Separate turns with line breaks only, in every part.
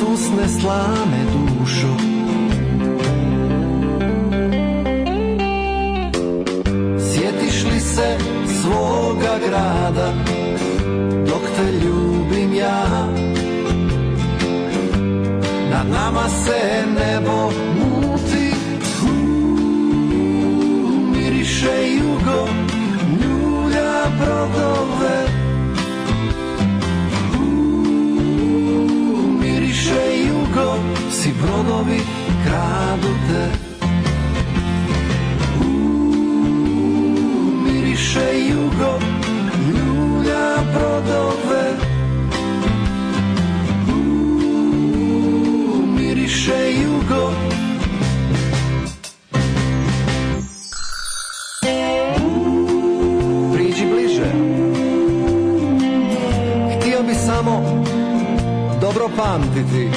susne slame dušo. Sjetiš li se svoga grada? Dok te ljubim ja. Nad nama se pamtiti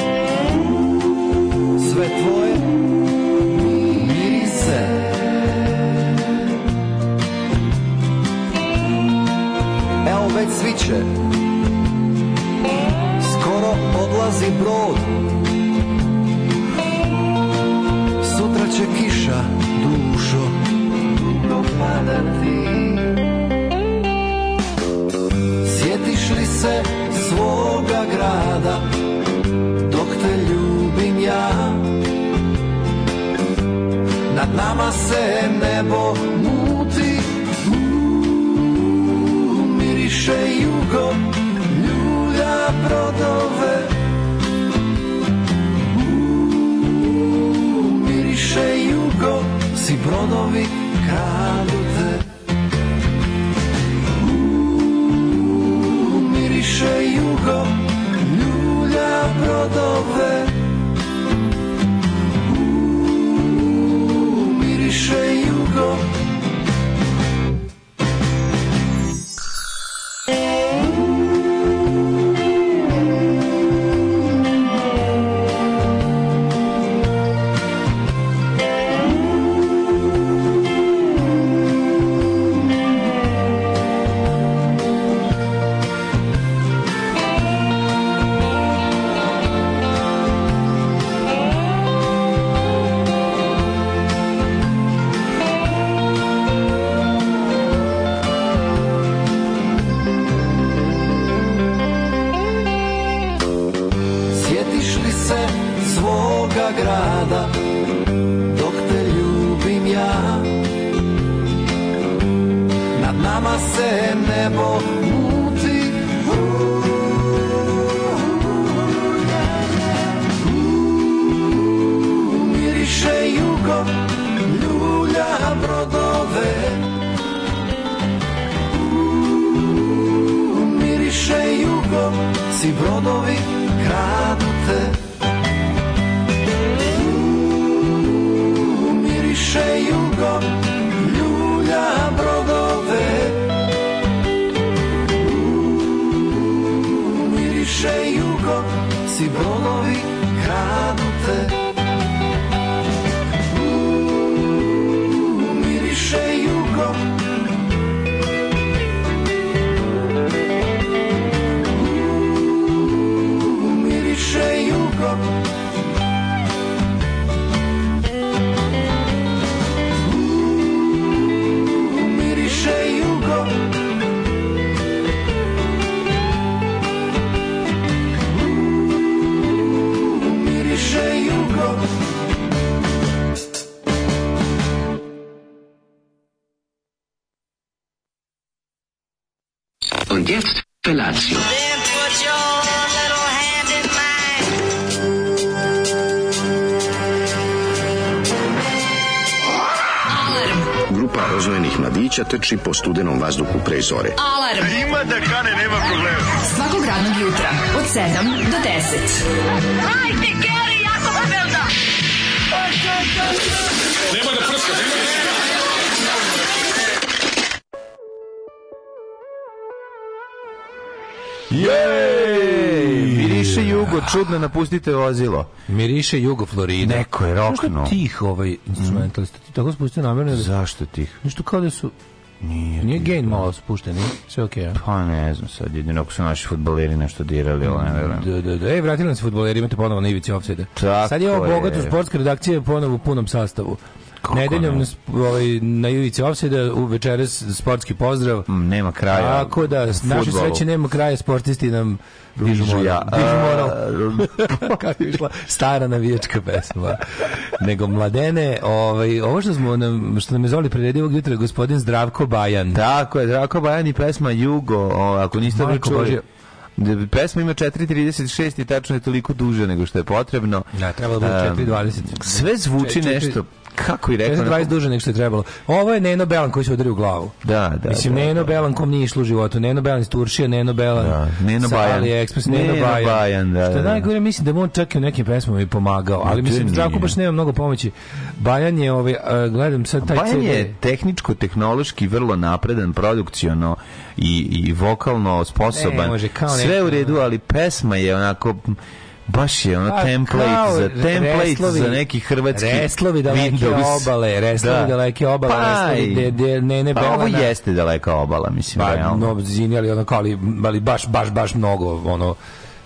Sve tvoje mirise. Evo već sviće. Skoro odlazi brod. Sutra će kiša dušo. Dugo padati Sjetiš li se nama se nebo muti. Uuu, Miriše jugo Ljulja brodove. Uuu, Miriše jugo Si brodovi
trči po studenom vazduhu pre zore.
Alarm. Ima da kane, nema problema. Svakog radnog jutra, od 7 do 10.
Hajde, Geri, jako se velda.
Jej! Miriše jugo, čudno napustite vozilo.
Miriše Jugo Florida.
Neko je roknuo.
Zašto tih ovaj instrumentalista? Tako spustio namjerno?
Zašto tih?
Nešto kao da su
Nije.
Nije gain malo spušten, nije? Sve okej, okay,
Pa ne znam sad, jedino ako su naši futboleri nešto dirali, ali ne verujem.
Da, da, da. Ej, vratili nam se futboleri, imate ponovo na ivici offside.
Tako
Sad je ovo bogato sportska redakcija ponovo u punom sastavu.
Kako
Nedeljom
ne?
ovaj, na ivici offside u večeras sportski pozdrav.
Mm, Nema kraja.
Tako da, naše sreće nema kraja, sportisti nam dižu moral.
ja.
Dižu moral. Kako je išla stara navijačka pesma. Nego mladene, ovaj, ovo što smo nam, što nam je Zoli priredio ovog jutra, gospodin Zdravko Bajan.
Tako je, Drako Bajan i pesma Jugo, o, ako niste čuli. Da, Pesma ima 4.36 i tačno je toliko duže nego što je potrebno.
Da, trebalo bi
Um,
4.20.
Sve zvuči
Četiri-
nešto, kako i rekao.
20 duže nego što je trebalo. Ovo je Neno Belan koji se udari u glavu.
Da, da.
Mislim,
da,
Neno
da.
Belan kom nije išlo u životu. Neno Belan iz Turšije, Neno Belan
Da, Neno Bajan.
AliExpress, Neno,
Neno
Bajan.
Bajan, da,
Što je
da, da.
najgore, mislim da mu on čak i u nekim pesmama i pomagao. Ali
to
mislim. Zdravko baš nema mnogo pomoći. Bajan je, ovaj, a, gledam sad taj
Bajan
CD.
je tehničko-tehnološki vrlo napredan, produkciono i, i vokalno sposoban.
Ne, može, kao
Sve u redu, ali pesma je onako baš je ono
Pa,
template
kao
za template
reslovi-
za neki hrvatski
reslovi daleke
Windows.
obale, reslovi daleke obale, reslovi
i-
de- de- Nene
pa ovo
Belana.
jeste daleka obala, mislim,
Ba,
realno.
no, zini, ali ono kao, ali, ali baš, baš, baš mnogo, ono,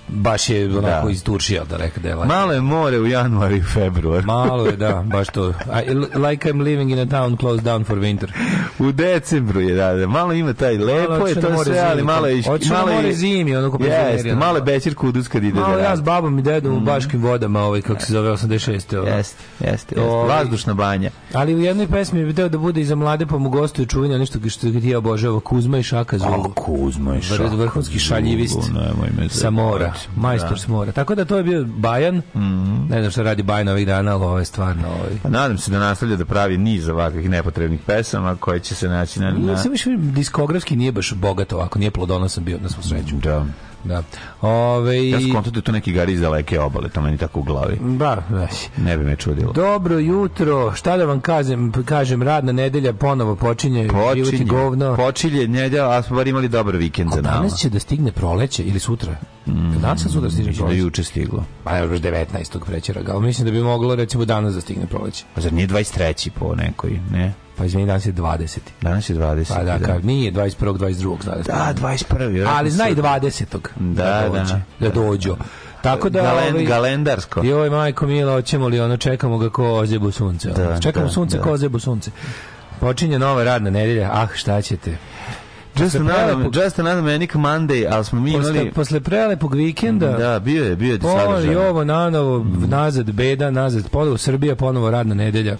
baš je onako
Da.
iz Turšije, da reka da je
Malo je more u januaru i februaru.
Malo je, da, baš to. I, like I'm living in a town closed down for winter.
U decembru je, da, da, malo ima taj, lepo je to sve, ali malo je...
hoću
malo
more
je-
zimi, ono ko
Jeste, malo je bećir kudus kad ide
Malo
da
ja s babom i dedom u Baškim vodama, ovaj, kako se zove, 86. ono.
Jeste, jeste, jeste.
Ovaj-
Vazdušna banja.
Ali u jednoj pesmi bi teo da bude i za mlade, pa mu gostuje čuvanje nešto što ga ti ja obožava, Kuzma i Šaka Zulu.
Kuzma i
Vr- vrhunski šaljivist sa mora. Majstor
Da. Mhm.
s mora. Tako da to je bio Bajan, ne znam šta radi Bajan ovih dana, ali ovo je stvarno... Ovaj.
Pa nadam se da nastavlja da pravi niz ovakvih nepotrebnih pesama koje će se naći na... na...
Ja sam više diskografski nije baš bogat ovako, nije plodonosan bio na svu sreću.
Da.
Da. Ove,
Ja sam konto da je to neki gari iz daleke obale, to meni tako u glavi.
Ba, već.
Ne bi me čudilo.
Dobro jutro, šta da vam kažem, kažem radna nedelja ponovo počinje, život je
Počinje,
govno.
počinje nedjelja, a smo bar imali dobar vikend za nama.
Danas će da stigne proleće ili sutra? Mm, danas ili sutra
Mislim da je
proleće?
juče stiglo.
Pa je još 19. prećera ga, ali mislim da bi moglo recimo danas da stigne proleće.
Pa zar nije 23. po nekoj, ne?
Pa izvini, danas je 20.
Danas je 20.
Pa da, kao, nije 21. 22. Zna da,
Da, 21. vjerojatno
ali zna i
sutra.
20.
Da,
dođe,
da.
da dođu. Tako da,
Galen,
ovaj,
galendarsko.
Joj, majko mila, hoćemo li ono, čekamo ga ko ozjebu sunce.
Da,
čekamo
da,
sunce
da.
ko ozjebu sunce. Počinje nova radna nedelja, ah, šta ćete.
Just another, just another manic Monday, ali smo mi
Posle,
imali...
posle prelepog vikenda,
Da, bio je, bio je
O, i
sadržaj.
ovo nanovo, nazad beda, nazad ponovo Srbija, ponovo radna nedelja,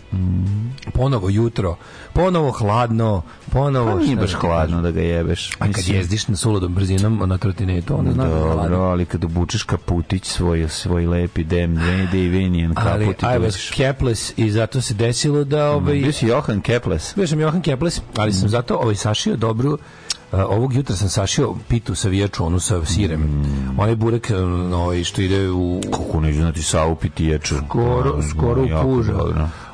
ponovo jutro, ponovo hladno, ponovo...
Pa nije baš
da
hladno da ga jebeš.
A kad jezdiš na suludom brzinom na trotinetu, onda znaš da hladno.
ali kad obučeš kaputić svoj, svoj lepi dem, Davinian
Ali
kaput i
I was capless i zato se desilo da... Ovaj,
Bio si Johan Keples.
Bio sam Johan Keples, ali sam zato ovaj sašio dobru ovog jutra sam sašio pitu savijaču, onu sa sirem.
Mm.
Onaj burek um, ovaj, što ide u
Kako neću znati sa upitijaču.
skoro, skoro u puža.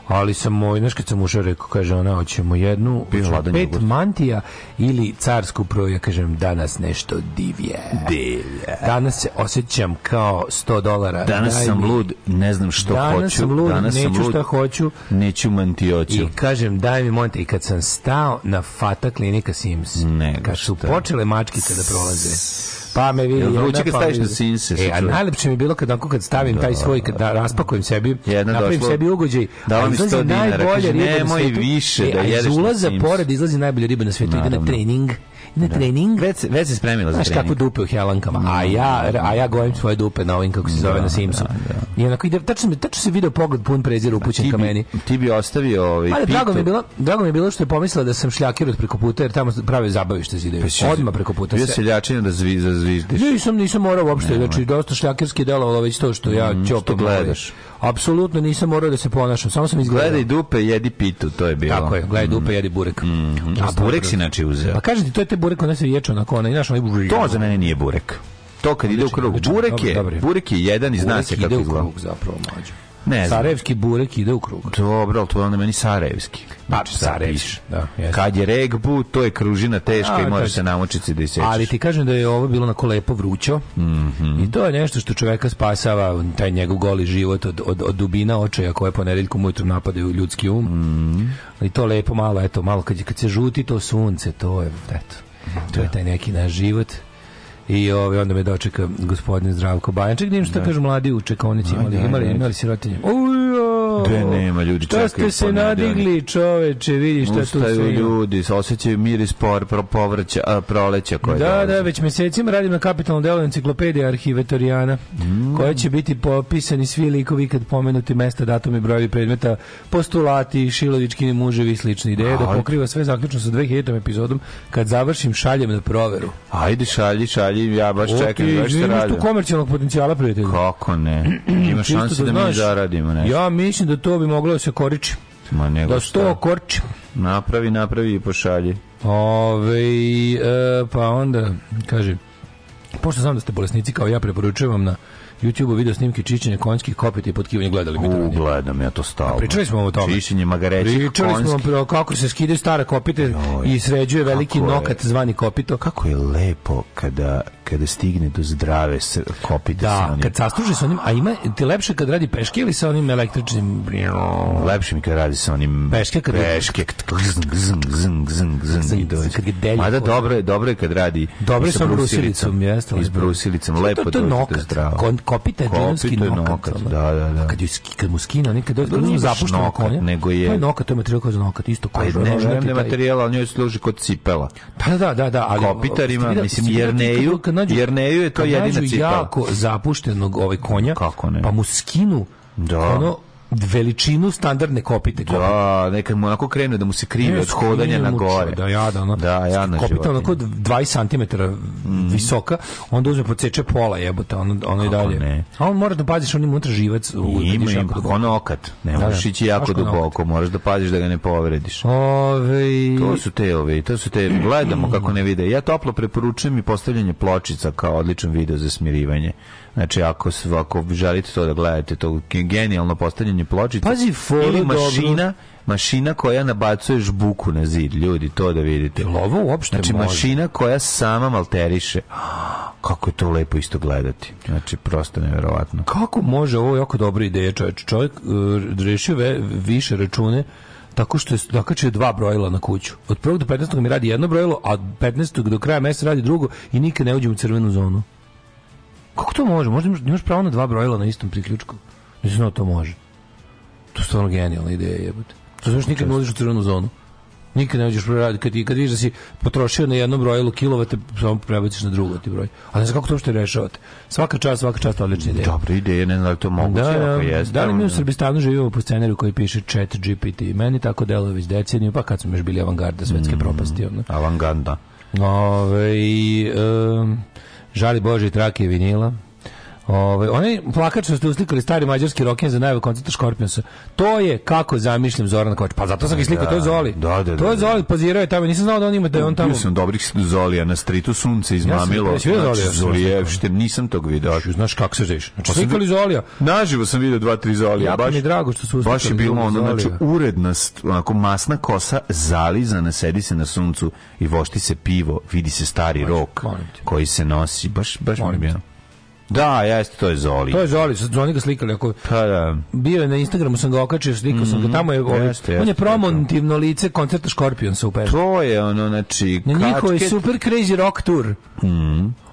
Ali sam moj, znaš kad sam ušao, rekao, kaže ona, hoćemo jednu, hoćemo pet
jogurt.
mantija ili carsku proju, ja kažem, danas nešto divje.
Divlje.
Danas se osjećam kao 100 dolara.
Danas
Daj
sam
mi-
lud, ne znam što
Danas
hoću.
sam lud,
Danas sam
neću
lud,
šta hoću.
Neću mantioću.
I kažem, daj mi monte. I kad sam stao na Fata klinika Sims,
Nego
kad su
šta.
počele mačkice da prolaze, pa me vidi...
Jel vruće kad
pa
staviš na Simse, se
E, a najlepše mi je bilo kad, onako kad stavim taj svoj, kad da, raspakujem sebi,
Jedna
napravim
došla,
sebi ugođaj,
dala
a
mi
izlazi
100 dinara,
najbolja
kaže,
riba na
nemoj
svetu.
više
E,
da
a iz
jedeš na
ulaza
Sims.
pored izlazi najbolja riba na svetu, ide na trening, na trening,
Već, već se spremila za
Znaš
trening.
kako dupe u helankama, a ja, a ja gojim svoje dupe na ovim, kako se zove, na Simsu. I onako ide, tačno, mi- tačno se video pogled pun prezira upućen ka meni.
ti bi ostavio ovaj
Ali
pitu.
drago mi je bilo, drago mi je bilo što je pomislila da sam šljakir od preko puta jer tamo prave zabavište zidaju. Odmah preko puta.
Bio
se-
seljačina da zvi, da zviždiš.
Nisam, nisam morao uopšte, znači dosta šljakirski delovalo već to što ja ćopam.
Mm, što
ovaj. Apsolutno nisam morao da se ponašam, samo sam izgledao.
Gledaj dupe, jedi pitu, to je bilo.
Tako je, gledaj dupe, jedi burek.
A burek si inače uzeo.
Pa kažem ti, to je te burek, ona se ječu onako, ona, znaš, onaj
To za mene nije burek. To kad ide u krug. Burek je, burek je jedan i zna
Burek
se
ide
kako
u
izgleda.
krug zapravo, mlađo.
Ne znam.
Sarajevski burek ide u krug.
Dobro, ali to je onda meni Sarajevski.
Pa,
Znači,
Sarajevski, da, jeste.
Kad je regbu, to je kružina teška
A,
i može
to-
se namočiti da isečeš.
Ali ti kažem da je ovo bilo na lepo vrućo
Mhm.
i to je nešto što čoveka spasava taj njegov goli život od, od, od dubina očaja koje ponedeljkom ujutru napadaju ljudski um.
Mhm.
I to lepo malo, eto, malo kad, kad se žuti to sunce, to je, eto, to je taj neki naš život. I ovaj, onda me dočeka gospodin Zdravko Bajanček, da im što kažu mladi u čekonici, imali,
da,
imali,
da.
imali sirotinje. Ujo!
Gde nema, ljudi
Šta
čekaju
ste se nadigli, čoveče, vidi šta tu sve ima.
ljudi, osjećaju miris por, pro, povrća, a, proleća koje
Da,
dolazi.
da, već mesecima radim na kapitalnom delu enciklopedije arhivetorijana,
Mm.
koja će biti popisani svi likovi kad pomenuti mesta, datumi, brojevi predmeta, postulati, šilovičkini muževi i slične ideje, da pokriva sve zaključno sa 2000. epizodom. Kad završim, šaljem na proveru.
Ajde, šalji, šalji, ja baš
O,
čekam, baš
imaš
radim.
tu komercijalnog potencijala, prijatelju.
Kako ne? Ima šanse da mi
znaš,
zaradimo nešto.
Ja mislim da to bi moglo da se koriči.
Ma nego
Da sto korči.
Napravi, napravi i pošalji.
Ove, e, pa onda, kaže, pošto znam da ste bolesnici kao ja, preporučujem vam na YouTube-u video snimke čišćenja konjskih kopita i potkivanja gledali mi to
gledam ja to stalno.
Pričali smo o tome.
Čišćenje magarećih
Pričali smo pro kako se skidaju stare kopite i sređuje veliki
je-
nokat zvani kopito.
Kako je lepo kada, kada stigne do zdrave kopite sa
Da,
onim.
kad sastruži sa onim, a ima ti lepše kad radi peške ili sa onim električnim
Lepše mi kad radi sa onim
Peške kad-
peške gzng, gzng, gzng, i dođe.
kad ga delje
Mada dobro je, dobro je kad radi
Dobro
sa
brusilicom, jeste.
I s
lepo.
brusilicom,
To-
lepo
to, to je
do
nokat.
zdravo.
Kon, kopita je
je
nokat.
nokat, da, da, da.
Kad, je, kad mu skina, oni kad dođe,
To
kad
baš
zapušteno konja,
nego je-
To je nokat, to je materijal kao za nokat, isto
Pa
koža.
ne, ne, ne materijal, ali njoj služi kod cipela.
Pa da, da, da, da, ali
Kopitarima,
Ste vidjeli-
mislim, Jerneju-
kad- kad nađu-
Jerneju je to
kad
jedina
nađu
cipela.
jako zapuštenog ovaj konja, pa mu skinu
Da.
ono veličinu standardne kopite.
Da, nekad mu onako krene da mu se krivi od hodanja na gore.
Da, jada, ono.
Da, jadna
Kopita
životinja.
onako 20 cm visoka, onda uzme podseče pola jebote, ono, ono i dalje.
ne?
A on mora da paziš, on ima unutra živac. u-
Ima, ima, ono okat. Ne
Da,
možeš
da.
ići jako duboko, moraš da paziš da ga ne povrediš.
Ove,
To su te ove, to su te, gledamo kako ne vide. Ja toplo preporučujem i postavljanje pločica kao odličan video za smirivanje. Znači, ako, ako želite to da gledate, to genijalno postavljanje pločica.
Pazi,
Ili
dobro.
mašina, mašina koja nabacuje žbuku na zid, ljudi, to da vidite.
Jel ovo uopšte
Znači,
može?
mašina koja sama malteriše. Kako je to lepo isto gledati. Znači, prosto neverovatno.
Kako može ovo je jako dobra ideja, čovjek? Čovjek uh, rešio ve, više račune tako što je zakačio dva brojila na kuću. Od 1. do 15. mi radi jedno brojilo, a od 15. do kraja meseca radi drugo i nikad ne uđem u crvenu zonu. Kako to može? Možda imaš, pravo na dva brojila na istom priključku. Mislim da to može. To je stvarno genijalna ideja, jebote. To znaš nikad ne uđeš u crvenu zonu. Nikad ne uđeš proradi. Kad, kad vidiš da si potrošio na jedno brojilo kilovate, samo prebaciš na drugo ti broj. A ne znam kako to uopšte rešavate. Svaka čast, svaka čast, odlična ideja.
Dobra ideja, ne znam da li to moguće,
Da, da,
ako jeste.
da li mi u Srbistanu živimo po scenariju koji piše chat GPT? Meni tako deluje već deceniju, pa kad smo još bili avangarda
Mm.
svetske propasti. Ono.
Avanganda.
Ove, um, žali Bože i trake vinila. Ove, onaj plakač što ste uslikali stari mađarski roken za najavu koncerta Škorpionsa. To je kako zamišljam Zoran Kovač. Pa zato sam ga slikao, to je Zoli.
Da, da, da,
to je
da.
Zoli, pozirao je tamo. Nisam znao da on ima da je on tamo.
Bio sam dobrih Zolija na stritu sunce izmamilo.
vidio Zolija?
Znači, Zolijevšte, nisam tog video.
Znaš kako se zeš. Znači,
Pa sam
slikali Zolija.
Naživo sam vidio dva, tri Zolija.
Jako mi je drago što su
Baš je
uslikali
bilo ono,
Zolija.
znači, uredna, onako, masna kosa, zalizana, sedi se na suncu i vošti se pivo, vidi se stari rok koji se nosi. Baš, baš mi je bilo. Da, jeste, to je Zoli.
To je Zoli, su oni ga slikali. Ako,
Pa da.
bio je na Instagramu, sam ga okačio, slikao sam ga, tamo je, ovaj,
Mhm. Jeste,
on je
jeste,
promotivno lice koncerta Škorpionsa u Peru.
To je ono, znači,
Na njihovoj super crazy rock tour.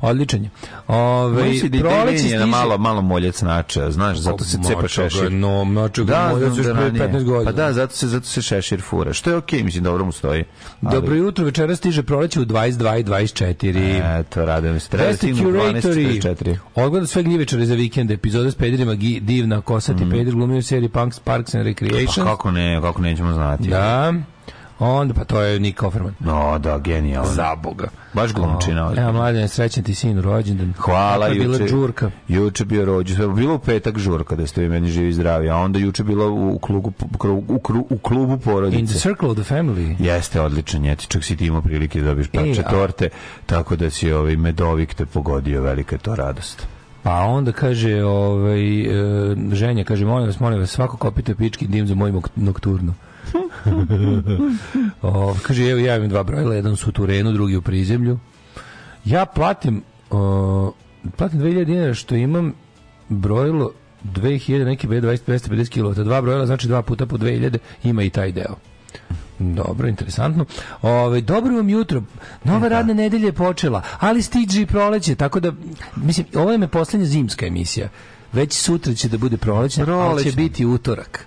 Odličan je. Ove,
Mislim da i
proleće
deljenje na malo, malo moljac nača, znaš, zato se cepa
Mačo ga,
šešir.
No, mačo ga,
Da,
moljac
znam
još
da
pre
ranije.
15 godina.
Pa da, zato se, zato se šešir fura. Što je okej, mislim, dobro mu stoji. Ali-
Dobro jutro, večera stiže proleće u 22 i 24.
Eto, radujem se. Treba da stignu u
curatori.
12.44.
Odgleda sve gljivičare za vikend, epizode s pederima, divna, kosati peder, glumio u seriji Punks, Parks and
Pa
Recreation.
kako ne, kako nećemo znati.
Da. Onda, pa to je Nick Offerman.
No, da, genijalno.
Za Boga.
Baš glumčina.
Evo,
ozbiljno.
mladen, srećan ti sin rođendan.
Hvala,
je bila
juče.
džurka.
Juče bio rođendan. Bilo u petak žurka da ste vi meni živi i zdravi, a onda juče bilo u klubu u, kru- u, u klubu
In the
porodice.
circle of the family.
Jeste odličan je, čak si ti imao prilike da dobiš parče
E, a-
torte, tako da si ovaj medovik te pogodio, velika je to radost.
Pa onda kaže, ovaj, e, ženja, kaže, molim vas, molim vas, svako kopite pički dim za moju nokturnu. o, kaže, evo ja imam dva brojila, jedan su u Turenu, drugi u prizemlju. Ja platim, o, platim 2000 dinara što imam brojilo 2000, neki B20, 250 kW, dva brojila, znači dva puta po 2000, ima i taj deo. Dobro, interesantno. Ove, dobro vam jutro. Nova radna nedelja je počela, ali stiđe i proleće, tako da, mislim, ovo je me poslednja zimska emisija. Već sutra će da bude prolećna, ali će
Prolećna.
biti utorak.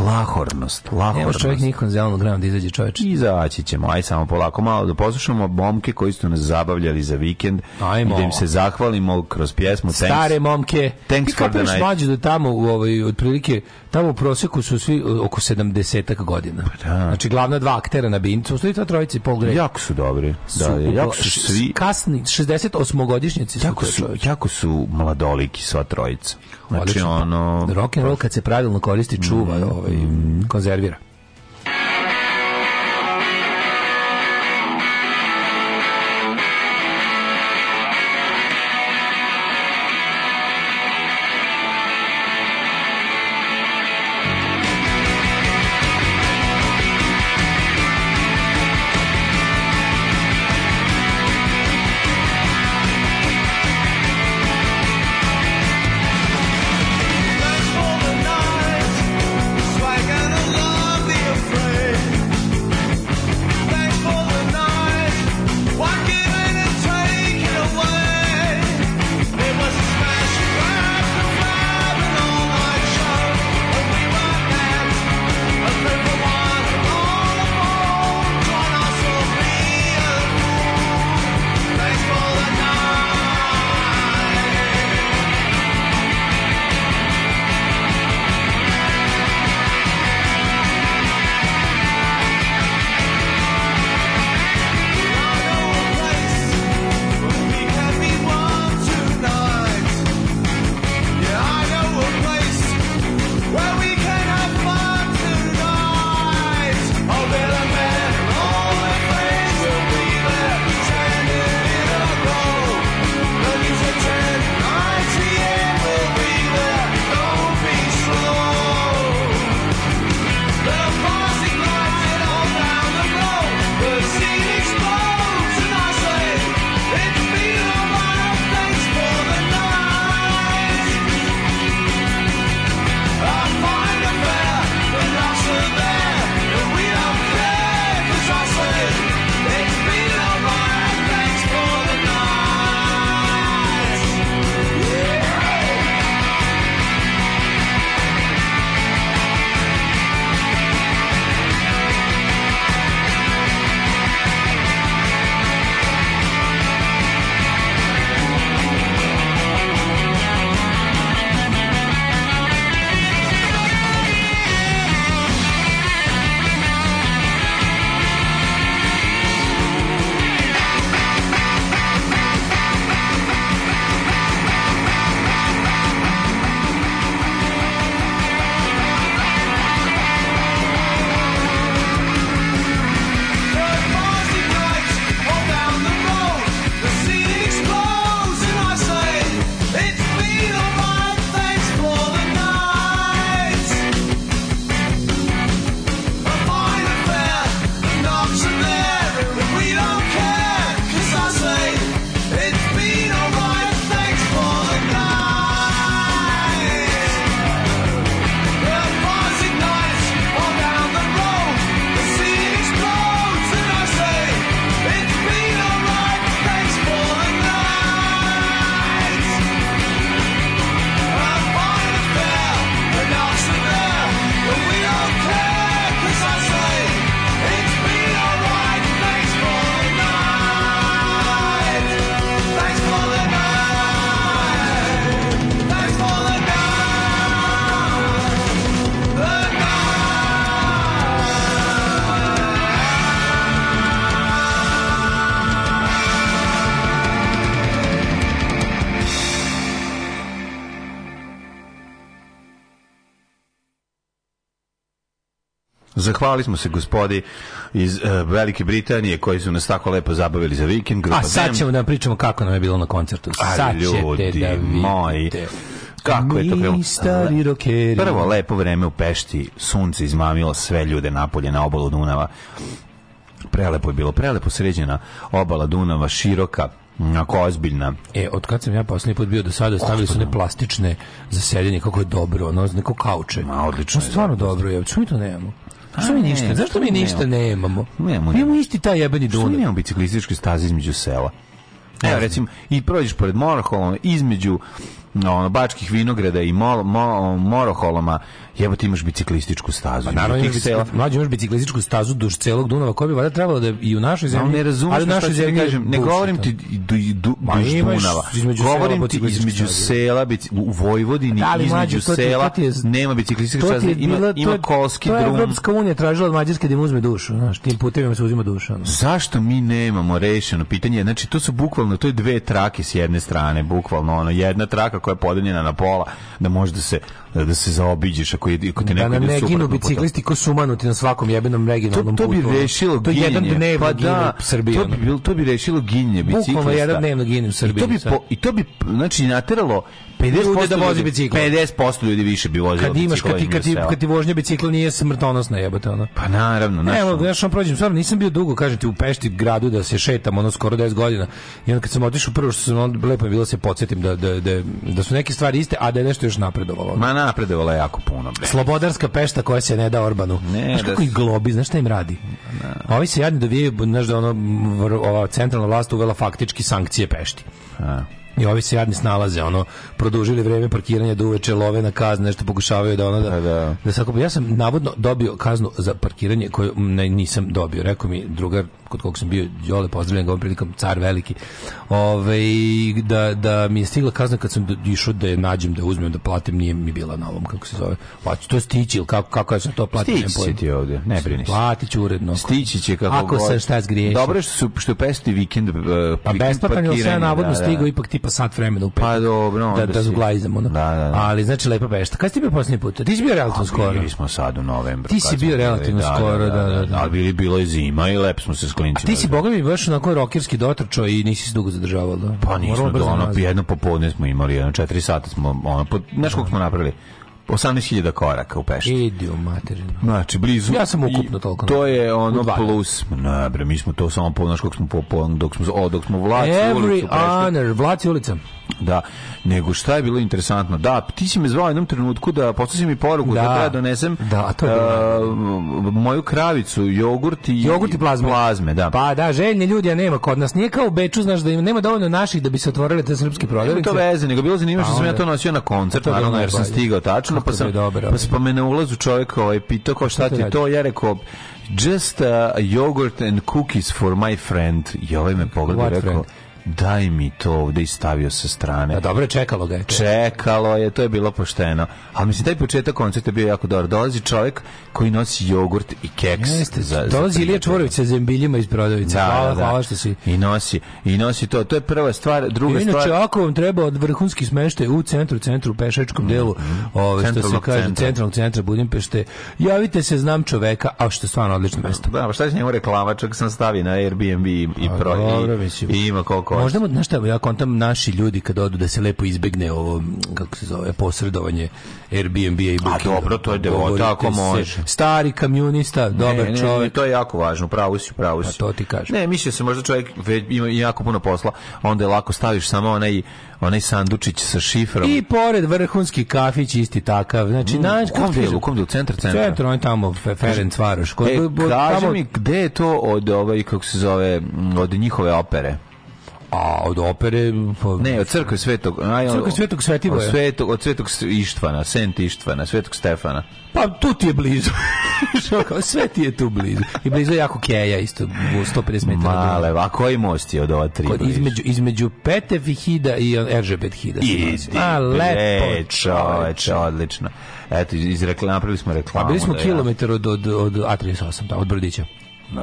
Lahornost,
Ne može čovjek
lahornost.
nikon zelenog grama da izađe čoveč.
Izaći ćemo, aj samo polako malo da poslušamo bomke koji su nas zabavljali za vikend
Ajmo.
i da im se zahvalimo kroz pjesmu Thanks.
Stare momke.
Thanks for the night.
mlađe da tamo u ovaj otprilike tamo u proseku su svi oko 70 godina.
Pa da.
Znači glavna dva aktera na bincu, stoji ta trojica i.
Jako su dobri. Da, jako su svi
kasni 68 godišnjaci su
jako
to,
su, jako su mladoliki sva trojica. Znači
Odlično.
ono
Rock and roll kad se pravilno koristi čuva, ovaj konzervira.
Zahvali smo se gospodi iz uh, Velike Britanije koji su nas tako lepo zabavili za vikend. Grupa
A sad ćemo da pričamo kako nam je bilo na koncertu.
A,
Sad ćete
ljudi
da vidite.
moji. Kako je to krenulo?
stari.
Prvo lepo vreme u Pešti, sunce izmamilo sve ljude napolje na obalu Dunava. Prelepo je bilo, prelepo sređena obala Dunava, široka, onako ozbiljna.
E, od kad sam ja poslednji put bio do sada, stavili su ne plastične za sedenje, kako je dobro, ono, neko kauče.
Ma, odlično
No,
je,
stvarno
zapravo.
dobro je. Što mi to nemamo? Zašto mi
ne,
ništa? Zašto mi ništa nemamo?
Nemamo, nemamo.
isti taj jebeni
Što mi
Dunav.
nemamo biciklističke staze između sela? Evo, recimo, i prođeš pored Moroholoma, između ono, bačkih vinograda i mo, mo, Moroholoma, jebo ti imaš biciklističku stazu.
Pa naravno imaš
sela.
mlađi imaš biciklističku stazu duž celog Dunava, koja bi valjda trebalo da i u našoj zemlji,
ne razumeš
ali u našoj
ti
zemlji
kažem, ne govorim
ono.
ti du, du,
Ma
duž Dunava.
između
govorim ti između sela, u Vojvodini,
Da, ali
između sela,
to ti je-
nema biciklističke staze,
je
ima, ima kolski
to je
drum.
Evropska unija tražila od Mađarske da im uzme dušu, znaš, tim putevima se uzima duša.
Zašto mi nemamo rešeno pitanje? Znači, to su bukvalno, to je dve trake s jedne strane, bukvalno, ono, jedna traka koja je podeljena na pola, da može da se, da se zaobiđeš ako, je, ako te
Da
neko
nam
ide
ne ginu biciklisti ko sumanuti na svakom jebenom
To,
regionalnom
to bi
putu.
rešilo
To je
ginjenje.
jedan dnevno
pa da,
u Srbiji.
To bi, to bi rešilo ginjenje biciklista.
Bukvalno jedan dnevno gine u Srbiji,
I to bi, po, i to bi znači, nateralo 50%
Ljude da vozi bicikl.
50% ljudi više bi vozilo
kad imaš kad ti, kad ti, kad ti vožnja bicikla nije smrtonosna jebote ono.
Pa naravno, znaš,
Ne, evo, ja što prođem, stvarno nisam bio dugo, kažem ti, u Pešti gradu da se šetam, ono skoro 10 godina. I onda kad sam otišao prvo što sam onda lepo je bilo da se podsjetim da, da, da, da su neke stvari iste, a da je nešto još napredovalo.
Ma napredovala jako puno. Bre.
Slobodarska Pešta koja se ne da Orbanu.
Ne,
znaš
da
kako
s-
ih globi, znaš šta im radi? A ovi se jadni dovijaju, znaš da ono, ova centralna vlast uvela faktički sankcije Pešti.
A.
I ovi se jadni snalaze, ono, produžili vreme parkiranja do uveče, love na kazne, nešto pokušavaju da ono da,
Pa da.
da sakupe. Ja sam navodno dobio kaznu za parkiranje koju ne, nisam dobio. Rekao mi drugar kod kog sam bio, Đole, pozdravljam ga ovom prilikom, car veliki, Ove, da, da mi je stigla kazna kad sam išao da je nađem, da uzmem, da platim, nije mi bila na ovom, kako se zove. Pa to je stići ili kako, kako ja sam to platio?
Stići
pojma.
ti ovdje, ne brini se.
Platit ću uredno.
Stići će kako
Ako
god.
sam šta zgriješio.
Dobro što su što pesti vikend uh,
Pa besplatan je sve navodno
da, da.
stigao ipak tipa sat vremena u petak.
Pa dobro,
da da
si-
ono.
Da, da, da.
Ali znači lepa Pešta. Kad si ti bio posljednji put? Ti si bio relativno skoro.
Bili smo sad u novembru.
Ti si bio relativno skoro, da, da, da.
Ali bilo je zima i lepo smo se s klincima.
Ti si boga mi baš onako rokerski dotrčao i nisi se dugo zadržavao, da.
Pa nismo do
brzo
ono, jedno popodne smo imali, jedno četiri sata smo, ono, po, znaš koliko smo napravili? 18.000 koraka u Pešti.
Idi u materinu.
Znači, blizu.
Ja sam ukupno toliko
To je ono
dva
plus. Ne, bre, mi smo to samo po, znaš kako smo po, po dok smo, o, dok smo Vlaci
Every
ulicu prešli.
honor, Vlaci ulica.
Da, nego šta je bilo interesantno? Da, ti si me zvao jednom trenutku da poslao mi poruku da,
Da.
treba donesem
Da, to je
a, moju kravicu, jogurt i,
Jogurt i plazme.
plazme da.
Pa da, željni ljudi, a nema kod nas. Nije kao u Beču, znaš da ima, nema dovoljno naših da bi se otvorile te srpske
Nema
prodavnice.
to veze, nego bilo zanimljivo što
A
sam ja to nosio na koncert, naravno, jer sam stigao tačno,
Kako
pa sam,
dobar,
pa, sam- pa na ulazu čovjek ovaj, pitao kao šta ti to, ja rekao, just uh, yogurt and cookies for my friend. I ovaj me pogledao rekao,
friend?
Daj mi to ovde i stavio sa strane.
A dobro, je, čekalo ga je.
Čekalo je, to je bilo pošteno. Ali mislim, taj početak koncerta je bio jako dobar. Dolazi čovjek koji nosi jogurt i keks.
Jeste,
za, za
dolazi Ilija
prijatelja.
Čvorović sa zembiljima iz prodavnice.
Da,
hvala,
da, da.
hvala što si...
I nosi, i nosi to. To je prva stvar. Druga
Inače,
stvar...
ako vam treba od vrhunski smeštaj u centru, centru, u pešačkom delu, ove, što se kaže,
centra.
centralnog centra Budimpešte, javite se, znam čoveka, a što je stvarno odlično mesto.
Da, pa šta će njemu reklama, čak sam stavi na Airbnb i, i, pro, i,
mislim.
i ima koliko hoće.
Možda, mu- znaš šta, ja kontam naši ljudi kad odu da se lepo izbegne ovo, kako se zove, posredovanje Airbnb-a i Bookinga.
dobro, to je devota,
Dogovorite
ako
se.
može.
Stari kamionista, dobar
ne, ne,
čovjek.
to je jako važno, pravo si, pravo si.
Pa to ti kažem.
Ne, mislio sam možda čovjek već ima jako puno posla, onda je lako staviš samo onaj, onaj sandučić sa šifrom.
I pored vrhunski kafić isti takav. Znači,
Mm,
naš,
kom delu, u kom delu, centar, centra?
Centar, on je tamo, Fe- Ferenc Varoš. Kod,
E, kaži
tamo-
mi, gde je to od, ovaj, kako se zove, od njihove opere?
A, od opere... Pa,
Ne, od crkve svetog... Aj,
Crkve
od-
Svetog Svetivoja.
Od svetog, od svetog Ištvana, Sent Ištvana, svetog Stefana.
Pa tu ti je blizu. Sve ti je tu blizu. I blizu je jako Keja isto, u 150 metara.
Male, a koji most je od ova tri?
Kod,
blizu?
između, između Petef i Hida i Eržebet Hida. se
Idi.
A, lepo,
čoveče, odlično. Eto, iz rekla, napravili smo
A
reklamu.
bili smo
da
kilometar od, od, od A38, da, od Brodića.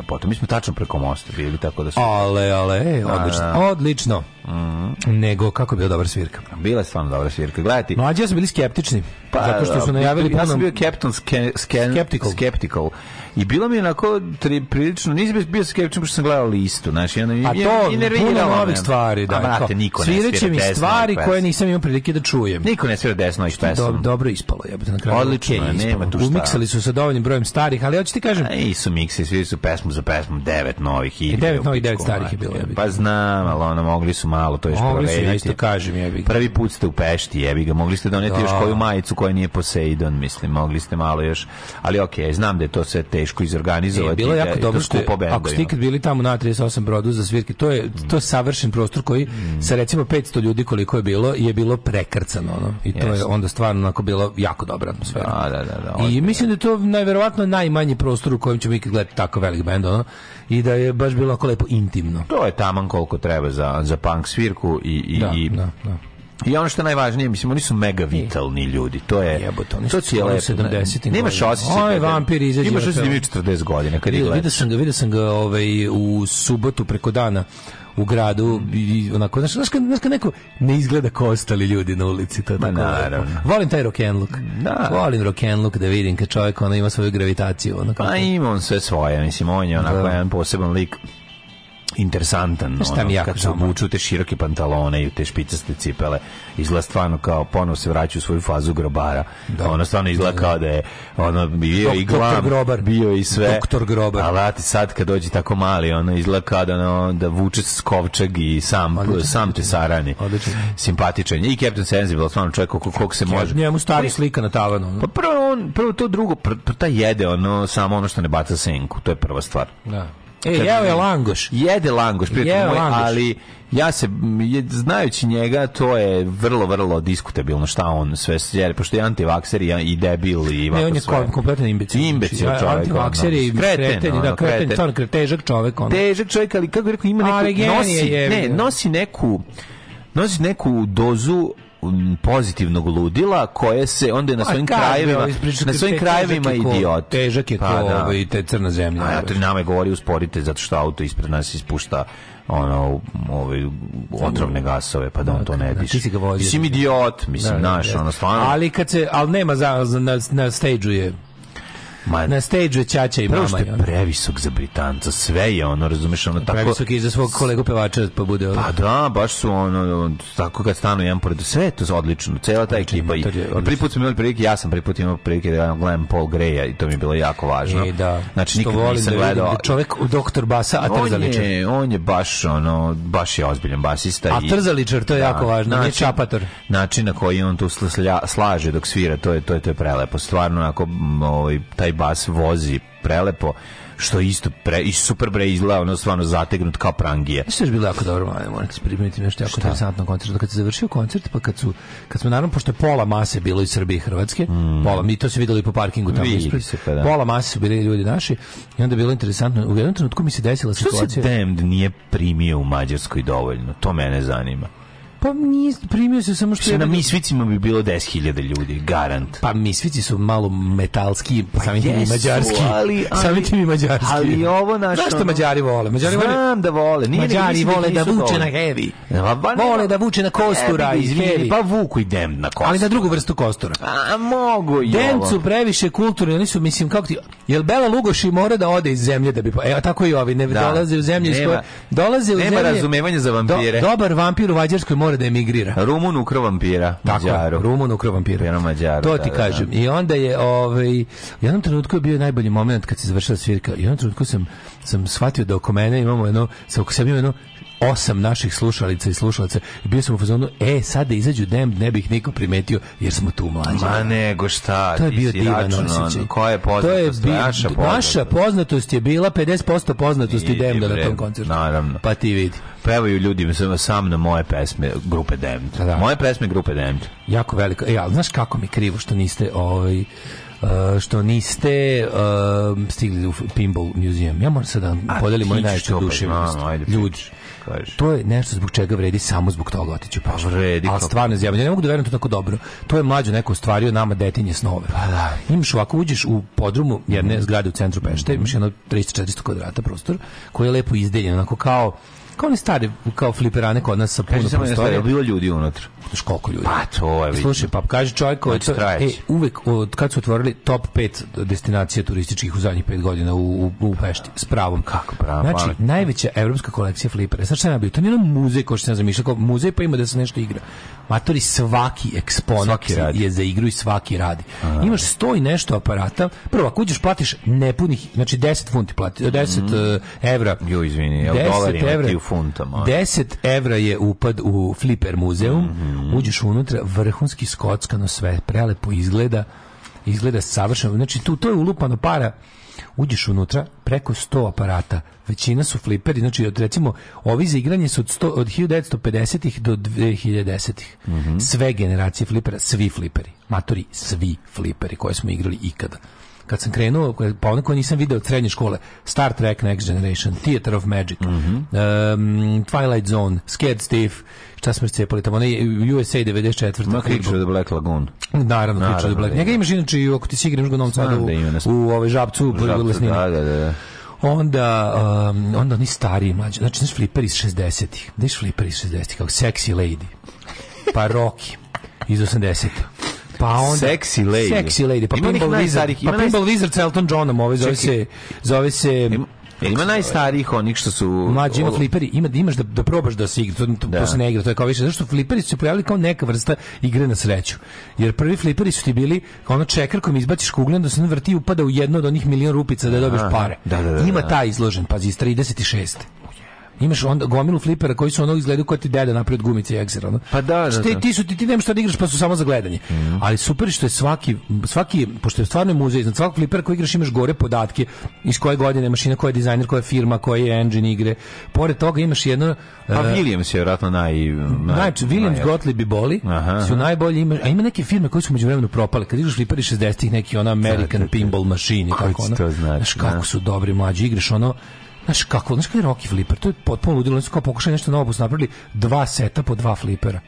Potom, mi smo tačno preko mosta bili, tako da smo...
Ale, ale, e, odlično, odlično. nego kako je bila dobra svirka.
Bila je stvarno dobra svirka. Gledajte,
Mlađi su bili skeptični, zato što su najavili
Pa, ja sam bio Captain ske, ske,
Skeptical.
skeptical. I bilo mi je onako tri, prilično, nisam bio- bio skeptičan pošto sam gledao listu. Znači, ono,
A
i-
to,
i nerviralo
puno novih stvari, da.
A, brate, niko ne svira
mi
desno
stvari koje nisam imao prilike da čujem.
Niko ne svira desno ovih
Do,
pesama.
dobro ispalo, jebote na kraju.
Odlično je,
ispalo.
nema tu šta.
Umiksali su sa dovoljnim brojem starih, ali hoću ti kažem,
A i su miksi, svi su pesmu za pesmu, devet novih i
devet novih, devet starih je bilo.
Pa znam, ali ono, mogli su malo to još
Mogli su, ja
prorediti.
isto kažem, jebi.
Prvi put ste u Pešti, jebi ga, mogli ste doneti
Da.
još koju majicu koja nije Poseidon, mislim, mogli ste malo još, ali okej, znam da je to sve teško izorganizovati.
E, bilo je
da
jako
to
dobro što je, ako ste ikad bili tamo na 38 brodu za svirke, to je, to je savršen prostor koji sa recimo 500 ljudi koliko je bilo, je bilo prekrcano. Ono. I to je
Jeste.
onda stvarno onako bilo jako dobra atmosfera.
Da, da, da, da,
I mislim da je to najverovatno najmanji prostor u kojem ćemo ikad gledati tako velik bend, ono, i da je baš bilo ako lepo intimno.
To je taman koliko treba za, za punk svirku i, i,
Da,
i,
da, da.
I ono što je najvažnije, mislim, oni su mega vitalni ljudi. To je
Jebote, oni
to
su
lepo.
70-im
Nemaš osjećaj. Kada-
vampir izađe
Imaš osjećaj da
peo.
imaš 40 godina kad ih
Vidio sam ga, vidio sam ga ovaj, u subotu preko dana u gradu i onako, znaš, znaš, kad, znaš kad neko ne izgleda kao ostali ljudi na ulici, to je tako
naravno.
Volim taj rock and look.
Da.
Volim rock and look da vidim kad čovjek ono ima svoju gravitaciju. Ono kako.
Pa ima on sve svoje, mislim, on je onako
Da.
jedan poseban lik interesantan,
Znaš šta mi jako
kad se obuču te široke pantalone i te špicaste cipele, izgleda stvarno kao ponovo se vraća u svoju fazu grobara. Ono stvarno izgleda kao da je ono bio i
Dok- doktor
glam,
Grobar.
bio i sve.
Doktor Grobar.
A sad kad dođe tako mali, ono izgleda kao da, ono, da vuče skovčeg i sam,
Odličan,
sam te sarani.
Odličan.
Simpatičan. I Captain Sensible, stvarno čovjek koliko, koliko se može.
Njemu stari slika na tavanu.
Pa prvo, on, prvo to drugo, pr, pr, taj jede ono, samo ono što ne baca senku, to je prva stvar.
Da. E, jeo je langoš.
Jede langoš, prijatelj moj,
langoš.
ali ja se, znajući njega, to je vrlo, vrlo diskutabilno šta on sve sjede, pošto je antivakser i, i debil i
Ne, on je
sve.
kom- kompletan imbecil.
Imbecil
Znači,
čovjek,
Antivakser i
kreten,
da, kreten,
kreten.
težak čovek, ono.
Težak čovjek, ali kako bih rekao, ima neku, nosi,
je,
ne, nosi neku, nosi neku dozu pozitivnog ludila koje se onda na svojim krajevima na svojim krajevima idiot
Težak je
Pa
ko
da.
ovaj, te crna zemlja.
A ja to nama je govorio usporite zato što auto ispred nas ispušta ono ovaj otrovne gasove pa da on to ne
Da,
diše.
ti si ga vozio.
Mislim idiot, mislim
Da, da,
naš, ono stvarno.
Ali kad se, ali nema za, za na, na stage je
Ma,
na stage je ćaća i
prvo
mama.
što je previsok za Britanca, sve je ono, razumeš, ono tako...
Previsok je i za svog kolegu pevača pa bude ono.
Pa da, baš su ono, tako kad stanu jedan pored, sve je to odlično, cela ta ekipa. I,
je
prvi put smo imali prilike, ja sam prvi put imao prilike da gledam Paul Greya i to mi je bilo jako važno.
I da,
znači nikad nisam
da
gledao.
da čovjek doktor basa, a
on
trzaličar.
je, on je baš ono, baš je ozbiljan basista.
A trzaličar, to je jako važno, nije
način-
čapator.
Način na koji on tu slaže dok svira, to je, to je, to je prelepo. Stvarno, ako ovaj, taj bas vozi prelepo, što isto pre, i super bre izgleda, ono stvarno zategnut kao prangije.
Što je bilo jako dobro, moram ti primetiti nešto jako interesantno na koncertu. Kad se završio koncert, pa kad su, kad smo naravno, pošto je pola mase bilo iz Srbije i Hrvatske, pola, mi to se videli po parkingu tamo
Mm.
Ispred,
se, pa da.
pola mase su bili ljudi naši i onda je bilo interesantno, u jednom trenutku mi se desila
Što se
situacija.
Damned nije primio u Mađarskoj dovoljno? To mene zanima.
Pa nije, primio se samo što
Što
je...
na misvicima bi bilo 10.000 ljudi, garant.
Pa misvici su malo metalski, samim tim i mađarski.
ali- ali-
samim tim i mađarski.
ali ovo naš,
Znaš što Mađari vole? Mađari vole
Znam da vole. Nije,
Mađari
mislim
vole da vuče na heavy.
Pa, ne,
Vole da vuče na kostura
Jebi ga,
i
izvini,
heavy.
Pa vuku i Damned na kostura.
Ali na drugu vrstu kostura.
A mogu i
Dem
ovo.
su previše kulturni, oni su, mislim, kako ti... Jel Bela Lugoši mora da ode iz zemlje da bi... po- E, tako i ovi, ne
Da.
dolaze u zemlju iz
Nema-
koje... Dolaze u
nema
zemlje...
razumevanja za vampire.
Do, dobar vampir u Mađarskoj mora da emigrira.
Rumun ukrao vampira,
Tako
Mađaru.
Rumun ukrao vampira.
Jednom Mađaru,
To
da,
ti
da,
kažem. I onda je, ovaj, u jednom trenutku je bio najbolji moment kad se završila svirka. U jednom trenutku sam, sam shvatio da oko mene imamo jedno, sa oko sebe imamo jedno osam naših slušalica i slušalaca. I bio sam u fazonu, e, sad da izađu dem, ne bih niko primetio, jer smo tu mlađi.
Ma nego šta,
To je bio divan osjećaj.
Koja je
To je
poznatost?
bi-
naša poznatost.
naša poznatost je bila 50% poznatosti Demda na tom koncertu.
naravno.
Pa ti vidi.
Pevaju ljudi sam, sam na moje pesme grupe Damned.
Da.
Moje pesme grupe Damned.
Jako veliko. E, ali znaš kako mi krivo što niste ovaj uh, što niste uh, stigli u Pinball Museum. Ja moram sad da podelim duševnost.
znam, ajde,
Ljudi,
kaži.
to je nešto zbog čega vredi samo zbog toga otići u Peštru.
vredi,
Ali stvarno zjavno. Ja ne mogu da verujem to tako dobro. To je mlađo neko ostvario nama detinje snove. Pa da. Imaš ovako, uđeš u podrumu jedne zgrade u centru Pešte, imaš jedno 300-400 kvadrata prostor, koji je lepo izdeljen, onako kao kao oni stari, kao fliperane kod nas sa puno
stvar, je bilo ljudi unutra?
Znaš koliko ljudi?
Pa to je, vidim.
Slušaj, pa kaže čovjek koji
Znači,
e, uvek od kad su otvorili top 5 destinacija turističkih u zadnjih 5 godina u, u, u Pešti s pravom.
Kako pravo,
Znači,
pametno.
najveća evropska kolekcija flipera. Sad šta je bio? To nije ono muzej ko što sam zamišljao, kao muzej pa ima da se nešto igra. Matori svaki eksponat
Svaki radi.
je za igru i svaki radi. Imaš sto i nešto aparata. Prvo, ako uđeš platiš nepunih, znači 10 funti plati, 10 eh, evra.
Jo, izvini, ja u
10
dolarima,
evra.
ti u funtama.
10 evra je upad u Flipper muzeum,
Mhm.
uđeš unutra, vrhunski skockano sve, prelepo izgleda, izgleda savršeno, znači tu to je ulupano para, uđeš unutra, preko 100 aparata, većina su fliperi, znači od, recimo, ovi za igranje su od, 100, od 1950-ih do 2010-ih.
Mhm.
Sve generacije flipera, svi fliperi, matori, svi fliperi koje smo igrali ikada kad sam krenuo, pa onako nisam video od srednje škole, Star Trek Next Generation, Theater of Magic,
Mhm.
um, Twilight Zone, Scared Stiff, šta smo cepali tamo, onaj USA 94.
Ma Creature of the Black Lagoon.
Naravno, Creature of the Black.
da
Njega
ima.
imaš inače, i ako ti si igraš u Novom Sadu,
da na sp-
u ovaj žabcu, u
Žabcu. Da, da, da.
Onda, um, onda oni stariji mlađi, znači znaš fliper iz 60-ih, da fliper iz 60-ih, kao Sexy Lady, pa Rocky iz 80-ih. Pa onda
Sexy Lady.
Sexy Lady, pa
Ima
Pinball Wizard, pa
naj-
Pinball Wizard sa Elton Johnom, ovaj zove
Čekaj.
se zove se
Ima, jel ima najstarijih onih što su...
Mlađi ima fliperi, ima da imaš da, da probaš da se igra, to, to,
Da.
to se ne igra, to je kao više, zašto fliperi su se pojavili kao neka vrsta igre na sreću. Jer prvi fliperi su ti bili kao ono čekar kojim izbaciš kugljan da se on vrti i upada u jedno od onih milion rupica da dobiješ pare.
Da, da, da,
Ima
da.
taj izložen, pazi, iz 36. Imaš onda gomilu flipera koji su ono izgledaju kao ti deda napred gumice i egzer, ono.
Pa da, da,
Znači, ti,
da.
ti su ti, ti nemaš šta da igraš pa su samo za gledanje. Ali super što je svaki svaki pošto je stvarno muzej, iznad svakog flipera koji igraš imaš gore podatke iz koje godine mašina, koja je dizajner, koja je firma, koji je engine igre. Pored toga imaš jedno
Pa
e,
Williams je vjerojatno naj... naj
Znači, Williams,
naj-
Gottlieb i Boli
Aha,
su najbolji, ima, a ima neke firme koje su među vremenu propale. Kad igraš fliperi 60-ih, neki ona American
Da, da, da.
Pinball Machine i
Koji
tako
ti
ono.
to znači,
Znaš kako
da.
su dobri mlađi, igraš ono, Znaš kako, znaš kako je Rocky Flipper, to je potpuno ludilo, oni su kao pokušali nešto novo, pa su napravili dva seta po dva flipera.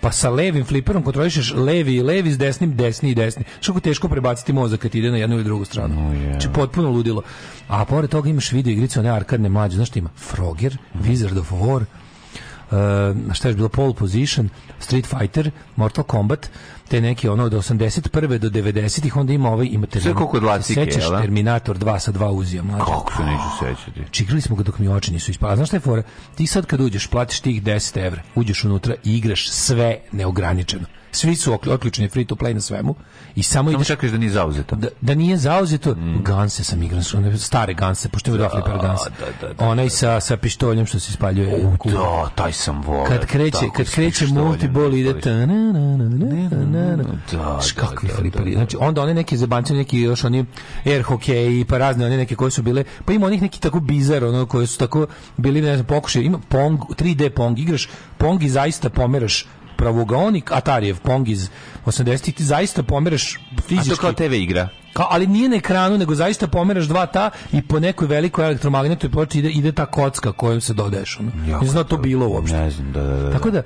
Pa sa levim fliperom kontrolišeš levi i levi, s desnim desni i desni. Što teško prebaciti mozak kad ide na jednu ili drugu stranu. Znači potpuno ludilo. A pored toga imaš video igrice, one arkadne mlađe, znaš što ima? Frogger, Wizard of War, uh, šta je bilo pole position, Street Fighter, Mortal Kombat, te neki ono od 81. do 90-ih, onda ima ovaj, ima
Sve kao kod Lacike,
Sećaš
jel da?
Terminator 2 sa dva uzija, mlađe.
Kako se neću sećati?
Znači, igrali smo ga dok mi oči nisu ispali. A Znaš šta je fora? Ti sad kad uđeš, platiš tih 10 evra, uđeš unutra i igraš sve neograničeno. Svi su otključeni free to play na svemu i samo ideš
čekaš da nije zauzeto.
da, da nije zauzeto ganse sam igram one stare ganse pošto ima dva fliper ganse
da, da, da,
onaj sa sa pištoljem što se ispaljuje kula.
Da, taj sam volao.
kad kreće kad kreće multiball ide
da
ta na na na na na na
Da, da,
kakvi
da,
fliperi
da,
znači onda one neke zebanci neki još oni air hockey pa razne one neke koje su bile pa ima onih neki tako bizar ono koje su tako bili ne znam pokušaj ima pong 3D pong igraš pong i zaista pomeraš pravogaonik Atarijev Pong iz 80-ih ti zaista pomeraš
A
fizički
to kao TV igra.
kao, ali nije na ekranu, nego zaista pomeraš dva ta i po nekoj velikoj elektromagnetnoj ploči ide, ide ta kocka kojom se dodaješ. Ono.
Jako
Ne znam da to bilo uopšte.
Ne znam, da, da, da.
Tako da,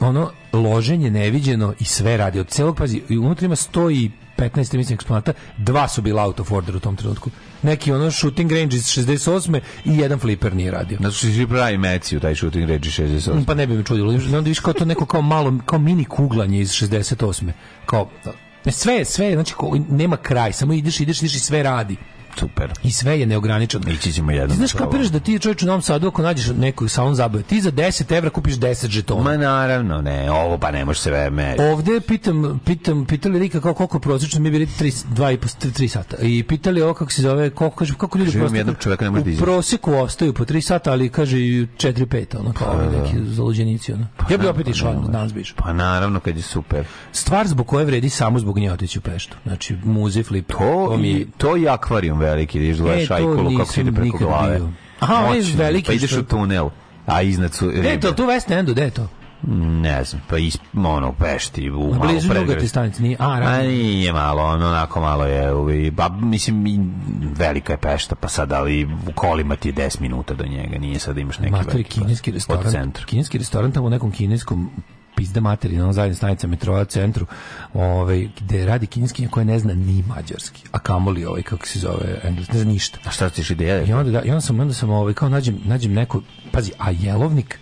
ono, loženje neviđeno i sve radi. Od celog, pazi, unutra ima 100 i 15 mislim eksponata, dva su bila out of order u tom trenutku. Neki ono shooting range iz 68. i jedan flipper nije radio.
Zato što si pravi meci u taj shooting range 68.
Pa ne bi me čudilo. Onda viš kao to neko kao malo, kao mini kuglanje iz 68. Kao, ne, sve, sve, znači, nema kraj, samo ideš, ideš, ideš i sve radi.
Super.
I sve je neograničeno.
Ići ćemo jednom.
Ti znaš
na to.
kapiraš da ti čovječ u Novom Sadu ako nađeš nekog salon zabave, ti za 10 evra kupiš 10 žetona.
Ma naravno, ne, ovo pa ne može se ve me.
Ovde pitam, pitam, pitali Rika kao koliko prosečno mi bili 3 2 i po 3 sata. I pitali ovo kako se zove, koliko kaže kako ljudi prosto-
jednog čoveka ne može da
U
izađe.
proseku ostaju po 3 sata, ali kaže i 4 5, ono kao ovi neki zaluđenici ono. ja bih opet išao danas bi išao.
Pa naravno kad je super.
Stvar zbog koje vredi samo zbog nje otići u Peštu. Znači muzej flip.
To,
mi je
i, to i akvarijum veliki, ideš
E,
gledaš
to
ajkulu kako se ide preko glave.
bio. Aha, onaj
Moćno,
veliki
Pa ideš
što-
u tunel, a iznad su
Gde je to?
ribe.
Tu West Endu, gde je to?
Ne znam, pa is, ono, Pešti, u
Na
malo
blizu
pregrad.
Nugati stanice, nije? A,
A nije malo, ono, onako malo je, uvi, ba, mislim, velika je Pešta, pa sad, ali u kolima ti je 10 minuta do njega, nije sad da imaš neki
Matori
veliki
kineski restoran.
Od centra.
Kineski restoran tamo u nekom kineskom pizda materina, ono zajedno stanica metroa centru, ovaj, gde radi kineskinja koja ne zna ni mađarski, a kamoli ovaj, kako se zove, engleski, ne zna ništa.
A šta ćeš ideja?
I onda, da, i onda sam, onda sam ovaj, kao nađem, nađem neko, pazi, a jelovnik,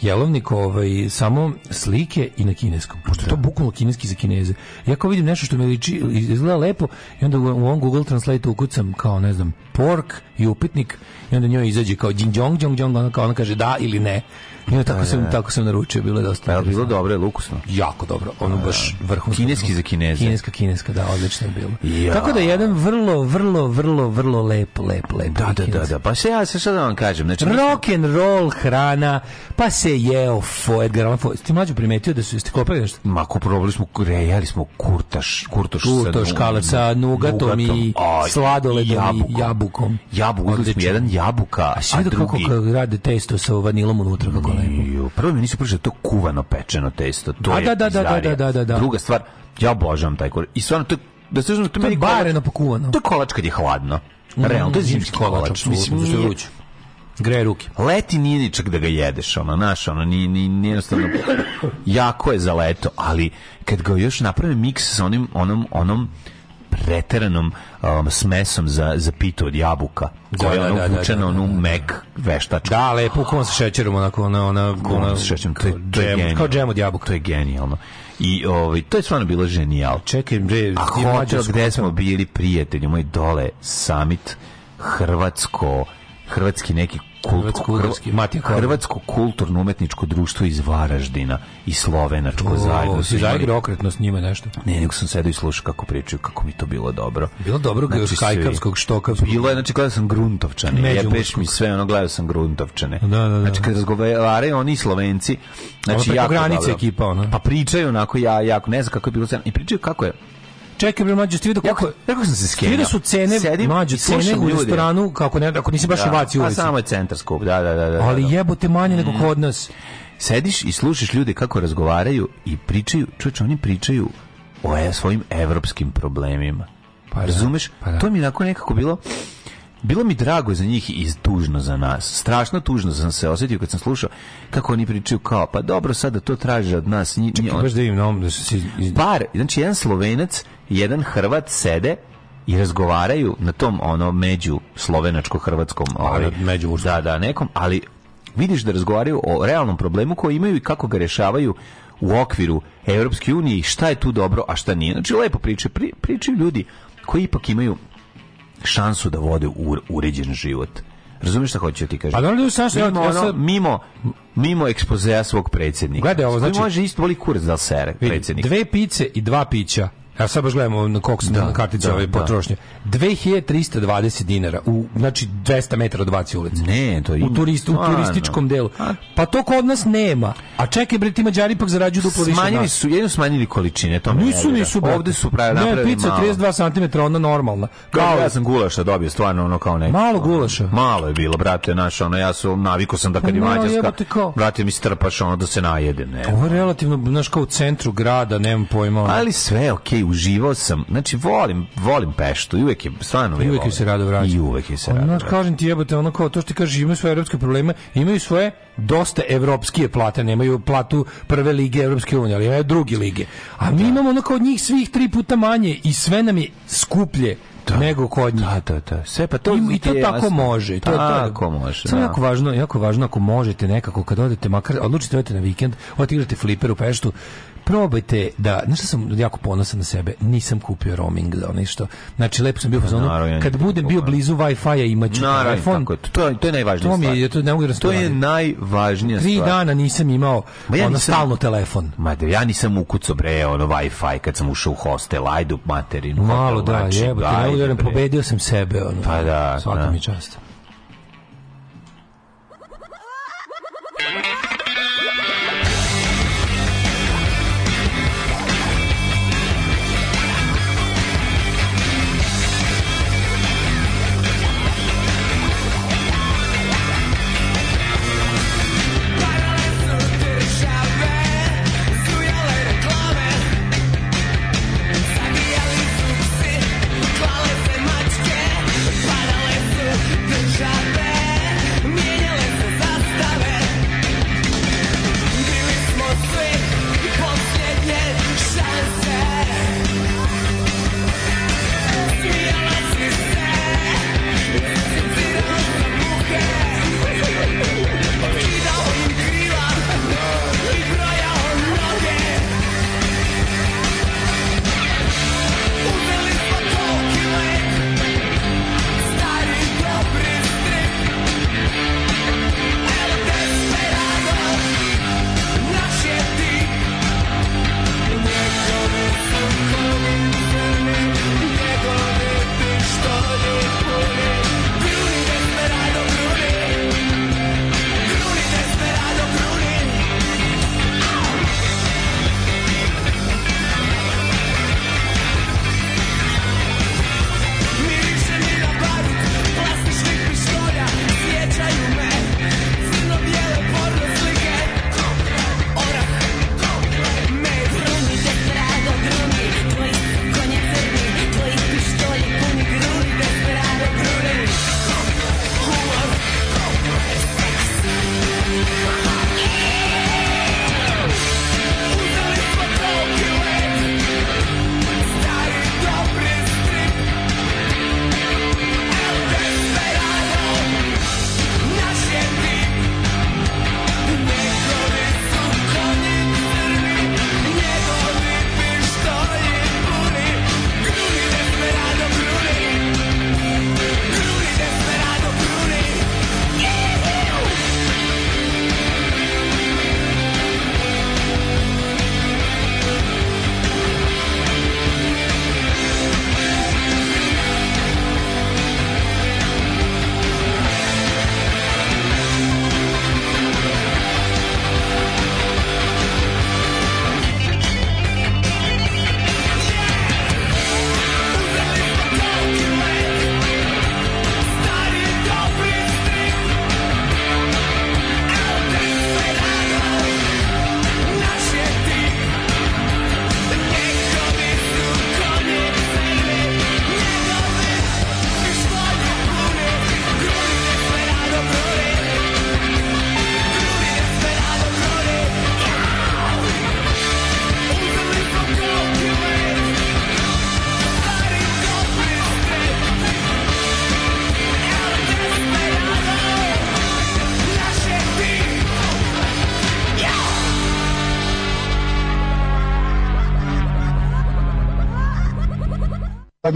jelovnik ovaj, samo slike i na kineskom, pošto je to bukvalno kineski za kineze. Ja kao vidim nešto što mi liči, izgleda lepo i onda u, ovom Google Translate ukucam kao, ne znam, pork i upitnik i onda njoj izađe kao džing džong džong džong, ona kao ona kaže da ili ne. Onda tako sam, tako sam naručio, bilo je dosta.
Pa je bilo dobro, je li ukusno?
Jako dobro, ono baš vrhunsko.
Kineski za Kineze.
Kineska, kineska, da, odlično je bilo.
Ja.
Tako da jedan vrlo, vrlo, vrlo, vrlo lep, lep, lep.
Da, da, da, da. Pa se ja se šta da vam kažem. Znači,
Rock and roll hrana, pa se jeo fo, Edgar Allan Poe. Ti mlađo primetio da su, jeste kopali nešto?
Ma, probali smo, rejali smo kurtaš, kurtoš
Kurtoš, kale sa nugatom i sladoledom i jabukom.
Jabukom, uzeli smo jedan jabuka,
A
a, drugi...
kako rade testo sa vanilom unutra, kako lepo.
Ju, Prvo mi nisu pričali to kuvano pečeno testo. To
A,
je
da, da, da,
pizdarija.
da, da, da, da.
Druga stvar, ja obožavam taj kur. I stvarno, to, da se uzmem, to, meni kolač-
bareno pokuvano.
To je kolač kad je hladno. Realno, to je zimski kolač. Mislim, nije,
vruće. Greje ruke.
leti nije ni čak da ga jedeš, ono, znaš, ono, nije, nije, nije jednostavno, jako je za leto, ali kad ga još naprave miks sa onim, onom, onom preteranom um, smesom za, za pitu od jabuka, koja je
da,
ono
da, da,
vuče na
da,
onu
da, da.
mek veštačku.
Da, lepo, kom sa šećerom, onako, ona, ona, ona,
sa šećerom, to je, to je
džem, kao džem od jabuka.
To je genijalno. I ovaj, to je stvarno bilo ženijal.
Čekaj, bre,
A hotel gde smo bili prijatelji moj dole summit hrvatsko hrvatski neki kult,
Korman.
hrvatsko kulturno umetničko društvo iz Varaždina i slovenačko
O,
zajedno
si zaigrao okretno s njima nešto.
ne, nego sam sedao i slušao kako pričaju, kako mi to bilo dobro.
Bilo dobro
Znači,
kajkavskog, štokavskog.
Bilo je, znači gledao sam Gruntovčane, jebeš mi sve, ono gledao sam Gruntovčane.
Da, da, da.
Znači kad razgovaraju oni Slovenci, znači
preko
jako
granice
dobro.
ekipa, ono.
Pa pričaju onako, ja, jako, ne znam kako je bilo scena, i pričaju kako je,
Čekaj, bre, mlađo, ti vidio kako...
jako sam se skenjao.
Vidio su cene,
Sedim
mlađo,
i
cene u restoranu, kako ne, ako nisi baš u Vaci
Pa
ulici.
samo je centar skup, da, da, da. da
Ali
da.
jebote manje nego kod nas.
Sediš i slušaš ljude kako razgovaraju i pričaju, čovječe, oni pričaju o e, svojim evropskim problemima.
Pa da,
Razumeš?
pa da.
To mi je onako nekako bilo bilo mi drago za njih i tužno za nas. Strašno tužno sam se osjetio kad sam slušao kako oni pričaju kao, pa dobro, sada to traže od nas. Nji,
Čekaj, baš da vidim na ovom da si... iz-
par, znači jedan Slovenac jedan Hrvat sede i razgovaraju na tom ono među slovenačko-hrvatskom ovaj,
međuurskom.
da, da, nekom, ali vidiš da razgovaraju o realnom problemu koji imaju i kako ga rešavaju u okviru Evropske unije i šta je tu dobro, a šta nije. Znači, lepo priče, pri, pričaju ljudi koji ipak imaju šansu da vode ur, uređen život. Razumiješ šta hoću da ti kažem?
Pa da li znaš, ja-
mimo,
ja
ono,
sad-
mimo, mimo ekspozeja svog predsjednika.
Gledaj ovo,
Koji
znači-
može isto boli kurac da sere
Vidi,
predsjednik.
Dve pice i dva pića. Ja sad baš gledamo na koliko sam
Da,
na kartici
da,
ove
da.
potrošnje. 2320 dinara u znači 200 metara od Vaci ulice.
Ne, to je
u, turist, u turističkom delu. Pa to kod nas nema. A čekaj bre ti Mađari ipak zarađuju duplo više.
Smanjili su, jedino smanjili količine, to
Nisu, nisu, brate.
Ovde su pravi
Ne,
napravili
pica
malo.
32 cm, ona normalna.
Kao ja sam gulaša dobio stvarno ono kao neki.
Malo gulaša?
Malo je bilo, brate, naš ono ja sam naviko sam da kad
Pa
je mađarska, brate mi strpaš ono da se najede, ne.
Ovo je relativno, znaš, kao u centru grada, nemam pojma.
Ali sve je okej, uživao sam. Znači volim, volim Peštu i uvek je stvarno
I uvek je se rado vraća.
I uvek je se
Ono,
rado. Vraća.
kažem ti jebote, ono kao to što ti kažeš, imaju svoje evropske probleme, imaju svoje dosta evropskije plate, nemaju platu prve lige Evropske unije, ali imaju druge lige. A mi imamo ono kao njih svih tri puta manje i sve nam je skuplje nego kod njih.
Da, da, da. Sve pa to
I, i to
je
tako
jasno.
može. To, je to.
Tako može.
Samo
da.
jako važno, jako važno ako možete nekako kad odete makar odlučite odete na vikend, odete igrate fliper u Peštu, probajte da, znaš šta sam jako ponosan na sebe, nisam kupio roaming za ono što. Znači lepo sam bio u
naravno, ja
kad budem bio blizu Wi-Fi-a imaću
Naravno,
telefon.
tako je. To, to je najvažnija
To mi je, to ne mogu da
To je najvažnija
Tri
stvar.
dana nisam imao
Ma ja
ono
nisam-
stalno telefon.
Ma da ja nisam ukucao bre ono Wi-Fi kad sam ušao u hostel, ajde u materinu.
Malo
hotel,
da,
znači,
jebote, ne
ajde,
mogu da pobedio sam sebe. Ono,
Pa da,
Svaka
da.
mi čast.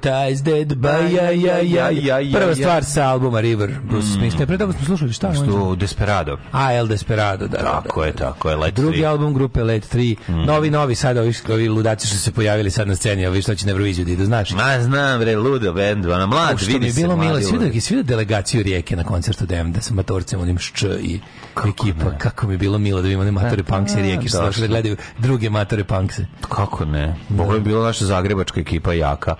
Ties
Dead by ja, ja, ja,
ja, ja,
Prva stvar sa albuma River, Bruce Springsteen. Pre toga smo slušali šta?
Što Desperado.
A, El Desperado, da. da,
Tako
da.
je, tako je. Let
Drugi album grupe Late 3, novi, novi, sad ovi, ovi ludaci što se pojavili sad na sceni, ovi što će na Euroviziju da idu, znaš.
Ma znam, bre, ludo bend, ona mlad,
što mi
vidi
je
se
bilo milo, svi da, svi da delegaciju Rijeke na koncertu Demda sa matorcem, onim šč i ekipa, kako mi je bilo milo da vidimo one matore punkse Rijeke što da gledaju druge matore punkse.
Kako ne? Mogla je bila naša zagrebačka ekipa jaka.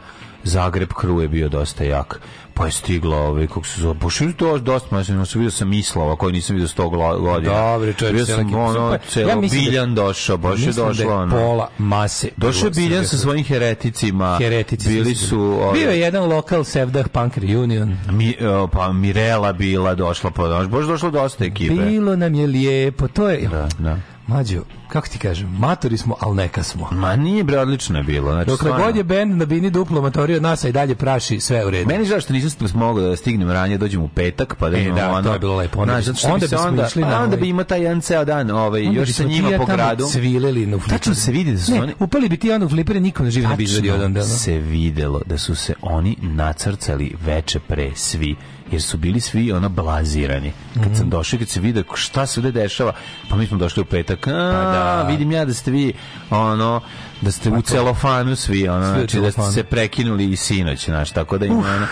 Zagreb crew je bio dosta jak. Pa je stigla ovaj, kako se zove, baš je to dosta, ja sam vidio sam Mislava, koji nisam vidio 100 glo- godina.
Dobre, čovječe,
Bio
cela
sam ono, celo
Ja mislim da-
Biljan došao, baš je
Mislim da
došlo. ono.
pola mase.
Došao je Biljan sa svojim hereticima.
Heretici
Bili
su-
ovaj,
Bio je jedan lokal Sevdah Punk Reunion.
Mi, pa Mirela bila došla, pa baš došlo dosta ekipe.
Bilo nam je lijepo, to je...
Da, da.
Mlađo, kako ti kažem, matori smo, ali neka smo.
Ma nije bre, odlično je bilo. Znači,
Dokle
stvarno.
god je bend na bini duplo matori od nas, a i dalje praši, sve u redu.
Meni žao što nisam mogao da stignem ranije, dođem u petak, pa da
E, da,
ono...
to je bilo lepo. Onda
što
onda
bi onda,
išli na
onda
ovaj-
bi imao taj jedan ceo dan ovaj,
Onda
još sa njima po gradu.
Cvileli na flipere.
Tačno se vidi da su
ne,
oni...
upali bi ti onda u flipere, nikom ne živi ne bi izvedio
Tačno
ono.
se videlo da su se oni nacrcali veče pre svi jer su bili svi ono blazirani. Kad sam došao i kad se vide šta se ovde dešava, pa mi smo došli u petak, a,
da.
vidim ja da ste vi ono, da ste u celofanu svi, ono,
Svi
znači da ste se prekinuli i sinoć, znaš, tako da ima ono,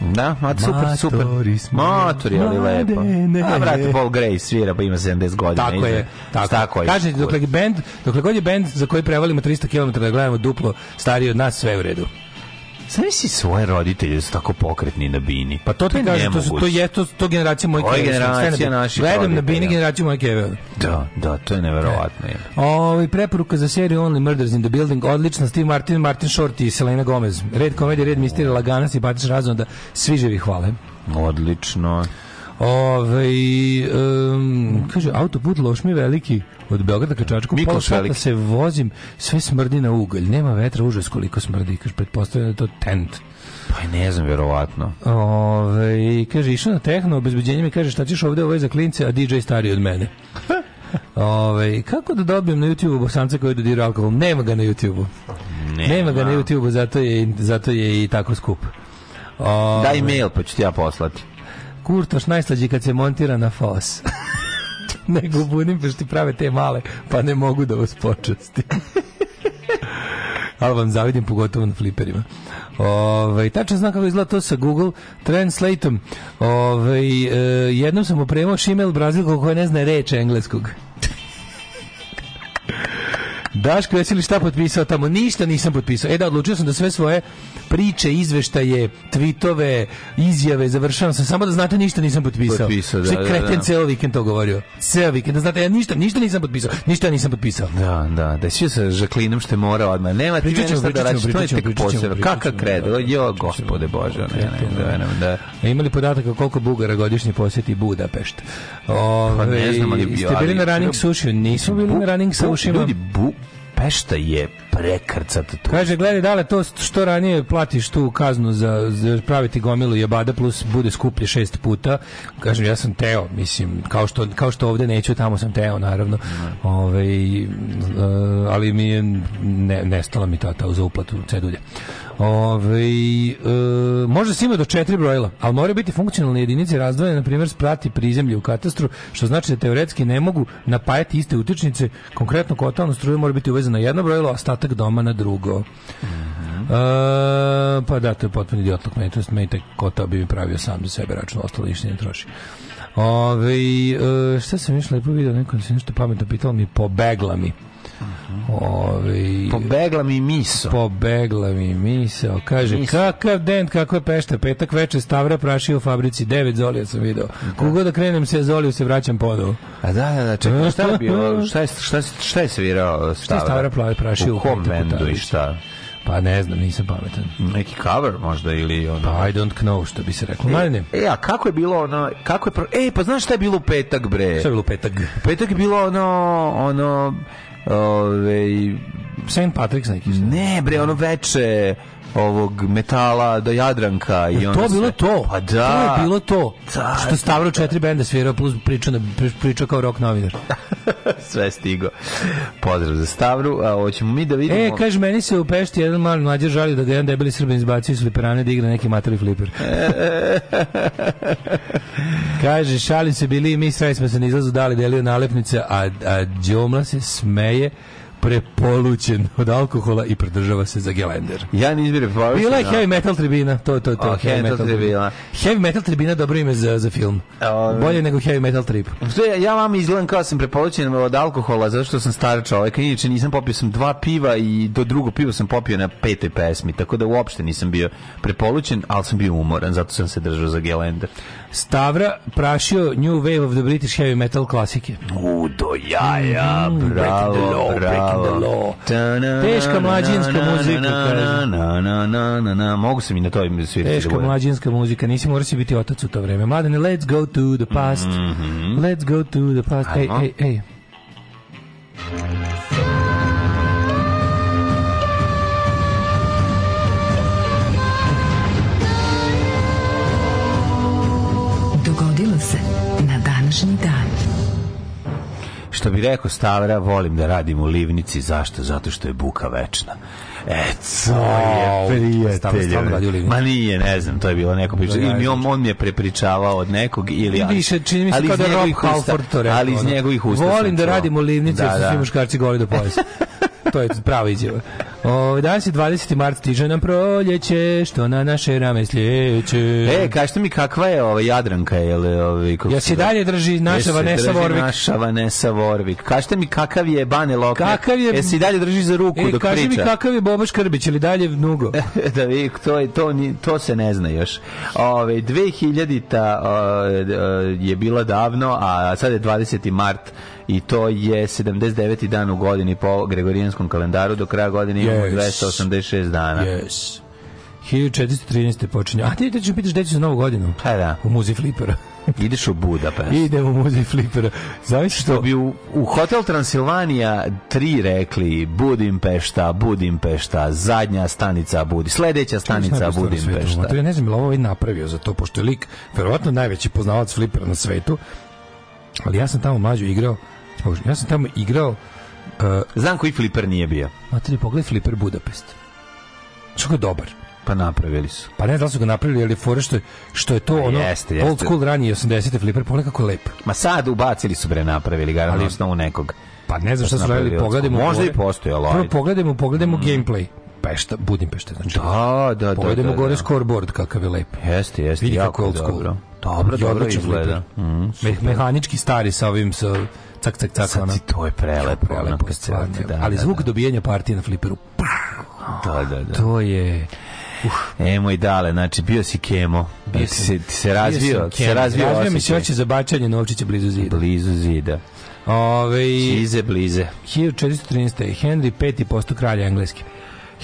Da, ma super, super.
Matori smo,
Matori, ali lepo.
mladene.
A, brate, Paul Gray svira, pa ima 70 godina.
Tako je, tako.
tako je.
Kažete, dokle, band, dokle god je band za koji prevalimo 300 km da gledamo duplo stariji od nas, sve u redu.
Sam si svoje roditelje da su tako pokretni na bini.
Pa to ti kažem, to, to je to, to generacija moje keve.
generacija
Sve na-
naših
Gledam na bini generaciju moje keve.
Da, da, to je neverovatno. je.
Ovi preporuka za seriju Only Murders in the Building, odlična Steve Martin, Martin Short i Selena Gomez. Red komedija, red misterija, lagana, simpatična razum da svi živi hvale.
Odlično.
Ove, um, kaže, autoput Lošmi veliki od Beograda ka Čačku, pola sata se vozim, sve smrdi na ugalj, nema vetra, užas koliko smrdi, kaže, pretpostavljam da je to tent.
Pa ne znam, verovatno.
Ove, kaže, išao na tehno, obezbeđenje mi kaže, šta ćeš ovde, ovo je za klince, a DJ stariji od mene. Ove, kako da dobijem na YouTube bosanca koji dodira alkohol? Nema ga na YouTube-u. Nema ga na YouTube-u, zato je, zato je i tako skup. Ove,
Daj mail, pa ću ti ja poslati.
Kurtoš najslađi kad se montira na fos. Nego budim pa što ti prave te male, pa ne mogu da vas počastim. Ali vam zavidim pogotovo na fliperima. Ove, tačno znam kako izgleda to sa Google Translateom. Ove, e, jednom sam opremao Šimel Brazilko koja ne zna reč engleskog. Daško, jesi li šta potpisao tamo? Ništa nisam potpisao. E da, odlučio sam da sve svoje priče, izveštaje, tvitove, izjave završavam sam. Samo da znate, ništa nisam potpisao.
Potpisao, da,
je
da,
kreten
da.
ceo vikend to govorio. Ceo vikend. Da znate, ja ništa, ništa nisam potpisao. Ništa nisam potpisao.
Da, da, da si sa Žaklinom što je morao odmah. Nema ti
ćemo,
šta da radiš, to je tek posebno.
ćemo,
kredo,
da,
jo,
pričat ćemo.
gospode Bože, ne, ne, da, ne, da.
A imali podataka koliko Bugara godišnje posjeti Budapešt? Ove,
Pa ne znam, ali
Ste bili na running sushi? Nismo bili na running sushima.
Ljudi, Pešta je prekrcata tu.
Kaže, gledaj, dale, to što ranije platiš tu kaznu za, za praviti gomilu jebada plus bude skuplje šest puta. Kažem, ja sam teo, mislim, kao što, kao što ovde neću, tamo sam teo, naravno. Ove, ali mi je ne, nestala mi ta, ta za uplatu cedulje. Ove, e, može se ima do četiri brojila, ali moraju biti funkcionalne jedinice razdvojene, na primjer, sprati prizemlje u katastru, što znači da teoretski ne mogu napajati iste utičnice, konkretno kotalna struja mora biti uvezana na jedno brojilo, a ostatak doma na drugo. E, pa da, to je potpuno idiotluk meni, to jest meni taj kotao bi mi pravio sam za sebe račun, ostalo ništa ne troši. Ove, e, šta sam još lepo vidio, neko se nešto pametno pitalo mi, pobegla mi. Ove,
Pobegla mi miso.
Pobegla mi misao. Kaže, kakav dent, kako je pešta. Petak veče stavra prašio u fabrici. Devet zolija sam video. Kogo da krenem se zoliju, se vraćam ponovo.
A da, da, da, čekaj, šta je bilo? Šta je, šta, šta je svirao
Šta je stavra prašio
U kom bendu i šta?
Pa ne znam, nisam pametan.
Neki cover možda ili ono...
Pa I don't know, što bi se reklo. Mladine,
E, a kako je bilo ono, kako je, pro... e, pa znaš šta je bilo u petak, bre?
šta je bilo u petak?
U petak je bilo ono, ono, ove,
St. Patrick's neki.
ne bre, ono veče ovog metala do Jadranka i ono
to bilo to?
Pa da.
To je bilo to.
Da,
što Stavro četiri benda svirao plus pričao, na, pričao kao rock novinar.
sve stigo. Pozdrav za Stavru, a hoćemo mi da vidimo...
E, kaže, meni se u Pešti jedan mali mlađer žali da ga jedan debeli srbin izbacio iz fliperane da igra neki materi fliper. kaže, šalim se, bili mi smo se na izlazu dali delio nalepnice, a, a Đomla se smeje prepolućen od alkohola i pridržava se za gelender.
Ja ne izbire pa
Bila je heavy metal tribina, to, to, to.
A, heavy metal tribina.
Heavy metal tribina dobro ime za, za film.
Ove.
Bolje nego heavy metal trip.
Što ja, ja vam izgledam kao da sam prepolućen od alkohola zato što sam star čovjek, inače nisam popio sam dva piva i do drugog piva sam popio na petoj pesmi, tako da uopšte nisam bio prepolućen, ali sam bio umoran, zato sam se držao za gelender.
Stavra prašio New Wave of the British Heavy Metal klasike.
U, do jaja, bravo,
breaking the law,
bravo.
breaking the law. Teška mlađinska
na, na,
muzika,
na, na, na, na, na, na. Mogu sam i na toj svirci da
Teška
budem.
mlađinska muzika, nisi morao si biti otac u to vreme. Mladene, let's go to the past. Let's go to the past. Ej.
Ajmo.
ej, ej.
Dogodilo
Što bi rekao Stavra, volim da radim u livnici. Zašto? Zato što je buka večna. E, to je prijatelj. Ma nije, ne znam, to je bilo neko priča.
Da,
Ili mi on, on mi je prepričavao od nekog ili... ali-
Više, čini mi se kao da Rob Halford to rekao.
Ali iz njegovih usta
Volim da radim u livnici, jer su
Da,
svi
da.
muškarci goli do pojasa. To je prava izjava. O, danas je 20. mart, stiže nam proljeće, što na naše rame sljeće.
E, kažete mi kakva je ova Jadranka, je li ovaj kako
Ja
se
dalje drži naša Vanessa
drži
Vorvik.
Naša Vanessa Vorvik. Kažete mi kakav je Bane Lokner?
Kakav je-
Jesi dalje drži za ruku
E,
dok
kaži
priča?
mi kakav je Boba Škrbić ili dalje nugo?
da vi to je to ni to se ne zna još. Ove 2000-ta o, je bila davno, a sad je 20. mart i to je 79. dan u godini po Gregorijanskom kalendaru, do kraja godine imamo
Yes.
286 dana.
Yes. 1413. počinje. A ti te ću pitaš gde ću za novu godinu?
Pa da,
U muzej Flipera.
ideš u Budapest.
Idemo u muzej Flipera. Zamisli
Što bi u, u Hotel Transilvanija tri rekli Budimpešta, Budimpešta, zadnja stanica Budi, sledeća stanica Budimpešta.
To ja ne znam je ovo ovaj napravio za to, pošto je lik verovatno najveći poznavac flipera na svetu, ali ja sam tamo mlađu igrao, ja sam tamo igrao, uh,
Znam koji fliper nije bio.
materi, pogledaj fliper Budapest. Što je dobar.
Pa napravili su.
Pa ne znam da su ga napravili, ali fora što je, što je to
Pa
ono
jeste, jeste.
old school ranije 80. fliper, pogledaj kako je lep.
Ma sad ubacili su bre napravili ga na
Ali-
osnovu nekog.
Pa ne znam
Pa
šta
su
radili, pogledajmo.
Možda
gore.
i postojalo,
Prvo
ajde.
pogledajmo, pogledajmo gameplay. Pešta, Budimpešta, znači.
Da, da, da.
Pogledajmo
da,
gore
da.
scoreboard kakav je lep.
Jeste, jeste,
Vidi kako
jako
je old school.
dobro. Dobro, dobro izgleda. Mm,
Me,
super.
mehanički stari sa ovim sa cak cak cak
Sad
ona.
to je prelepo. ono,
Prelepo
se
stvarno.
vrti, da,
Ali
da,
zvuk
da.
dobijanja partije na fliperu.
Da, da, da.
To je
E, moj dale, znači bio si kemo. Bio
sam-
si, ti se razvio, ti se razvio
Razvio mi se oči za bačanje novčića blizu zida.
Blizu zida.
Ove,
Ize, blize.
1413. Henry V. posto kralja engleski.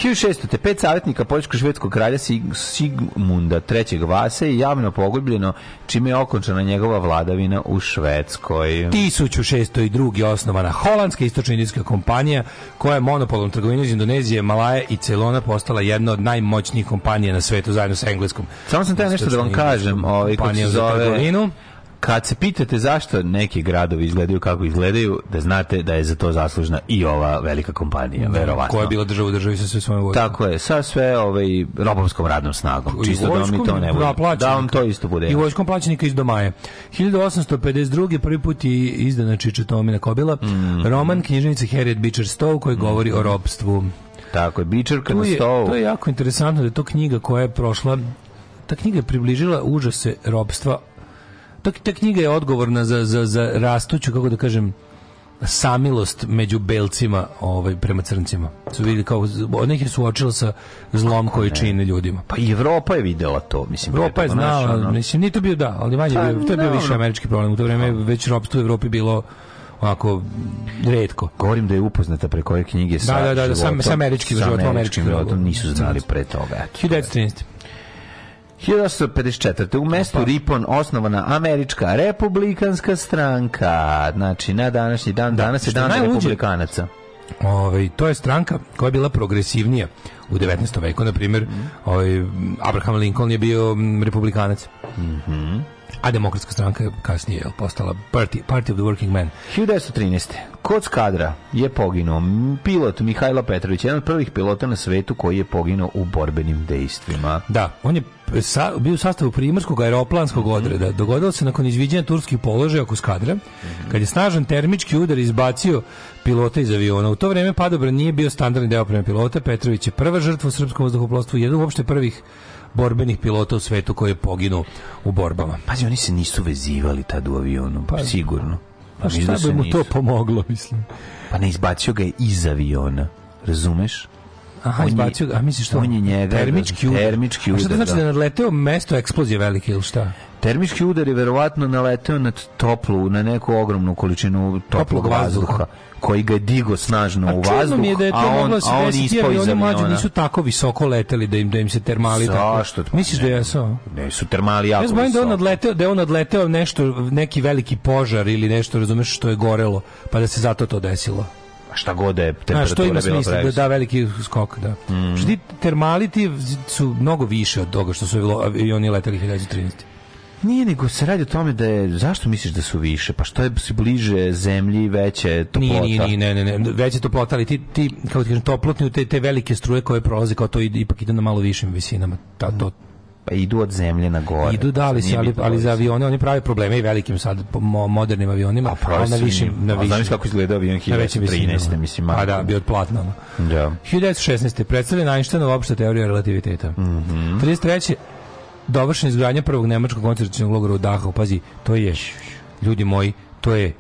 1600. pet savjetnika poljsko-švedskog kralja Sig- Sigmunda III. Vase je javno pogubljeno, čime je okončana njegova vladavina u Švedskoj.
1602. osnovana holandska istočno-indijska kompanija koja je monopolom trgovine iz Indonezije, Malaje i Celona postala jedna od najmoćnijih kompanija na svetu zajedno sa engleskom.
Samo sam te nešto da vam kažem, ovaj, kako se zove,
trgovinu.
Kad se pitate zašto neki gradovi izgledaju kako izgledaju, da znate da je za to zaslužna i ova velika kompanija, verovatno.
Koja je bila država u državi sa sve svojom vojskom.
Tako je, sa sve ovaj, robovskom radnom snagom.
I
Čisto da vam to ne bude.
plaćenika.
Da vam to isto bude.
I vojskom plaćenika iz Domaje. 1852. prvi put je izdana Čičetomina Kobila.
Mhm.
Roman knjižnice Harriet Beecher Stowe koji govori o robstvu.
Tako je, bičarka na
je,
stolu.
to je jako interesantno da je to knjiga koja je prošla ta knjiga je približila užase robstva ta, ta knjiga je odgovorna za, za, za rastuću, kako da kažem samilost među belcima ovaj, prema crncima. Su vidjeli kao, nekih su uočila sa zlom koji čine ljudima.
Pa i Evropa je videla to, mislim.
Evropa je znala,
ono.
mislim, nije to bio da, ali manje,
Pa,
bio, to je bio
dobro.
više američki problem. U to vreme je već robstvo u Evropi bilo onako redko.
Govorim da je upoznata preko ove knjige sa
Da, da, da, da, sa- sa američkim životom,
američkim životom, nisu znali pre toga. eto.
1913.
1854. U mestu Ripon osnovana američka republikanska stranka. Znači, na današnji dan, danas je dan republikanaca.
Ovaj to je stranka koja je bila progresivnija u 19. veku, na primjer, ovaj Abraham Lincoln je bio mm, republikanac. A demokratska stranka je kasnije jel, postala party, party of the working man.
1913. Kod skadra je poginuo pilot Mihajlo Petrović, jedan od prvih pilota na svetu koji je poginuo u borbenim dejstvima.
Da, on je sa, bio u sastavu primorskog aeroplanskog odreda. Dogodilo se nakon izviđanja turskih položaja oko skadra, kad je snažan termički udar izbacio pilota iz aviona. U to vreme padobran nije bio standardni deo prema pilota. Petrović je prva žrtva u srpskom vazduhoplovstvu, jedan uopšte prvih borbenih pilota u svetu koji je poginuo u borbama.
Pazi, oni se nisu vezivali tad u avionu,
Pa-
sigurno.
Pa
mislim
šta
da
bi mu
nisu.
to pomoglo, mislim?
Pa ne izbacio ga je iz aviona. Razumeš?
Aha, izbacio ga, a misliš što?
on je njega-
termički udar.
termički
A šta to
udar,
znači
da.
da je nadleteo mesto eksplozije velike ili šta?
Termički udar je verovatno naleteo na toplu, na neku ogromnu količinu toplog,
Toplog vazduha.
vazduha, koji ga je digo snažno u vazduh,
mi je da je to
a on,
se
a on ispao iz
oni mlađi
aviona.
nisu tako visoko leteli da im, da im se termali tako.
Zašto?
Misliš da jesu? a?
Ne, su termali jako
Ja se bojim da je on
visoko.
odleteo, da je on odleteo nešto, neki veliki požar ili nešto, razumeš, što je gorelo, pa da se zato to desilo.
šta god da je temperatura
to ima smisla da da veliki skok, da.
Mm.
Što ti termali ti su mnogo više od toga što su avi- avioni leteli 2013.
Nije, nego se radi o tome da je, zašto misliš da su više? Pa što je si bliže zemlji, veće toplota?
Nije, nije, nije, ne, ne, ne, već je toplota, ali ti, ti kako ti kažem, toplotni u te, te velike struje koje prolaze, kao to ipak ide na malo višim visinama. Ta, to,
Pa idu od zemlje na gore.
idu da, ali, se, ali, ali za avione oni prave probleme i velikim sad mo- modernim avionima,
A pravi
ali na višim, na
A
višim.
znaš kako izgleda avion
na većim
1913.
visinama.
mislim,
Pa
majko.
da, bio od platna.
Da.
1916. predstavljena Einsteinova opšta teorija relativiteta.
Mhm.
33. dovršena izgradnja prvog nemačkog koncentracionog logora u Dachau. Pazi, to je, ljudi moji, to je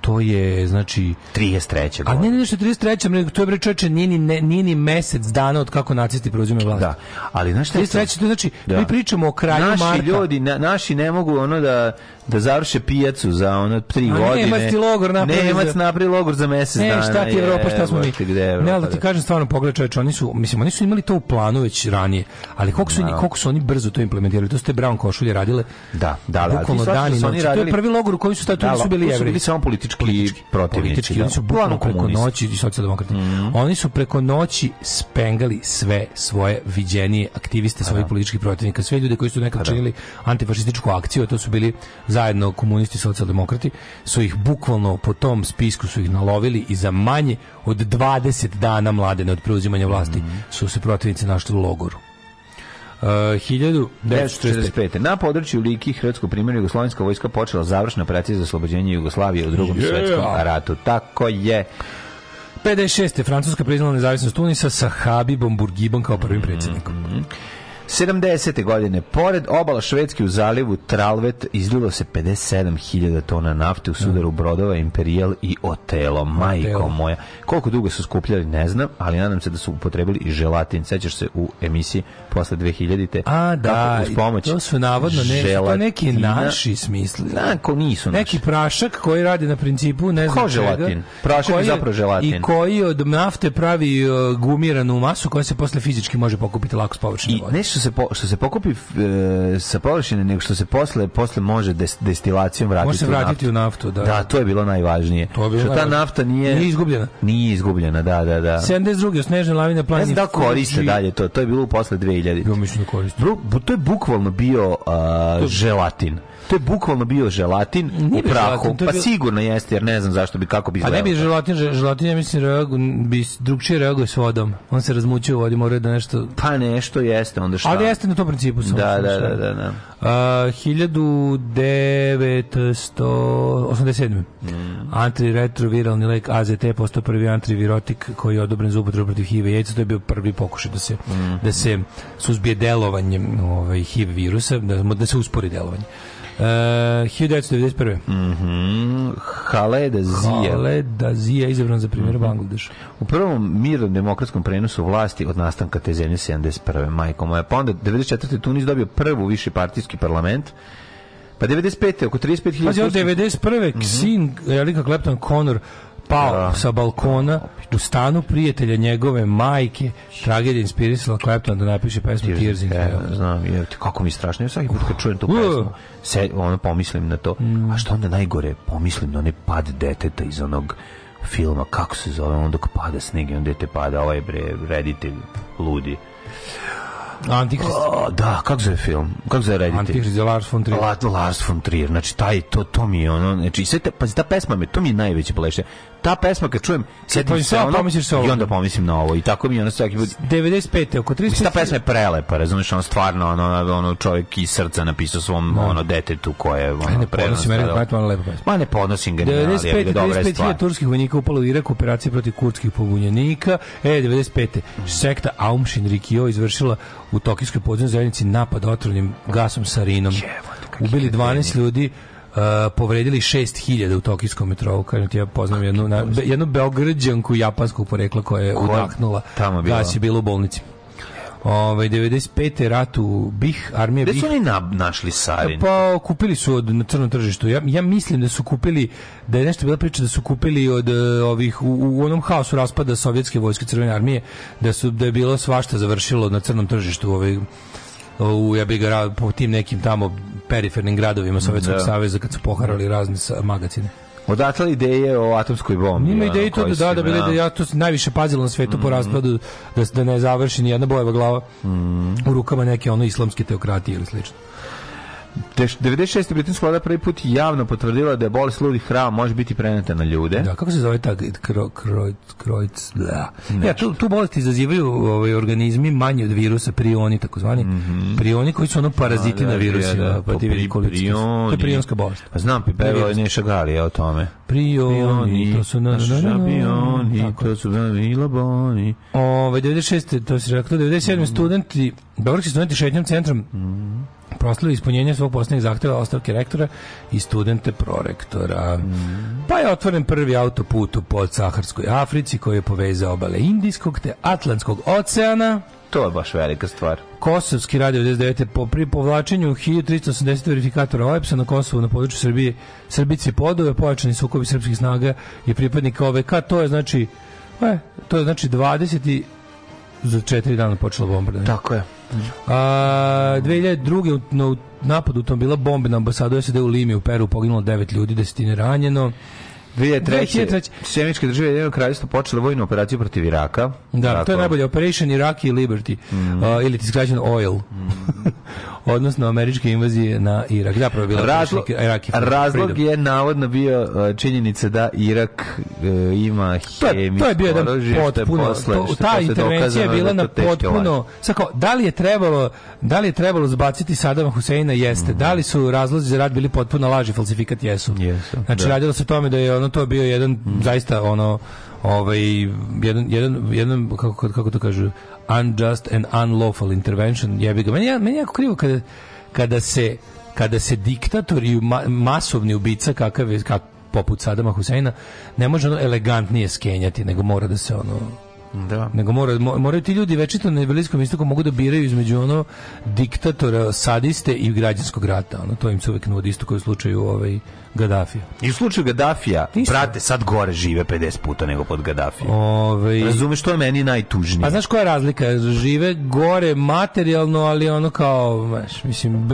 to je, znači...
33.
A ne, ne, nešto 33. nego to je bre čoveče, nije ni, ne- nije ni mesec dana od kako nacisti preuzimaju vlast.
Da, ali znaš šta je to?
33. to znači,
Da.
mi pričamo o kraju
naši
marta.
ljudi, na, naši ne mogu ono da da završe pijacu za ono tri
A
godine.
Nemac ti logor napravi
Nemac
za-
napravi logor za mesec
Ne,
dana.
šta ti Evropa, šta smo mi? ne, ali da ti
da.
kažem stvarno, pogledaj čoveče, oni su, mislim, oni su imali to u planu već ranije, ali koliko su, koliko su oni brzo to implementirali, to su te brown košulje radile,
Da, da, da.
bukvalno
Ti shvataš
dan i
da su oni
noć. To je
radili-
prvi logor u koji su tu
Da,
nisu bili
tu su bili samo politički protivnici.
Politički,
da.
oni su bukvalno preko noći i socijaldemokrati. Oni su preko noći spengali sve svoje viđenije aktiviste svojih političkih protivnika, sve ljude koji su nekad činili antifašističku akciju, to su bili zajedno komunisti i socijaldemokrati, su ih bukvalno po tom spisku su ih nalovili i za manje od 20 dana mladene od preuzimanja vlasti su se protivnici našli u logoru. Uh, 1945.
1945. Na području Liki Hrvatsko primjer Jugoslovenska vojska počela završna operacija za oslobođenje Jugoslavije u drugom
Yeah.
svetskom ratu. Tako je.
56. Francuska priznala nezavisnost Tunisa sa Habibom Bourguibom kao prvim predsjednikom.
70. godine, pored obala Švedske u zalivu Tralvet izlilo se 57.000 tona nafte u sudaru brodova Imperial i Otelo. Majko
Otelo.
moja. Koliko dugo su skupljali, ne znam, ali nadam se da su upotrebili i želatin. Sećaš se u emisiji posle 2000-te?
A, da,
uz pomoć
to su navodno ne, to neki naši smisli.
Nako nisu naši.
Neki prašak koji radi na principu ne znam
Ko želatin?
čega.
Prašak je
koji-
zapravo želatin.
I koji od nafte pravi uh, gumiranu masu koja se posle fizički može pokupiti lako s površine
I
vode.
Ne što se, po, što se pokupi e, sa površine, nego što se posle, posle može des, destilacijom vratiti
Može se
u
vratiti
naftu.
u naftu, da.
Da, to je bilo najvažnije.
To je bilo
što ta
najvažnije.
nafta nije...
Nije izgubljena.
Nije izgubljena, da, da, da.
72. snežne lavine
Ne
planine.
znam da koriste dalje to, to je bilo posle 2000.
Ja mislim da koriste.
Bro, to je bukvalno bio a, želatin. To je bukvalno bio želatin
Nije
u prahu.
želatin, to je
Pa
bio-
sigurno jeste, jer ne znam zašto bi, kako bi
A ne bi
izgledalo.
želatin, že- želatin, ja mislim, reagu, bi drugčije reaguje s vodom. On se razmućuje u vodi, mora da nešto...
Pa nešto jeste, onda šta?
Ali jeste na tom principu. samo
Da, da, da, da, da.
Uh, 1987.
Mm.
Antiretroviralni lek AZT postao prvi antivirotik koji je odobren za upotrebu protiv HIV i AIDS. To je bio prvi pokušaj da se,
Mm.
da se suzbije delovanje ovaj, HIV virusa, da, da se uspori delovanje. Uh, 1991.
Mhm. Haleda Zija.
Haleda Zija izabran za primjer Bangladeša.
U prvom mirnom demokratskom prenosu vlasti od nastanka te zemlje 71. majko moja. Pa onda 94. Tunis dobio prvu viši partijski parlament. Pa 95. oko 35.000
Pazi, od
turskih-
91.
Mhm.
sin Erika Clapton Connor pao
Da.
sa balkona u stanu prijatelja njegove majke. Tragedija inspirisala Clapton da napiše pesmu Tears in Hell.
znam, je, kako mi je strašno. Ja svaki put kad čujem tu
Uh.
pesmu, se, ono, pomislim na to.
Mm.
A što onda najgore? Pomislim na onaj pad deteta iz onog filma, kako se zove, onda dok pada sneg i on dete pada, ovaj bre, reditelj, ludi.
Antikrist.
O, da, kako zove film? Kako zove reditelj?
Antikrist je Lars von Trier.
La, Lars von Trier, znači taj, to, to mi je ono, znači, sve te, pazi, ta pesma me, to mi je najveće bolešće. Ta pesma kad čujem, setim se ono,
pomisliš se ovo.
i onda pomislim na ovo, i tako mi je ono svaki put,
95. oko 35.
Mislim, ta pesma je prelepa, razumiješ, on stvarno, ono, ono čovjek iz srca napisao svom, ono, detetu koje, ono,
Aj, ne podnosim Erika
stradalo.
Clapton, ali lepa pesma.
Ma ne podnosim ga, ni, ali je
95.
ga dobra je
35.000
stvar.
turskih vojnika upalo u Irak u operaciji protiv kurdskih pobunjenika. E, 95. Sekta Aum Shinrikyo izvršila u tokijskoj podzemnoj zajednici napad otrovnim gasom sarinom. Ubili 12 ljudi, uh, povredili 6000 u tokijskom metrou. Kažem ti, ja poznam jednu, na, jednu beograđanku japanskog porekla koja je udahnula.
tamo bila?
Gas je bilo u bolnici. Ove, 95. rat u BiH, armija
Gde
BiH.
su oni na, našli Sarin?
Pa kupili su od na crnom tržištu. Ja, ja mislim da su kupili da je nešto bila priča da su kupili od e, ovih u, u onom haosu raspada sovjetske vojske crvene armije da su da je bilo svašta završilo na crnom tržištu ovaj u ja bih ga po tim nekim tamo perifernim gradovima Sovjetskog
Da.
saveza kad su poharali razne magacine.
Odatle ideje o atomskoj bombi.
Ima
ono,
ideju to da da, da bile da ja to najviše pazilo na svetu po raspadu da, da ne završi ni jedna bojeva glava u rukama neke ono islamske teokratije ili slično.
Te- 96. britanska vlada prvi put javno potvrdila da je bolest ludih hrava može biti preneta na ljude.
Da, kako se zove ta kro, kroj, krojc, da. Ja, tu, tu bolest izazivaju ovaj, organizmi manji od virusa, prioni, takozvani. Prioni koji su ono paraziti
Da,
na
da,
virusima.
da,
pa ti vidi koliko su- To je
prioni.
prionska bolest.
Pa znam,
Virus.
je Neša Galija o tome.
Prioni, to su na, na, na, na, na,
to su na Ilaboni.
Ove, 96. to se rekao, 97. studenti, Beogradski studenti šetnjom centrom proslavili ispunjenje svog posljednjeg zahteva ostavke rektora i studente prorektora. Pa je otvoren prvi autoput u podsaharskoj Africi koji je povezao obale Indijskog te Atlantskog oceana.
To je baš velika stvar.
Kosovski radio 99. po pri povlačenju 1380 verifikatora OEPS-a na Kosovu na području Srbije Srbici podove, pojačani sukobi srpskih snaga i pripadnika OVK, to je znači e, to je znači 20 i za četiri dana počela bombardovanje.
Tako je.
A, 2002. u- na napadu automobila bombe na ambasadu SAD u Limi u Peru poginulo devet ljudi, desetine ranjeno.
2003.
2003.
Sjemičke države Jedinog kraljevstva počele vojnu operaciju protiv Iraka.
Da, to je
Tako.
najbolje. Operation Iraqi Liberty, a, ili ti skraćeno OIL. Odnosno američke invazije na Irak. Da, prvo je bila
Razlog,
Iraqi Freedom.
razlog je navodno bio uh, činjenica da Irak uh, ima
je,
hemijsko
to je bio jedan
je
potpuno
posle-
to,
je
ta intervencija je
dokazano
bila
da
na potpuno kao, da li je trebalo da li je trebalo zbaciti Sadama Huseina? Jeste. Da li su razlozi za rad bili potpuno laži falsifikat? Jesu.
Jesu,
znači
da.
radilo se o tome da je ono to bio jedan zaista ono ovaj jedan jedan jedan kako kako to kažu unjust and unlawful intervention jebi ga meni meni je jako krivo kada kada se kada se diktator i ma- masovni ubica kakav je kak, poput Sadama Huseina ne može ono elegantnije skenjati nego mora da se ono
Da.
nego mora, mo- moraju ti ljudi večito na Bliskom istoku mogu da biraju između ono diktatora, sadiste i građanskog rata. Ono, to im se uvek nudi isto kao u slučaju ovaj, Gaddafija.
I u slučaju Gaddafija,
Isto.
brate, sad gore žive 50 puta nego pod Gaddafijom.
Ovaj,
Razumeš, to je meni najtužnije.
A znaš koja je razlika? Žive gore materijalno, ali ono kao, znaš, mislim,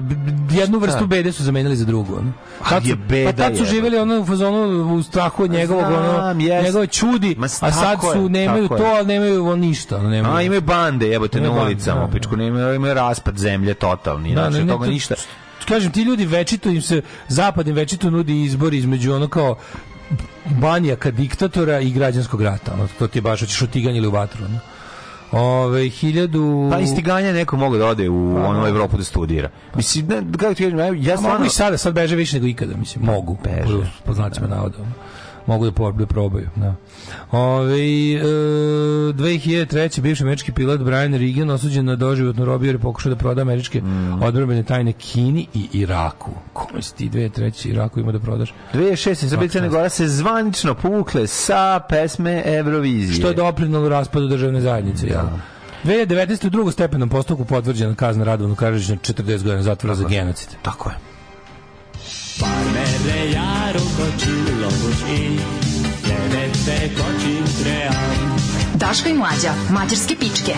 jednu vrstu bede su zamenili za drugu. Ono. Tad
je beda,
pa tad su živjeli ono u fazonu u strahu od njegovog, ono,
jest.
njegove čudi,
Ma,
a sad su, nemaju to, ali nemaju ono ništa. Ono, nemaju.
A imaju bande, jebote, na ulicama,
da,
pičku, nemaju, imaju raspad zemlje totalni, znači od toga
to-
ništa.
Kažem, ti ljudi večito im se, zapad im večito nudi izbor između ono kao banjaka diktatora i građanskog rata. Ono, to ti je baš, hoćeš otiganje ili u vatru. Ono. Ove, hiljadu...
Pa istiganja neko mogu da ode u onu Evropu da studira. Mislim, ne, kako ti kažem, ja- stvarno...
mogu i sada, sad beže više nego ikada, mislim, mogu.
Beže.
Po, po znacima navoda. Mogu da, po, da probaju, da. Ove, e, 2003. bivši američki pilot Brian Regan osuđen na doživotnu robiju jer je pokušao da proda američke
Mm.
odbrambene tajne Kini i Iraku. Kome si ti 2003. Iraku ima da prodaš?
2006. Srbija i Crna Gora se zvanično povukle sa pesme Eurovizije.
Što je doprinalo raspadu državne zajednice, ja. 2019. u drugom stepenom postupku potvrđena kazna Radovanu Karadžiću na 40 godina zatvora za genocid.
Tako je.
Merre járok a csillagos ég, nevettek a csintrejám.
Daško i mlađa, mađarske pičke.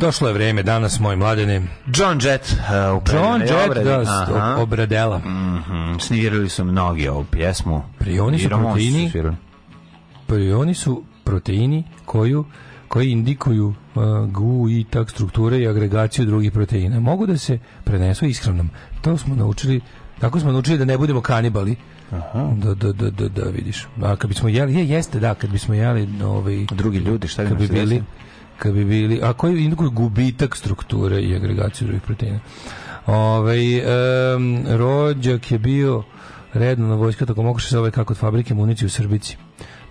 Došlo je vreme danas, moj mladene.
John Jett uh,
John Jett, da,
Aha.
obradela.
Mhm, Svirali su mnogi ovu pjesmu.
Prioni su proteini. Prioni su proteini koju koji indikuju uh, GU i tak strukture i agregaciju drugih proteina. Mogu da se prenesu ishranom. To smo naučili, tako smo naučili da ne budemo kanibali. Da, da, da, da, da, vidiš. A kad bismo jeli, je, jeste, da, kad bismo jeli ovaj,
Drugi ljudi, šta bi
bi bili? Kad bi bili, a koji indikuju gubitak strukture i agregaciju drugih proteina. Ovaj em, rođak je bio redno na vojska tokom okuša se ovaj kako od fabrike municije u Srbici.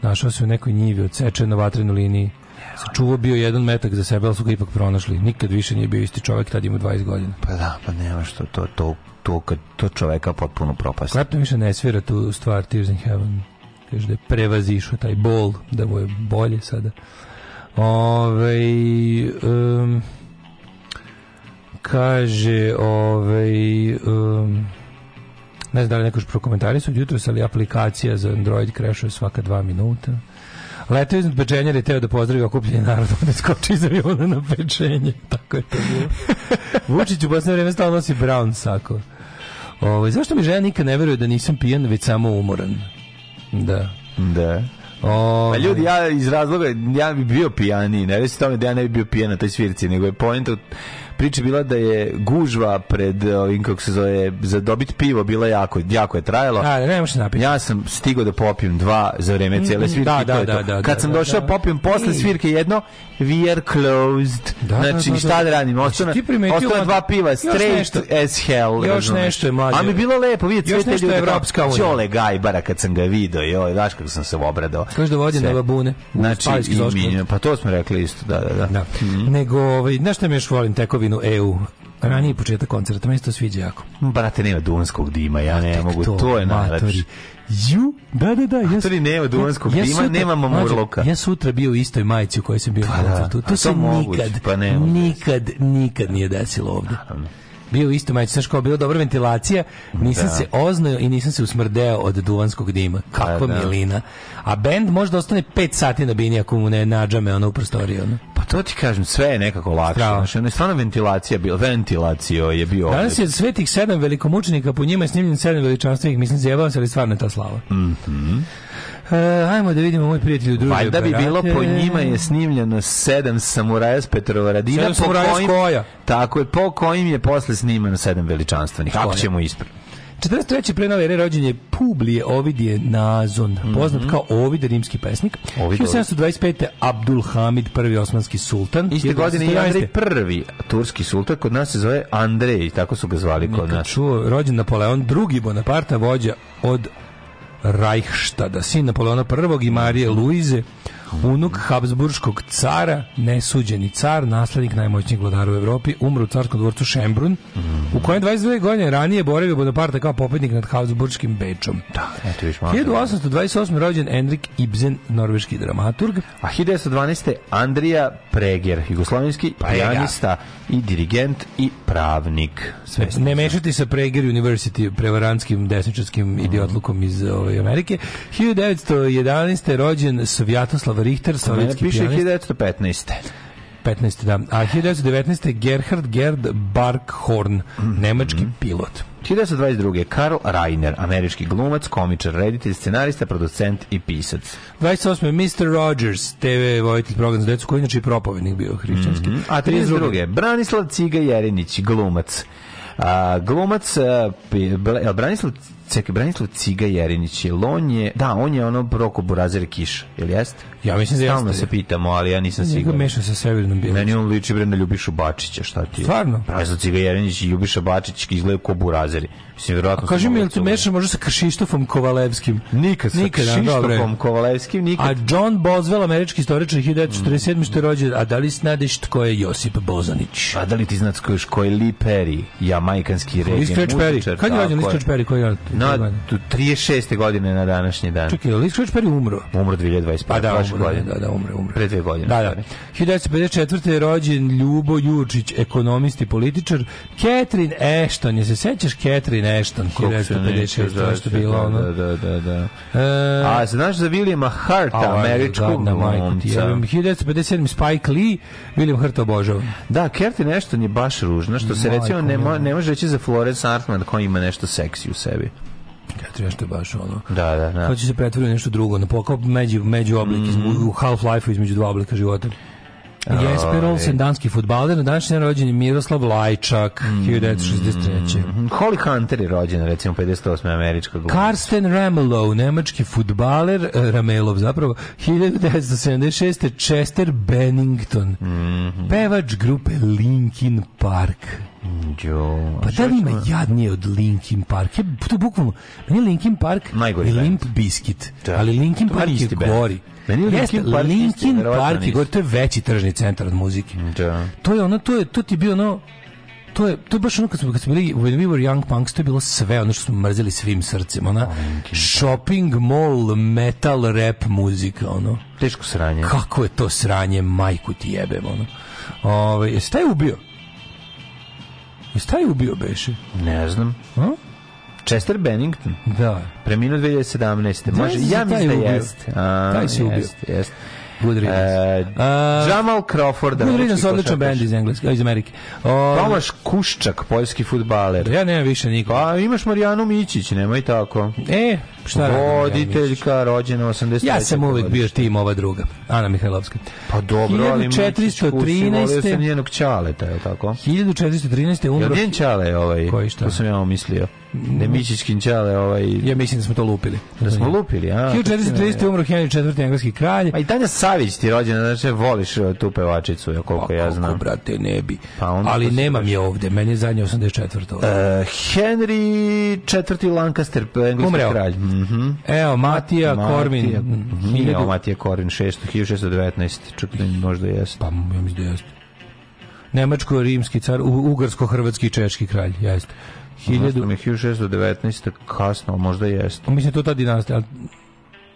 Našao se u nekoj njivi odsečen na vatrenoj liniji. Sačuvao bio jedan metak za sebe, ali su ga ipak pronašli. Nikad više nije bio isti čovjek, tad ima 20 godina.
Pa da, pa nema što to, to, to, kad to čoveka potpuno propasti.
Clapton više ne svira tu stvar Tears in Heaven. Kaže da je prevazišao taj bol, da mu je bolje sada. Ove, um, kaže, ove, um, ne znam da li neko još prokomentarisao jutros, ali aplikacija za Android crashuje svaka dva minuta. Letao iznad pečenja je teo da pozdravi okupljeni narod, onda skoči iz aviona na pečenje. Tako je to bilo. Vučić u poslednje vreme stalno nosi brown sako. Ovaj zašto mi žena nikad ne veruje da nisam pijan, već samo umoran? Da.
Da.
O,
Pa ljudi, ja iz razloga, ja bi bio pijaniji, ne reci tome da ja ne bi bio pijan na toj svirci, nego je poenta priča bila da je gužva pred ovim, kako se zove, za dobit pivo bila jako, jako je trajalo.
A, ne možeš napiti.
Ja sam stigao da popijem dva za vreme cele
Mm,
svirke.
da, da, da, da,
Kad
da,
sam
da,
došao
da.
popijem posle svirke jedno, we are closed.
Da, da,
znači,
da, da.
šta da radim?
Primetio,
ostane
mlađe?
dva piva, straight
nešto.
as hell.
Još
razumeš?
nešto je, mlađe.
A mi bilo lepo
Još
sve te
nešto
ljude.
Evropska unija.
Ćole Gajbara kad sam ga video, joj, znaš kako sam se obradao.
Kaže da vodi
Sve.
na babune.
Znači, pa to smo rekli isto, da, da, da.
Da. Nego, ovaj, znaš šta mi još volim tekovinu EU? Raniji početak koncerta, meni se to sviđa jako.
Brate, nema duvanskog dima, ja ne mogu, to, je
matori.
najlepše.
Ju, da, da, da. Ja,
Matori, nema duvanskog dima, nemamo
mlađe,
murluka.
Ja sutra bio u istoj majici u kojoj sam bio
Pa
na
da,
koncertu.
a
To
to
se
moguće,
nikad,
pa ne
nikad, nikad nije desilo ovde. Bio u istoj majici, znaš kao bila dobra ventilacija, nisam
Da.
se oznao i nisam se usmrdeo od duvanskog dima. Kakva
Pa da.
milina. A bend možda ostane 5 sati na bini ako mu ne nađame ono u prostoriji. Ono.
Pa to ti kažem, sve je nekako lakše. Znači, ono je stvarno ventilacija bila, ventilacijo je bio
Danas
ovdje.
je svetih sedam velikomučenika, po njima je snimljen sedam veličanstvenih, mislim, zjebao se, ali stvarno je ta slava. E, ajmo da vidimo moj prijatelj druže.
Valjda bi bilo po njima je snimljeno sedam samuraja s Petrovaradina.
Sedam samuraja s
kojim-
koja?
Tako je, po kojim je posle snimano sedam veličanstvenih.
Tako
ćemo ispraviti?
43. pre nove ere rođen je Publije Ovidije Nazon, poznat kao Ovid, rimski pesnik.
Mhm. Ovid,
1725. Abdul Hamid, prvi osmanski sultan.
Iste godine i
1811.
Andrej prvi turski sultan, kod nas se zove Andrej, tako su ga zvali kod
Kad
nas.
čuo, rođen Napoleon II Bonaparte, vođa od Reichstada, sin Napoleona I i Marije Luize, unuk Habsburškog cara, nesuđeni car, naslednik najmoćnijeg vladara u Evropi, umro u carskom dvorcu Šembrun, u kojem 22 godine ranije boravio Bonaparte kao pobednik nad Habsburškim Bečom.
Da, eto viš malo.
1828. rođen Enrik Ibsen, norveški dramaturg.
A 1912. Andrija Preger, jugoslovenski pijanista i dirigent i pravnik. Sve ste-
Ne mešati sa Prager University, prevarantskim desničarskim idiotlukom iz ove, Amerike. 1911. rođen Svjatoslav Richter,
Kod mene
sovjetski
piše
pijanist.
1915.
15. da. A 1919. Gerhard Gerd Barkhorn, nemački pilot.
1922. Karl Reiner, američki glumac, komičar, reditelj, scenarista, producent i pisac.
28. Mr. Rogers, TV vojitelj program za decu, koji je inače i propovednik bio hrišćanski.
A 32. Branislav Ciga Jerinić, glumac. A, glumac, jel Branislav, Cek, Branislav Ciga Jerinić, jel on je, da, on je ono Broko Burazir Kiš, jel jeste?
Ja mislim da jeste.
Stalno se pitamo, ali ja nisam
Njega
siguran.
meša sa Severnom Bjelićem.
Meni on liči bre na Ljubišu Bačića, šta ti je?
Stvarno?
Branislav Ciga Jerinić i Ljubiša Bačić izgledaju ko Burazeri. Mislim, vjerojatno su
Kaži mi, jel te meša možda sa Kršištofom Kovalevskim?
Nikad sa
Nikad, a, dobro je.
Kšištofom Kovalevskim, nikad.
A John Boswell, američki istoričar 1947. što je rođen, a da li snadeš tko je Josip Bozanić?
A da li ti znaš ko je, je Lee Perry, jamajkanski reggae
Lee Perry. Kad je rođen Lee Perry? Koji je?
Na, tu 36. godine na današnji dan.
Čekaj, je li Lee Scratch Perry umro?
Umro 2025.
Pa da, umro,
godine.
da, da, umre, umre.
Pre dve godine.
Da, da.
stvari.
1954. je rođen Ljubo Jurčić, ekonomist i političar. Catherine Ashton, je se sećaš Catherine Ashton?
Koliko se neće
1956. To što bilo,
da,
ono.
Da, da, da, da.
E,
A znaš za Williama Harta, američkog glumca?
jebem. 1957. Spike Lee, William Hurt obožavam.
Da, Kerti nešto je baš ružno, što se recimo ne, ne može reći za Florence Hartman koja ima nešto seksi u sebi.
Ashton je baš ono.
Da, da, da.
To će se pretvoriti nešto drugo, na pokao među, među oblik, između- u Half-Life između dva oblika života. Jesper Olsen, danski futbaler, na današnji dan rođen je Miroslav Lajčak,
Mhm.
1963.
Holly Hunter je rođena, recimo 58. američka glumca.
Karsten Ramelow, nemački futbaler, eh, Ramelov zapravo, 1976. Chester Bennington,
Mhm.
pevač grupe Linkin Park.
Jo,
Pa da li ima jadnije od Linkin Park? Ja, to je bukvalno, meni je Linkin Park
Najgori band.
Limp Bizkit,
Da.
ali Linkin
je
Park je gori.
Meni je
Jeste,
Linkin Park
Linkin Park je gori, to je veći tržni centar od muzike.
Da.
To je ono, to je, to ti je bio ono, to je, to je baš ono kad smo, kad smo bili, when we were young punks, to je bilo sve ono što smo mrzeli svim srcem, ona shopping mall, metal, rap muzika, ono.
Teško sranje.
Kako je to sranje, majku ti jebem, ono. Ove, jesi taj ubio? Jesi taj ubio, beše?
Ne znam.
A?
Chester Bennington.
Da.
Preminuo 2017. Može,
da
ja mislim da jeste. A,
Taj se ubio.
Jeste, jeste.
Good riddance. A,
Jamal Crawford.
Good
američki
riddance, odličan band iz Engleske, iz Amerike. O,
Tomaš Kuščak, poljski futbaler.
ja nemam više nikog.
Pa imaš Marijanu Mićić, nemoj tako.
E, šta radim, ja,
Voditeljka, rođena 83.
Ja sam uvek bio tim ova druga, Ana Mihajlovska.
Pa dobro, ali Mićić kusi, volio sam
1413.
njenog čaleta, je li tako?
1413.
Jel
umro...
njen čale je ovaj?
Koji šta?
To sam ja mislio. Ne Mićićkin čale, ovaj...
Ja mislim da smo to lupili.
Da smo lupili, a?
1430. umro Henry IV. engleski kralj.
Pa i Tanja Savić ti rođena, znači voliš uh, tu pevačicu, ja koliko ja
Kako,
znam.
brate, ne bi.
Pa
Ali nemam je ovde, meni je zadnje 84.
Uh, Henry IV. Lancaster, engleski
Umreo.
kralj. Mhm.
Evo, Matija Korvin. Mm,
Nije Matija Korvin, 600, 1619. Čak da možda jeste.
Pa, ja mislim da jeste. Nemačko-rimski car, u- ugarsko-hrvatski i češki kralj, jeste.
Hiljadu...
Hiljadu,
mi je 1619. kasno, možda jeste.
mislim to ta dinastija, ali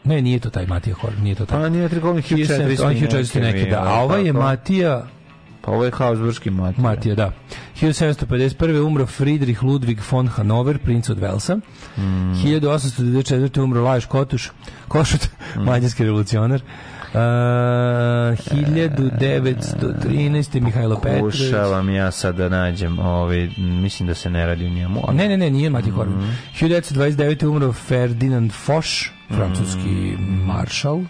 ne, nije to taj Matija Korvin, nije to taj.
Pa nije mi
1400,
1400
on je 1400 neke, da. A ovaj je Matija,
Pa ovo je Habsburgski Matija.
Matija, da. 1751. umro Friedrich Ludwig von Hanover, princ od Velsa.
Mm.
1894. umro Lajos Kotuš, Košut, mađarski revolucionar. Uh, 1913. Mihajlo Petrović.
Pokušavam ja sad da nađem, ovaj, mislim da se ne radi u njemu. ali-
Ne, ne, ne, nije Mati Horn.
Mhm.
1929. umro Ferdinand Foch, francuski
Mhm.
maršal.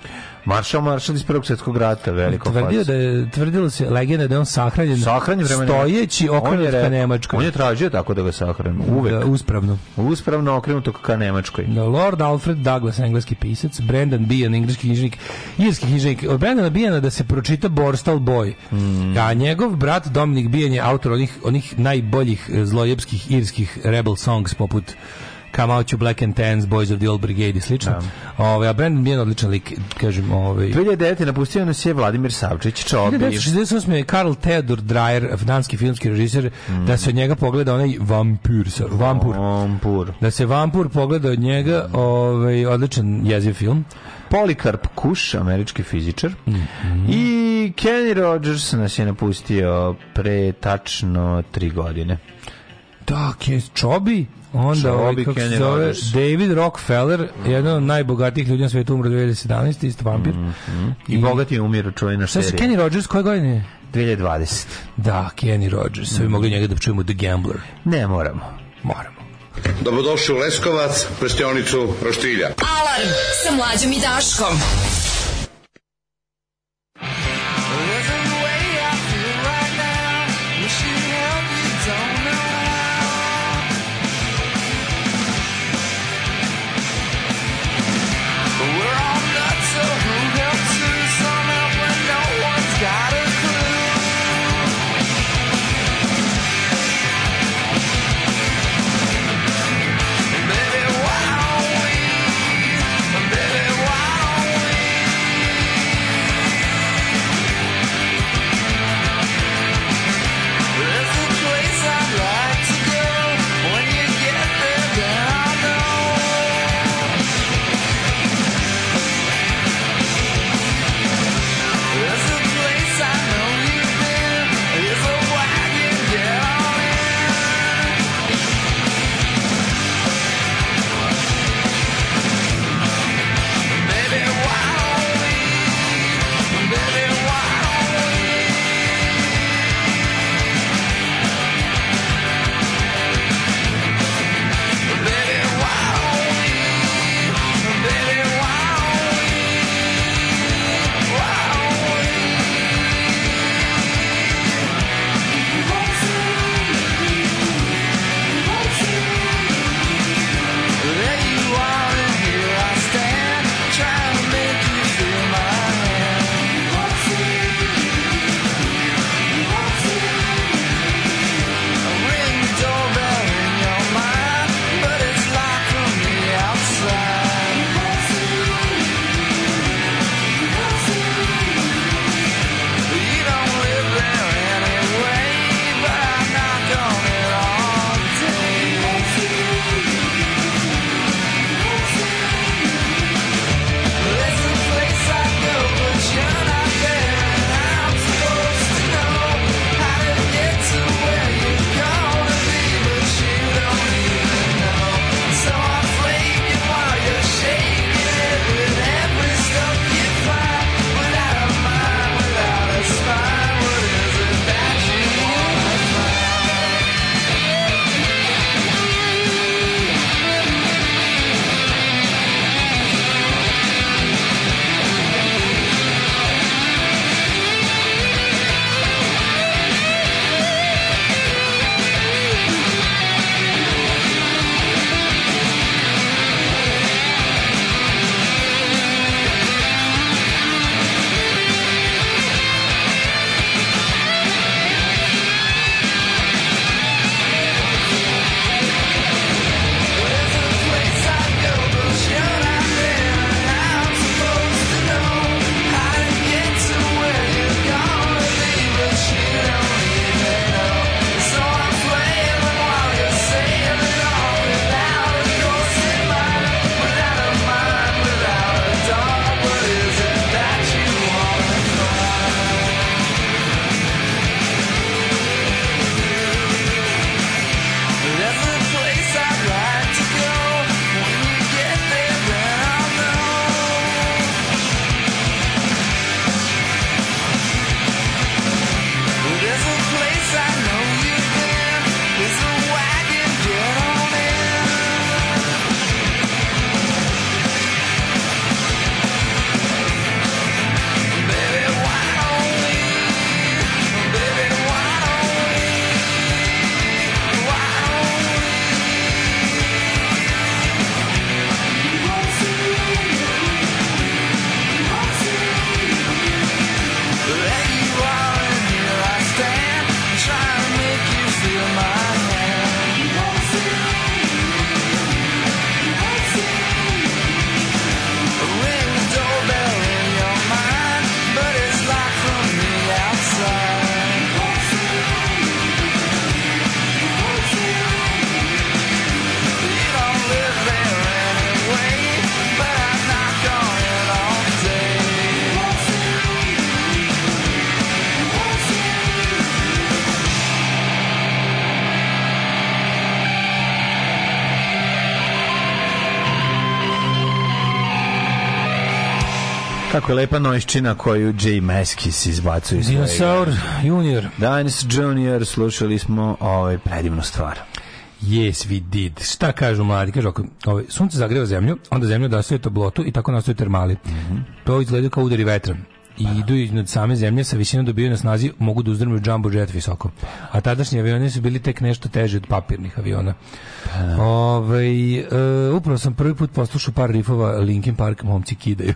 Maršal Maršal iz Prvog svjetskog rata, veliko
Tvrdio da je, tvrdilo se legenda da je on sahranjen,
Sahranjen
stojeći okrenut ka Nemačkoj.
On je tražio tako da ga sahranu, uvek.
Da, uspravno.
Uspravno okrenuto ka Nemačkoj.
Da, Lord Alfred Douglas, engleski pisac, Brendan Behan, engleski knjižnik, irski knjižnik. Od Brendana Behana da se pročita Borstal Boy.
Mm.
A njegov brat Dominik Behan je autor onih, onih najboljih eh, zlojepskih irskih rebel songs poput Come Out You Black and Tans, Boys of the Old Brigade i slično. Ovaj, a Brendan Behan odličan lik, kažem, ovaj...
2009. napustio nas je Vladimir Savčić, Čobi.
1968. je Karl Theodor Dreyer, danski filmski režiser, da se od njega pogleda onaj vampir, vampur.
Vampur.
Da se vampur pogleda od njega, ovaj, odličan jeziv film.
Polikarp Kuš, američki fizičar.
Mhm.
I Kenny Rogers nas je napustio pre tačno tri godine.
Da, je Čobi, onda ovaj, kako se zove,
Rogers.
David Rockefeller, jedan od najbogatijih ljudi na svijetu, umro 2017. isto vampir.
I, bogati je umiro čuvena
Šta se
serija.
Kenny Rogers, koje godine?
2020.
Da, Kenny Rogers, sve bi mogli njega da čujemo The Gambler.
Ne moramo.
Moramo.
Dobrodošli u Leskovac, prštionicu Roštilja.
Alarm sa mlađom i Daškom.
Kako je lepa nojščina koju Jay Maskis izbacuje.
Dinosaur junior.
Dinosaur Junior, slušali smo ovaj predivnu stvar.
Yes, we did. Šta kažu mladi? Kažu ako ovaj, sunce zagreva zemlju, onda zemlja dostaje toplotu i tako nastaju termali. To izgleda kao udari vetra. I idu iznad same zemlje sa visinom dobiju na snazi, mogu da uzdrmaju jumbo jet visoko. A tadašnji avioni su bili tek nešto teži od papirnih aviona. Ovaj, e, upravo sam prvi put poslušao par rifova Linkin Park, momci kidaju.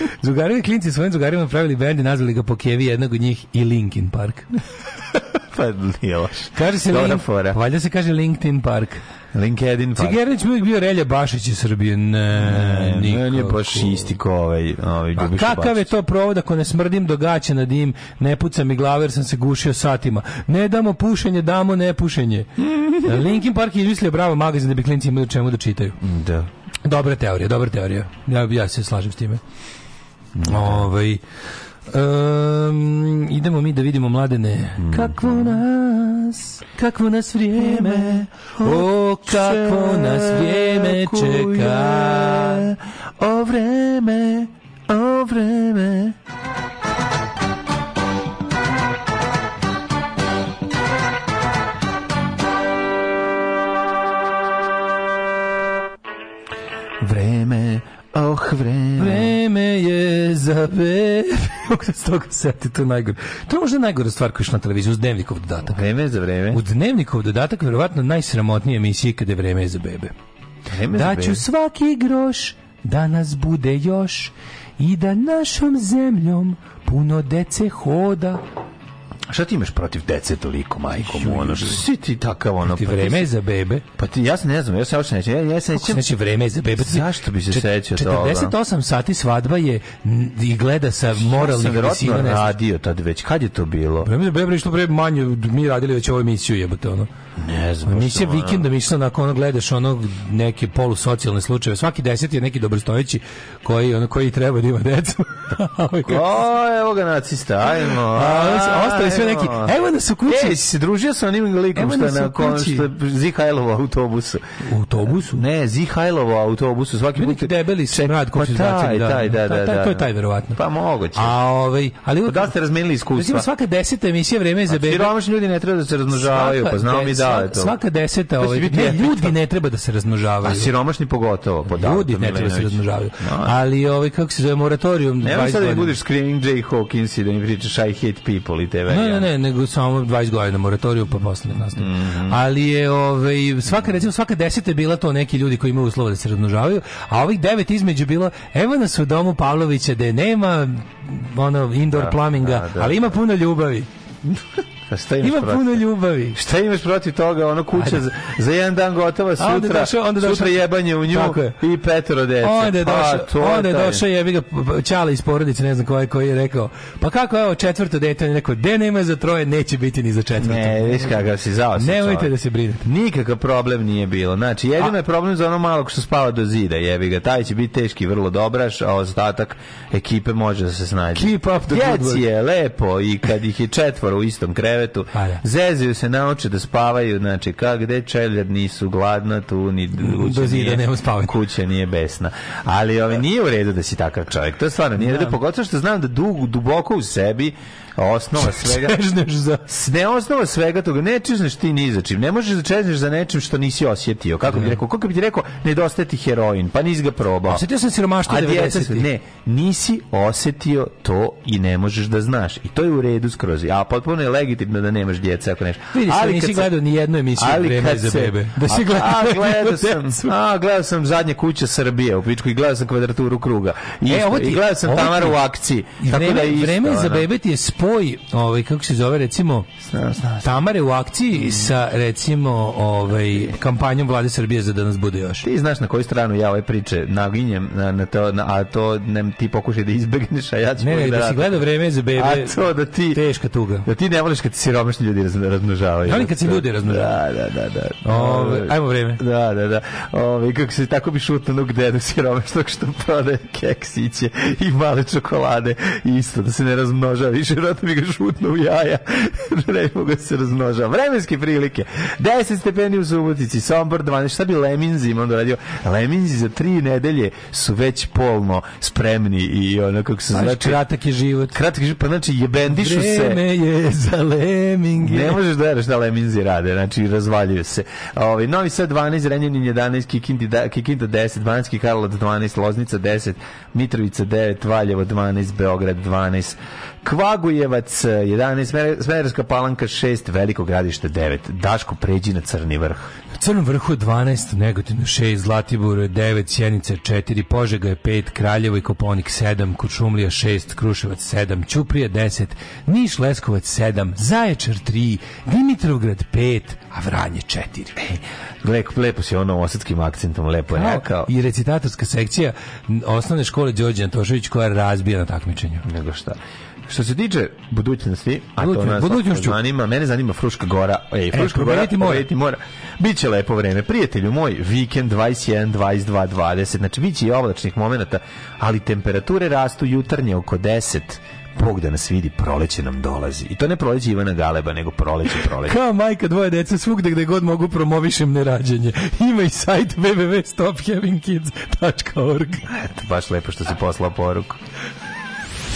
Zugarevi klinci svojim zugarima pravili bend i nazvali ga po kevi jednog od njih i Linkin Park.
Pa nije loš.
Kaže se
Dobra
Link,
fora.
valjda se kaže LinkedIn Park.
LinkedIn pa.
Cigernić uvijek bio Relja Bašić iz Srbije. Ne,
Ne, on je
nikako.
baš isti ko ovaj, ovaj
A
Ljubiša
kakav je
Bačić.
to provod ako ne smrdim do gaća na dim, ne puca mi glava jer sam se gušio satima. Ne damo pušenje, damo nepušenje. Linkin Park je izmislio bravo magazin da bi klinci imali čemu da čitaju.
Da.
Dobra teorija, dobra teorija. Ja, ja se slažem s time. Ovaj, em, idemo mi da vidimo mladene. Kakvo nas, kakvo nas vrijeme, o kakvo nas vrijeme čeka.
O vreme, o vreme. Vreme, oh vreme.
Vreme je za bebe. Kako se toga seti, to je najgore. To je možda najgora stvar je išla na televiziju uz dnevnikov dodatak.
Vreme za vreme.
U dnevnikov dodatak verovatno najsramotnije emisije kada je vreme je za bebe.
Vreme za
Da ću
vreme.
svaki groš da nas bude još i da našom zemljom puno dece hoda.
Šta ti imaš protiv dece toliko, majko mu, ono, što si ti takav, ono,
Ti
pa
vreme je za bebe.
Pa ti, ja se ne znam, ja se uopšte nećem, ja, ja se nećem,
neće vreme je za bebe?
Zašto bi se sećao toga?
48 sati svadba je i gleda sa
ja sam
moralnih visina. ne znam.
radio tad već, kad je to bilo?
Vreme za bebe je što pre manje, mi radili već ovu emisiju jebote ono.
Ne znam.
Emisija
ono-
vikenda mi išla nakon ono gledaš onog neke polusocijalne slučajeve. Svaki deset je neki dobrostojeći koji ono koji treba da ima decu. Ovaj kako-
O, evo ga nacista, ajmo.
A, su- ostali sve neki, evo nas u kući.
Ej, se družio sa onim likom što je na kon, što Zihajlovo autobusu?
U autobusu?
Ne, Zihajlovo autobusu, svaki put...
debeli smrad koji
pa
su
taj,
izbacili, da.
taj, da, da,
taj-
da.
to je taj verovatno.
Pa moguće.
A ovaj, ali
Pa da ste razmenili iskustva?
svaka deseta emisija vreme je za bebe.
Siromašni ljudi ne treba da se razmnožavaju, pa znamo mi da je to.
Svaka deseta, ovaj, ne, ljudi ne treba da se razmnožavaju.
A siromašni pogotovo, po
Ljudi ne treba da se razmnožavaju.
No,
Ali ovaj kako se zove moratorijum
Nemoj
20
sad da budeš screaming Jay Hawkins i da mi pričaš I hate people i te
Ne, ne, ne, nego samo 20 godina moratoriju pa posle nastavi.
Mhm.
Ali je ovaj svaka recimo svaka deseta je bila to neki ljudi koji imaju uslova da se razmnožavaju, a ovih devet između bilo evo nas u domu Pavlovića da nema ono indoor
Da,
plumbinga,
da, da.
ali ima puno ljubavi.
Pa šta imaš
Ima
protiv?
puno ljubavi.
Šta imaš protiv toga? Ono kuća za, za jedan dan gotova
A onda
sutra,
došao- onda je
sutra
došao-
jebanje u nju i petoro dece.
Onda je
Pa,
došao,
to je
onda je došao jebi ga Ćala iz porodice, ne znam koji koji je rekao. Pa kako evo četvrto dete, on je rekao, de nema za troje, neće biti ni za četvrto.
Ne, viš kakav si zao
Nemojte da se brinete.
Nikakav problem nije bilo. Znači, jedino je problem za ono malog što spava do zida, jebi ga. Taj će biti teški, vrlo dobraš, a ostatak ekipe može da se snađe.
Keep up the good work.
je lepo i kad ih je četvoro u istom krevetu,
Pa da.
zezaju se, nauče da spavaju, znači, kak gde čeljer nisu gladna, tu ni kuća nije-
nema spavanja.
Kuća nije besna. Ali ovaj, nije u redu da si takav čovjek. To stvarno nije u redu, pogotovo što znam da dug, duboko u sebi osnova svega
Čežneš za...
Ne osnova svega toga, ne čezneš ti ni za čim. Ne možeš da čezneš za nečim što nisi osjetio. Kako bi rekao? Kako bi ti rekao, nedostaje ti heroin, pa nisi ga probao.
Osjetio sam siromaštvo
A djeca
90-ih.
su- ne, nisi osjetio to i ne možeš da znaš. I to je u redu skroz. A potpuno je legitimno da nemaš djece ako nešto.
Vidi se, nisi gledao ni jednu emisiju Vreme za bebe. Da si gledao
a, gledao sam, a, gledao sam zadnje kuće Srbije u pičku i gledao sam kvadraturu kruga. I,
E, ovo ti-
I gledao sam Tamaru u akciji.
I
Tako
vreme,
da isto,
vreme za bebe ti je spoj, ovaj, kako se zove, recimo, Tamare u akciji sa, recimo, ovaj, kampanjom vlade Srbije za da nas bude još.
Ti znaš na koju stranu ja ove priče naginjem, na, na to, na, a to ne, ti pokušaj da izbegneš, a ja ću
Ne, ne, da si
radim.
gledao vreme za bebe,
A to da ti,
teška tuga.
da ti ne voliš kad siromašni ljudi raz- razmnožavaju.
Ja volim kad se ljudi razmnožavaju.
Da, da, da. da.
Ove, ajmo vreme.
Da, da, da. Ove, kako se tako bi šutno dedu siromašnog što prodaje keksiće i male čokolade isto, da se ne razmnožava. Više vjerojatno bi ga šutno u jaja. ne mogu da se razmnožava. Vremenske prilike. 10 stepeni u Subotici, Sombor 12. Šta bi Leminzi onda radio? Leminzi za tri nedelje su već polno spremni i ono kako se znači...
kratak je život.
Kratak je život, pa znači jebendišu se.
Vreme je za leminge.
Ne možeš da veruješ da leminzi rade, znači razvaljuju se. Ovaj Novi Sad 12, Renjanin 11, Kikinda, da, Kikinda 10, Banski Karlovac 12, Loznica 10, Mitrovica 9, Valjevo 12, Beograd 12, Kvagujevac 11, Smer- Smederska Palanka 6, Veliko gradište 9. Daško pređi na Crni vrh.
U Crnom vrhu je 12, Negotin 6, Zlatibor 9, Sjenica 4, Požega je 5, Kraljevo i Koponik 7, Kučumlija 6, Kruševac 7, Ćuprija 10, Niš Leskovac 7, Zaječar 3, Dimitrovgrad 5, a Vranje 4.
Lepo, lepo si ono osadskim akcentom, lepo je rekao.
I recitatorska sekcija osnovne škole Đorđe Antošević koja razbija na takmičenju.
Nego šta. Što se tiče budućnosti, a to nas
budućnošću.
zanima, mene zanima Fruška gora. Ej, Fruška gora,
proveriti mora.
mora. Biće lepo vreme. Prijatelju moj, vikend 21, 22, 20. Znači, bit će i oblačnih momenata, ali temperature rastu jutarnje oko 10. Bog da nas vidi, proleće nam dolazi. I to ne proleće Ivana Galeba, nego proleće, proleće.
Kao majka dvoje dece svugde gde god mogu promovišem nerađenje. Ima i sajt www.stophavingkids.org.
Eto, baš lepo što si poslao poruku.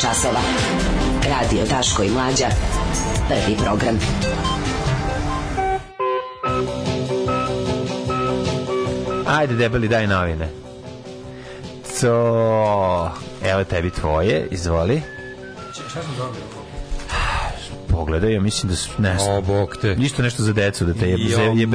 časova. Radio Taško i Mlađa. Prvi program.
Ajde, debeli, daj novine. Co? Evo tebi tvoje, izvoli.
Šta sam dobio?
pogledaj, ja mislim da su nešto.
O, bok te.
Ništa nešto za decu da te je, je, je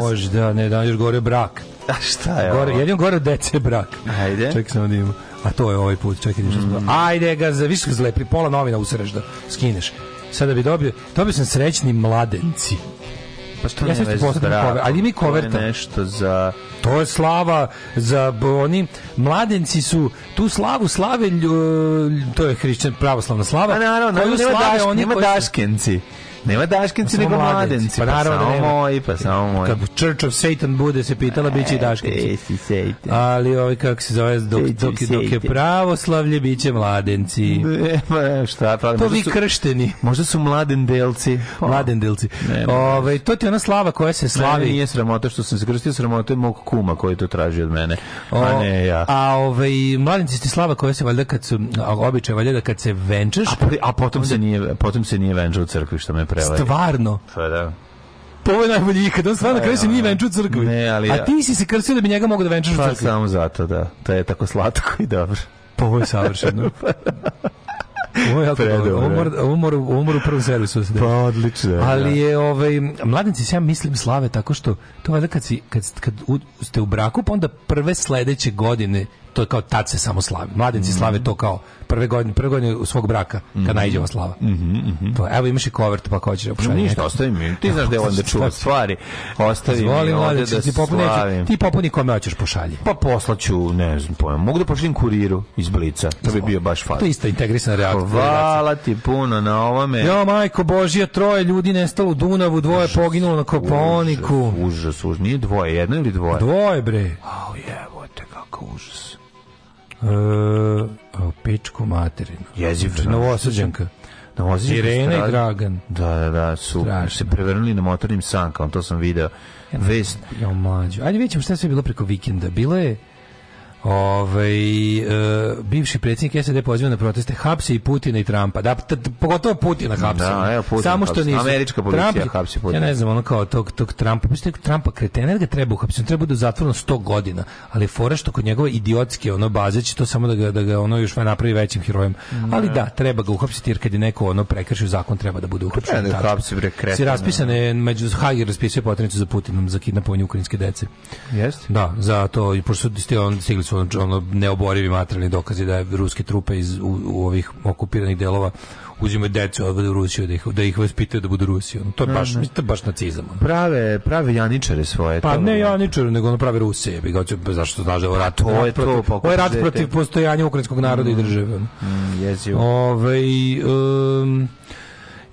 možda, ne, da još gore brak.
A šta je
Gore,
ovo?
gore od dece brak.
Ajde.
Čekaj samo da imamo. A to je ovaj put, čekaj, mm. smo. Ajde ga, za više zlepri, pola novina usreš da skineš. Sada bi dobio, dobio sam srećni mladenci.
Pa što
Ja
ne veze
cover, ali ima i
To je
koverta.
nešto za...
To je slava za oni mladenci su tu slavu slave lju- to je hrišćan pravoslavna slava.
Pa naravno, nema,
slave
daš,
oni
nema
koji su-
daškenci. Nema
Pa samo
nego
mladenci. Pa
Pa,
naravno da
samo
nema.
moji, pa samo moji.
Kad Church of Satan bude se pitala biće i daškinci.
E, si sejte.
Ali ovaj kako se zove dok, dok, dok je pravoslavlje biće mladenci.
E, pa šta, pa,
To vi kršteni.
Možda su mladendelci.
Mladendelci.
Ne, ne,
Ovaj to ti je ona slava koja se
Slavi.
slavi.
nije sramota što sam se krstio, sramota je mog kuma koji to traži od mene. A ne ja.
A ovaj mladenci ste slava koja se valjda kad su običaj valjda da kad se venčaš,
A, a potom se nije potom se nije venčao u crkvi što me prevari.
stvarno
Pa da.
Pa ovo je najbolji ikad, on stvarno kraju se nije venčao u crkvi.
Ne, ali
A
ja-
ti si se krstio da bi njega mogo da venčaš u
Pa
crkvi.
samo zato da. To je tako slatko i dobro.
Pa ovo je savršeno. Ovo je jako dobro. Ovo mora, ovo mora, ovo mora u prvom servisu da.
Pa odlično. da.
Ali je ovaj mladenci se ja mislim slave tako što to valjda kad si kad, kad u, ste u braku pa onda prve sledeće godine to je kao tad se samo slavi. Mladenci
Mhm.
slave to kao prve godine, prve godine svog braka kad najde ova slava. To, evo imaš i covert pa ko hoćeš da pošalje.
Ništa, ostavi mi. Ti znaš da je on da čuva stvari. Ostavi mi
Izvoli,
ovde da
ti popuni,
slavim.
ti popuni kome hoćeš pošalji.
Pa poslaću, ne znam pojma. Mogu da pošaljem kuriru iz Blica. To bi bio baš
To je isto integrisana reakcija.
Hvala ti puno na ovome.
Jo, majko Božija, troje ljudi nestalo u Dunavu, dvoje poginulo na Koponiku.
Užas, užas. Nije dvoje, jedno ili dvoje?
Dvoje, bre.
Au jebote, kako užas.
E, o, pičku materinu.
Jeziv.
Znači, Novosađanka.
Novosađanka
Irena i Dragan.
Da, da, da, su
Strašno.
se prevrnuli na motornim sankama, to sam video. Vest,
Jo, mlađo. Ajde vidjet ćemo šta je sve bilo preko vikenda. Bilo je Ovaj e, bivši predsjednik SAD poziva na proteste hapse i Putina i Trumpa. Da, t- t- pogotovo Putina hapse.
Da, evo, Putin
Samo što
hapsi.
nisu.
Američka policija
Trump-
hapsi Putina.
Ja ne znam, ono kao tog, tog Trumpa, pa je Trumpa kretena, jer ga treba uhapsiti, on treba zatvoru na 100 godina, ali fora što kod njegove idiotske ono baze će to samo da ga, da ga ono još napravi većim herojem. Ali da, treba ga uhapsiti jer kad je neko ono prekršio zakon treba da bude uhapšen.
treba da ga
tačno.
hapsi, bre, kreten,
Si raspisane među Hager raspisuje potrenicu za Putinom za kidnapovanje ukrajinske dece.
jeste?
Da, za to i pošto su stigli, on, stigli su ono, ono neoborivi materijalni dokazi da je ruske trupe iz u, u ovih okupiranih delova uzimaju decu odvode u Rusiju da ih da ih vaspitaju da budu Rusi. Ono. To je baš, mislim, to je baš nacizam. ono.
Prave, prave janičare svoje.
Pa
to-
ne janičar, nego ono pravi Ruse, jebi ga, zašto znaš da je ovo rat,
to je
rat
to,
protiv,
pa
ovo je rat protiv postojanja ukrajinskog naroda i države.
Mm, jezivo.
Ovaj um,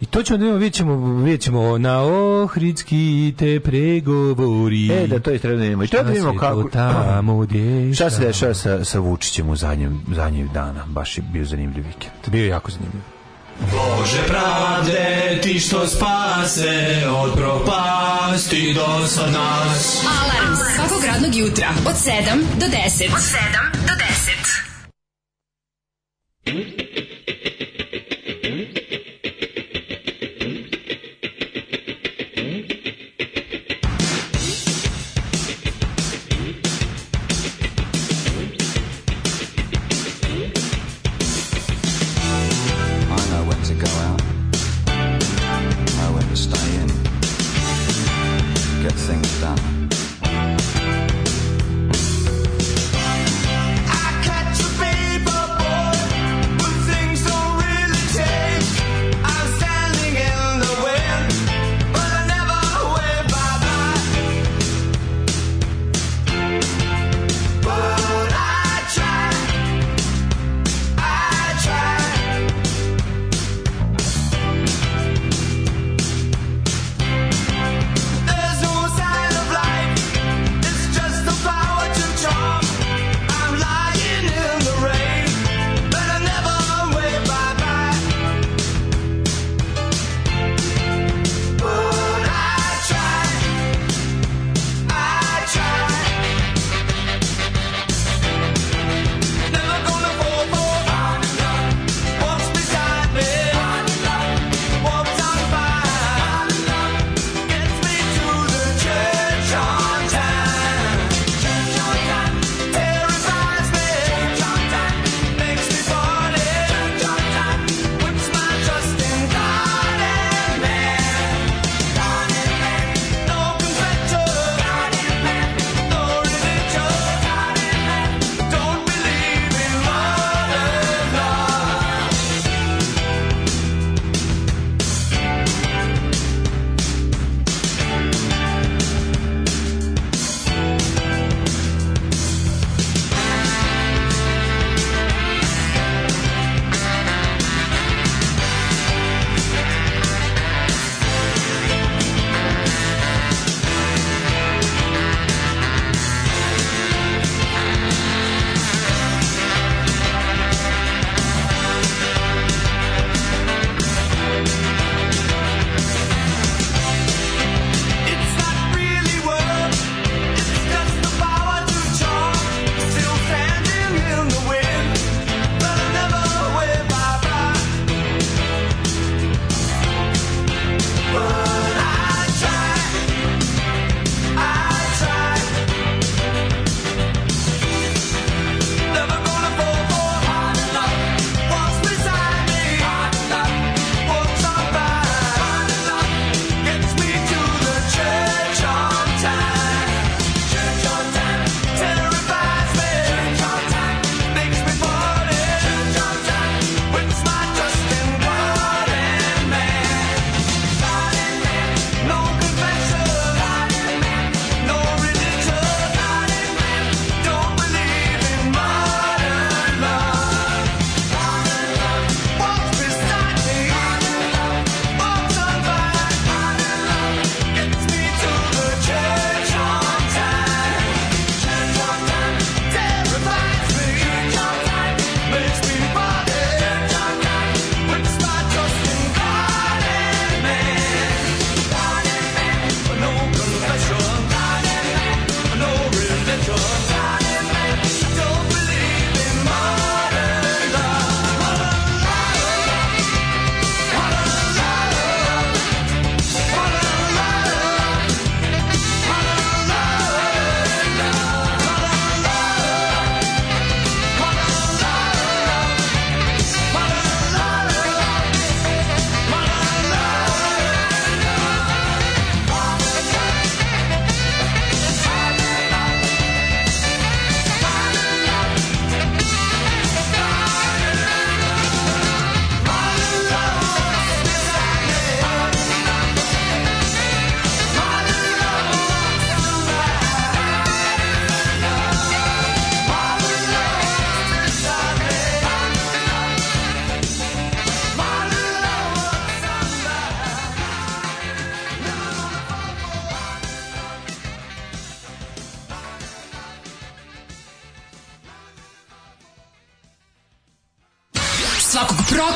I to ćemo da vidimo, vidjet ćemo, vidjet ćemo na ohridski te pregovori.
E, da to je treba da vidimo. I treba da vidimo
se
kako...
to tamo dešava?
Šta se dešava sa, sa Vučićem u zadnjem, zadnjih dana? Baš je bio zanimljiv vikend.
Bio je jako zanimljivo.
Bože pravde, ti što spase od propasti do sad nas.
Alarm svakog radnog jutra od 7 do 10. Od 7 do 10.
Things done.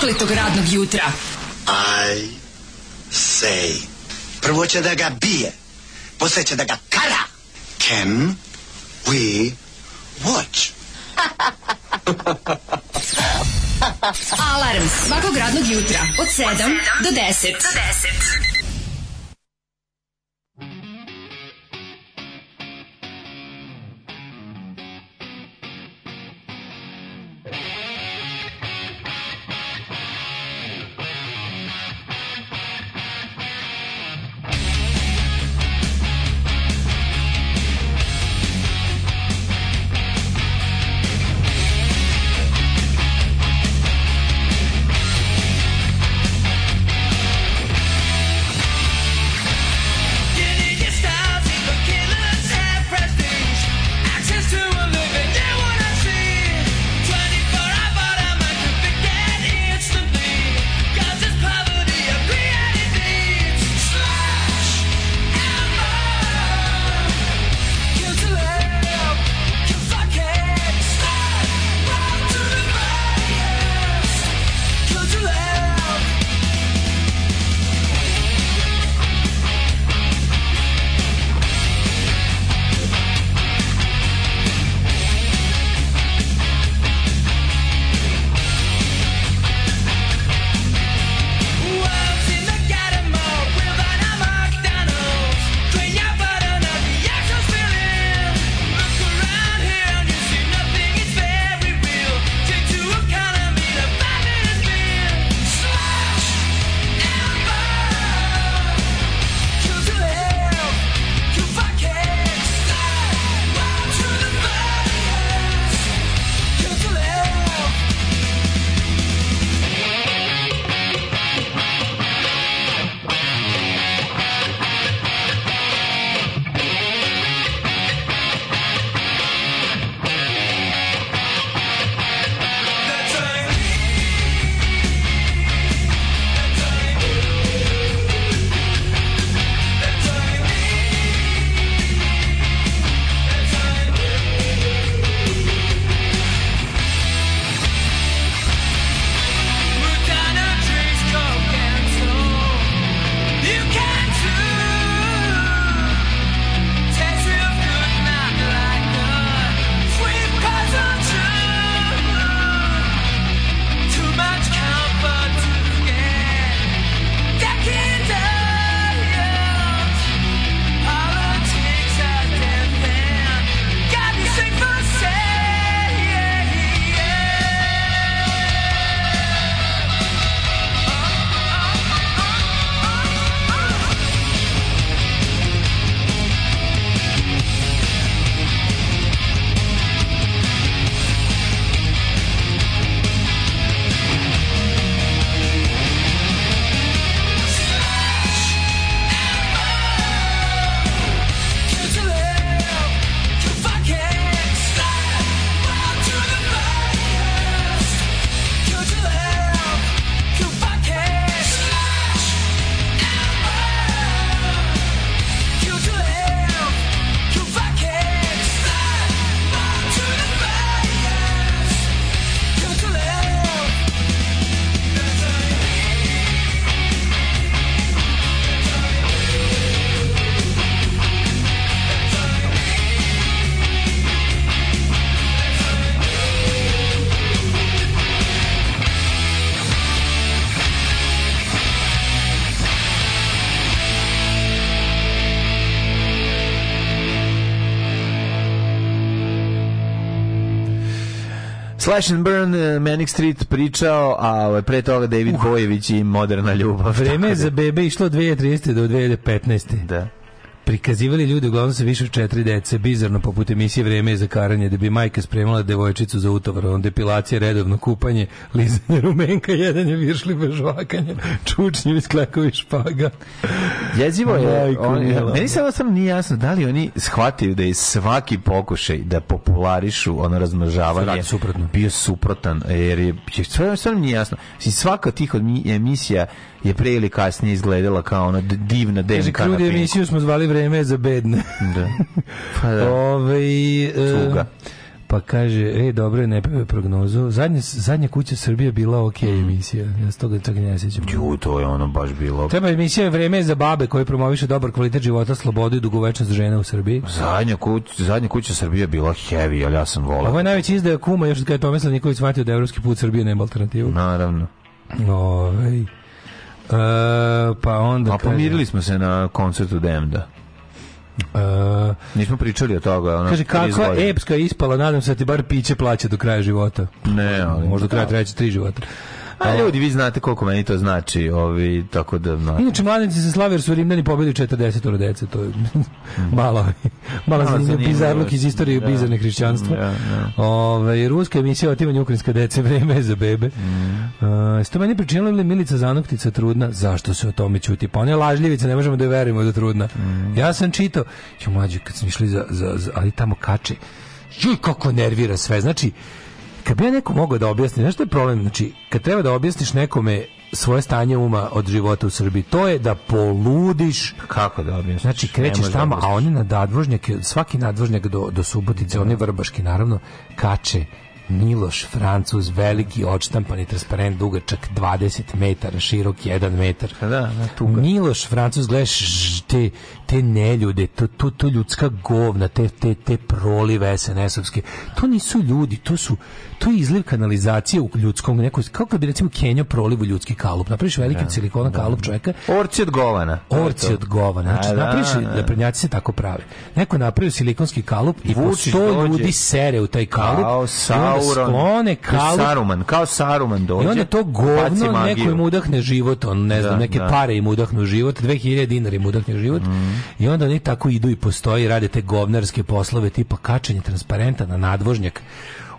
Prokletog radnog jutra.
I say. Prvo će da ga bije, posle će da ga kara. Can we watch?
Alarm svakog radnog jutra od 7 do 10. Do 10.
Slash and Burn, eh, Manic Street pričao, a ovaj, pre toga David Bojević i Moderna ljubav.
Vreme je za bebe išlo od 2030. do 2015.
Da.
Prikazivali ljudi uglavnom sa više od četiri dece, bizarno poput emisije Vreme za karanje, da bi majka spremala devojčicu za utovar, on depilacija, redovno kupanje, lizanje rumenka, jedan je viršli bez žvakanja, čučnjevi, sklekovi špaga.
Jezivo je, on, meni samo sam nije jasno da li oni shvataju da je svaki pokušaj da popularišu ono razmnožavanje
Radi suprotno.
bio suprotan, jer je sve mi nije jasno. Svaka tih od mi- emisija je pre ili kasnije izgledala kao ona divna
Kaže,
DNK na
krudi
Pinku.
emisiju smo zvali Vreme za bedne.
Da. Pa da.
Ove, e,
Cuga.
Pa kaže, ej, dobro je, ne prognozu. Zadnja, zadnja kuća Srbije bila ok emisija. Ja se toga čak ne sjećam.
Ju, to je ono baš bilo.
Treba emisija Vreme za babe koji promoviše dobar kvalitet života, slobodu i dugovečnost žena u Srbiji.
Zadnja kuća, zadnja kuća Srbije je bila heavy, ali ja sam volao.
Ovo je najveći izdaja kuma, još kada je Tomislav Nikolić shvatio da evropski put Srbije nema alternativu.
Naravno.
Ovaj. E, pa onda
A
kaže-
pomirili smo se na koncertu Demda.
E,
Nismo pričali o toga. Ono,
kaže,
30
kakva epska ispala, nadam se da ti bar piće plaća do kraja života.
Ne, ali...
Možda do kraja treće, tri života.
A ljudi, vi znate koliko meni to znači, ovi, tako da... znate.
Inače, mladenci se slave jer su Rimljani pobili 40 dece, to je malo, malo zanimljiv bizarluk iz istorije
Da.
bizarne hrišćanstva.
Da, da.
Ove, ruska emisija otimanje ukrajinske dece, vreme je za bebe.
Mm.
Uh, ste meni pričinila ili Milica Zanoktica trudna? Zašto se o tome čuti? Pa ona je lažljivica, ne možemo da je verujemo da je trudna.
Mm.
Ja sam čitao, jo mlađe, kad smo išli za, za, za ali tamo kače, juj kako nervira sve, znači, kad bi ja neko mogao da objasni, znaš što je problem? Znači, kad treba da objasniš nekome svoje stanje uma od života u Srbiji, to je da poludiš.
Kako da objasniš?
Znači, krećeš
da
tamo, a oni na nadvožnjake, svaki nadvožnjak do, do Subotice, oni vrbaški, naravno, kače Miloš, Francuz, veliki, odštampani transparent, dugačak 20 metara, širok 1 metar.
Da, da, tuga.
Miloš, Francuz, gledaš te, te neljude, to, to, to ljudska govna, te, te, te prolive SNS-ovske, to nisu ljudi, to su to je izliv kanalizacije u ljudskom nekoj, kao kad bi recimo Kenjo proliv u ljudski kalup. Napraviš veliki od silikona kalup čoveka,
Orci od govana.
Orci od govana. Znači,
A, da,
napraviš,
da.
naprednjaci se tako prave. Neko je napravio silikonski kalup i po
Vučić
sto ljudi sere u taj kalup.
Kao Sauron.
sklone kalup.
Saruman, kao Saruman dođe.
I onda to govno neko im udahne život, on ne znam,
Da,
neke
da. Mm.
pare im udahnu život, 2000 dinara im udahne život. I onda oni tako idu i postoji rade te govnarske poslove tipa kačenje transparenta na nadvožnjak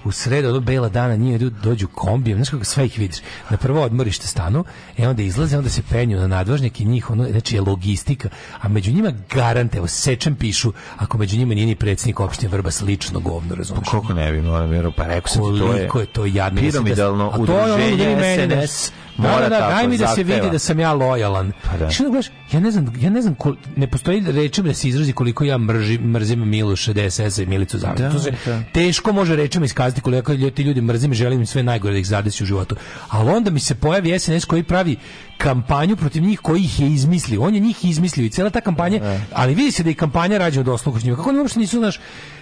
u sredu od bela dana njih idu, dođu kombijem, znaš kako sve ih vidiš. Na prvo odmorište stanu, e onda izlaze, onda se penju na nadvožnjak i njih, ono, znači je logistika, a među njima garante, evo sečem pišu, ako među njima nije ni predsjednik opštine Vrbas lično govno, razumiješ?
Koliko ne bi, moram vjerovati, pa rekao sam ti, to je...
je to jadno.
Piramidalno udruženje
da mi meni da-
SNS
Da,
mora
da, da,
tako,
daj mi da se vidi da sam ja lojalan.
Pa da.
Što da gledaš, ja ne znam, ja ne znam, kol- ne postoji rečima da se izrazi koliko ja mržim, mrzim Miloša, DSS-a i Milicu Zavić.
Da,
to se
da.
teško može rečima iskazati koliko ja ti ljudi mrzim želim im sve najgore da ih zadesi u životu. Ali onda mi se pojavi SNS koji pravi kampanju protiv njih koji ih je izmislio. On je njih izmislio i cijela ta kampanja, ali vidi se da je kampanja rađena od osluha. Kako oni uopšte nisu, znaš,